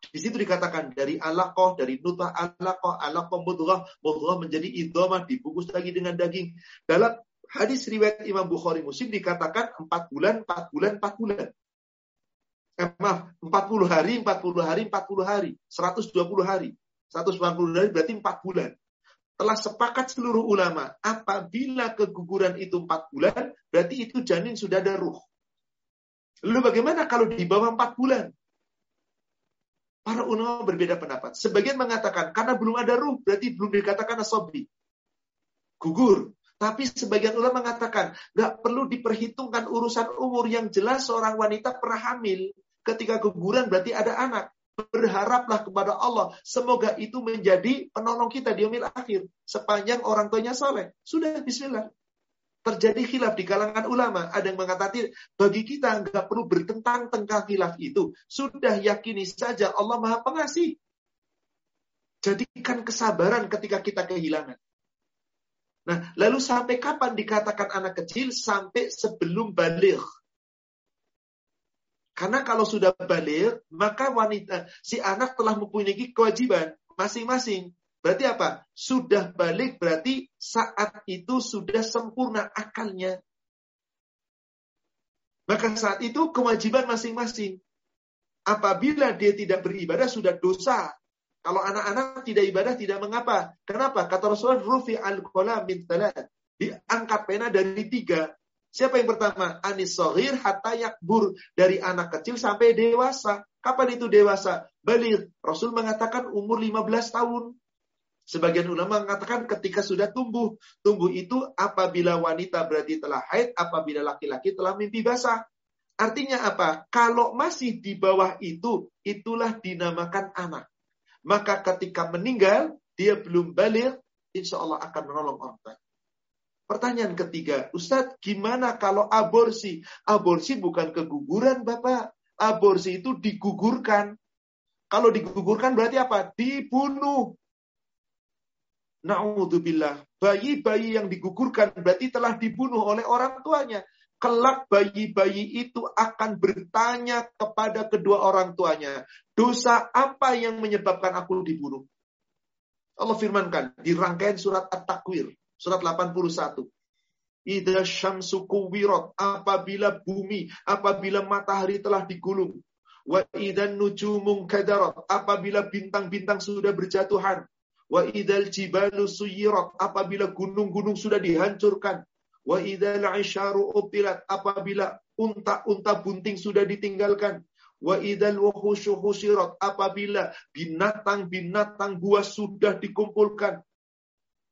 Di situ dikatakan dari alaqah, dari nutah alaqah, alaqah mudghah, mudghah menjadi idhamah, dibungkus lagi dengan daging. Dalam hadis riwayat Imam Bukhari Muslim dikatakan 4 bulan, 4 bulan, 4 bulan. Eh, maaf, 40 hari, 40 hari, 40 hari. 120 hari. 190 hari berarti 4 bulan. Telah sepakat seluruh ulama, apabila keguguran itu 4 bulan, berarti itu janin sudah ada ruh. Lalu bagaimana kalau di bawah 4 bulan? Para ulama berbeda pendapat. Sebagian mengatakan, karena belum ada ruh, berarti belum dikatakan asobi. Gugur. Tapi sebagian ulama mengatakan, nggak perlu diperhitungkan urusan umur yang jelas seorang wanita pernah hamil. Ketika guguran berarti ada anak. Berharaplah kepada Allah. Semoga itu menjadi penolong kita di umil akhir. Sepanjang orang tuanya soleh. Sudah, bismillah. Terjadi khilaf di kalangan ulama. Ada yang mengatakan, bagi kita nggak perlu bertentang tentang khilaf itu. Sudah yakini saja Allah maha pengasih. Jadikan kesabaran ketika kita kehilangan. Nah, lalu sampai kapan dikatakan anak kecil? Sampai sebelum balik. Karena kalau sudah balik, maka wanita si anak telah mempunyai kewajiban masing-masing. Berarti apa? Sudah balik berarti saat itu sudah sempurna akalnya. Maka saat itu kewajiban masing-masing. Apabila dia tidak beribadah sudah dosa. Kalau anak-anak tidak ibadah tidak mengapa. Kenapa? Kata Rasulullah, rufi al min Diangkat pena dari tiga. Siapa yang pertama? Anis sohir hatta yakbur. Dari anak kecil sampai dewasa. Kapan itu dewasa? Balir. Rasul mengatakan umur 15 tahun. Sebagian ulama mengatakan ketika sudah tumbuh. Tumbuh itu apabila wanita berarti telah haid, apabila laki-laki telah mimpi basah. Artinya apa? Kalau masih di bawah itu, itulah dinamakan anak. Maka ketika meninggal, dia belum balik, insya Allah akan menolong orang tua. Pertanyaan ketiga, Ustadz, gimana kalau aborsi? Aborsi bukan keguguran, Bapak. Aborsi itu digugurkan. Kalau digugurkan berarti apa? Dibunuh. Na'udzubillah. Bayi-bayi yang digugurkan berarti telah dibunuh oleh orang tuanya kelak bayi-bayi itu akan bertanya kepada kedua orang tuanya, dosa apa yang menyebabkan aku dibunuh? Allah firmankan di rangkaian surat At-Takwir, surat 81. Ida syamsu kuwirat, apabila bumi, apabila matahari telah digulung. Wa idan nujumun kadarat, apabila bintang-bintang sudah berjatuhan. Wa idal jibalu suyirat, apabila gunung-gunung sudah dihancurkan. Wa idzal isyaru utilat apabila unta-unta bunting sudah ditinggalkan. Wa idzal wuhusyu husirat apabila binatang-binatang buas sudah dikumpulkan.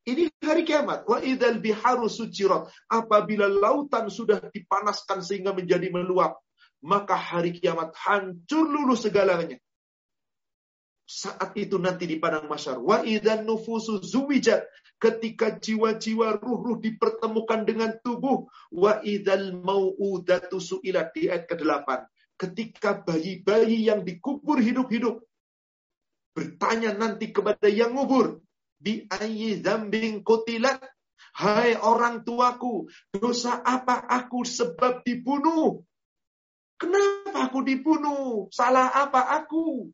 Ini hari kiamat. Wa idzal biharu sujirat apabila lautan sudah dipanaskan sehingga menjadi meluap. Maka hari kiamat hancur lulus segalanya saat itu nanti di padang masyar. Wa idan nufusu zuwijat. Ketika jiwa-jiwa ruh-ruh dipertemukan dengan tubuh. Wa idal mau'udatu su'ilat. Di ayat ke-8. Ketika bayi-bayi yang dikubur hidup-hidup. Bertanya nanti kepada yang ngubur. Bi ayyi zambing kotilat. Hai orang tuaku, dosa apa aku sebab dibunuh? Kenapa aku dibunuh? Salah apa aku?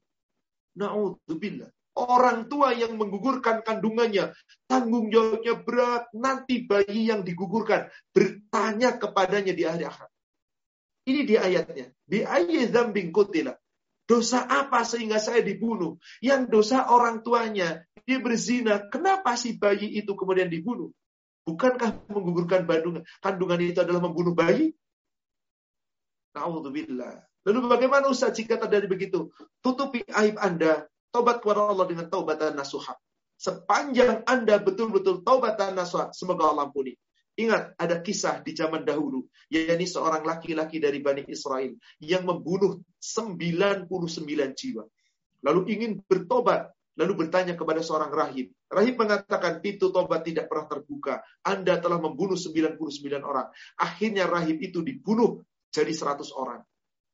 Na'udzubillah. Orang tua yang menggugurkan kandungannya, tanggung jawabnya berat. Nanti bayi yang digugurkan bertanya kepadanya di akhir akhirat. Ini di ayatnya. Di ayat zambing kutila. Dosa apa sehingga saya dibunuh? Yang dosa orang tuanya, dia berzina. Kenapa si bayi itu kemudian dibunuh? Bukankah menggugurkan kandungan itu adalah membunuh bayi? Na'udzubillah. Lalu bagaimana Ustaz jika terjadi begitu? Tutupi aib Anda, tobat kepada Allah dengan taubat dan nasuha. Sepanjang Anda betul-betul taubat dan nasuha, semoga Allah ampuni. Ingat, ada kisah di zaman dahulu, yakni seorang laki-laki dari Bani Israel yang membunuh 99 jiwa. Lalu ingin bertobat, lalu bertanya kepada seorang rahib. Rahib mengatakan pintu tobat tidak pernah terbuka. Anda telah membunuh 99 orang. Akhirnya rahib itu dibunuh jadi 100 orang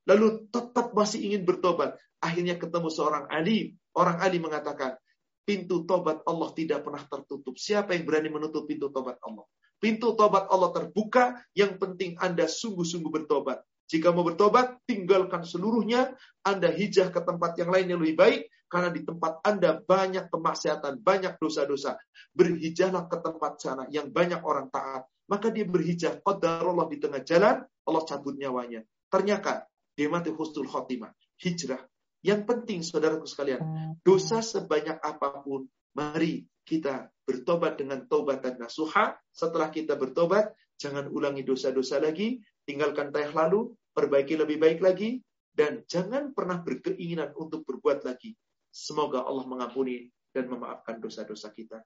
lalu tetap masih ingin bertobat. Akhirnya ketemu seorang alim. Orang alim mengatakan, pintu tobat Allah tidak pernah tertutup. Siapa yang berani menutup pintu tobat Allah? Pintu tobat Allah terbuka, yang penting Anda sungguh-sungguh bertobat. Jika mau bertobat, tinggalkan seluruhnya. Anda hijah ke tempat yang lain yang lebih baik. Karena di tempat Anda banyak kemaksiatan, banyak dosa-dosa. Berhijahlah ke tempat sana yang banyak orang taat. Maka dia berhijah. Qadarullah di tengah jalan, Allah cabut nyawanya. Ternyata Demati husnul khotimah. Hijrah. Yang penting saudaraku sekalian, dosa sebanyak apa pun, mari kita bertobat dengan tobat dan nasuha. Setelah kita bertobat, jangan ulangi dosa-dosa lagi, tinggalkan tayah lalu, perbaiki lebih baik lagi, dan jangan pernah berkeinginan untuk berbuat lagi. Semoga Allah mengampuni dan memaafkan dosa-dosa kita.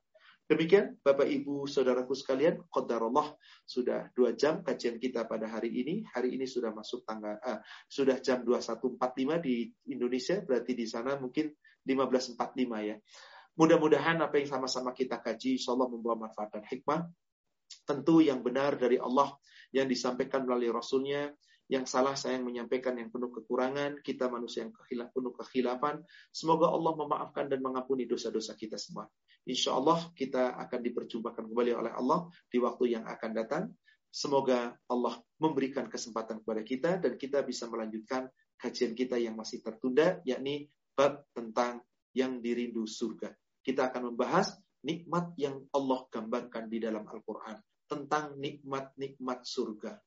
Demikian Bapak Ibu Saudaraku sekalian, Qadarullah sudah dua jam kajian kita pada hari ini. Hari ini sudah masuk tanggal uh, sudah jam 21.45 di Indonesia, berarti di sana mungkin 15.45 ya. Mudah-mudahan apa yang sama-sama kita kaji insya Allah membawa manfaat dan hikmah. Tentu yang benar dari Allah yang disampaikan melalui Rasulnya yang salah saya yang menyampaikan yang penuh kekurangan, kita manusia yang kehilaf, penuh kekhilafan. Semoga Allah memaafkan dan mengampuni dosa-dosa kita semua. Insya Allah kita akan diperjumpakan kembali oleh Allah di waktu yang akan datang. Semoga Allah memberikan kesempatan kepada kita dan kita bisa melanjutkan kajian kita yang masih tertunda, yakni bab tentang yang dirindu surga. Kita akan membahas nikmat yang Allah gambarkan di dalam Al-Quran tentang nikmat-nikmat surga.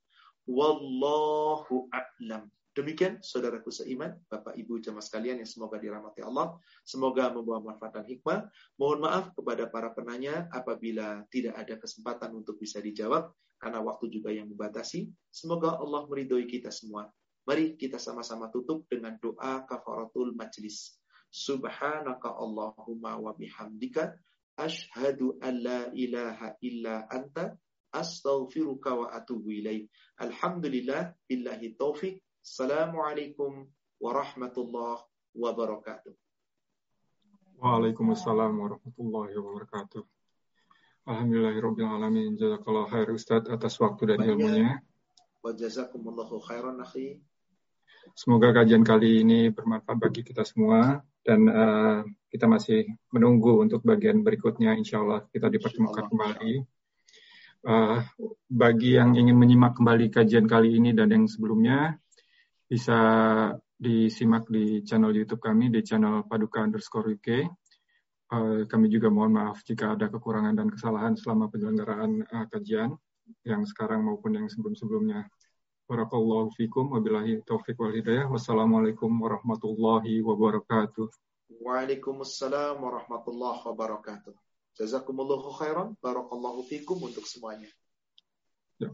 Wallahu a'lam. Demikian saudaraku seiman, Bapak Ibu jemaah sekalian yang semoga dirahmati Allah, semoga membawa manfaat dan hikmah. Mohon maaf kepada para penanya apabila tidak ada kesempatan untuk bisa dijawab karena waktu juga yang membatasi. Semoga Allah meridhoi kita semua. Mari kita sama-sama tutup dengan doa kafaratul majlis. Subhanaka Allahumma wa bihamdika ashhadu an la ilaha illa anta astaghfiruka wa atubu ilaih. Alhamdulillah billahi taufik. Assalamualaikum warahmatullahi wabarakatuh. Waalaikumsalam warahmatullahi wabarakatuh. Alhamdulillahirabbil alamin. Jazakallah khair Ustaz atas waktu dan ilmunya. Wa jazakumullahu khairan akhi. Semoga kajian kali ini bermanfaat bagi kita semua dan uh, kita masih menunggu untuk bagian berikutnya. Insya Allah kita dipertemukan kembali uh, bagi yang ingin menyimak kembali kajian kali ini dan yang sebelumnya bisa disimak di channel YouTube kami di channel Paduka underscore UK. Uh, kami juga mohon maaf jika ada kekurangan dan kesalahan selama penyelenggaraan uh, kajian yang sekarang maupun yang sebelum-sebelumnya. Barakallahu fikum wabillahi taufiq wal hidayah. Wassalamualaikum warahmatullahi wabarakatuh. Waalaikumsalam warahmatullahi wabarakatuh. Jazakumullahu khairan. Barakallahu fikum untuk semuanya. Ya,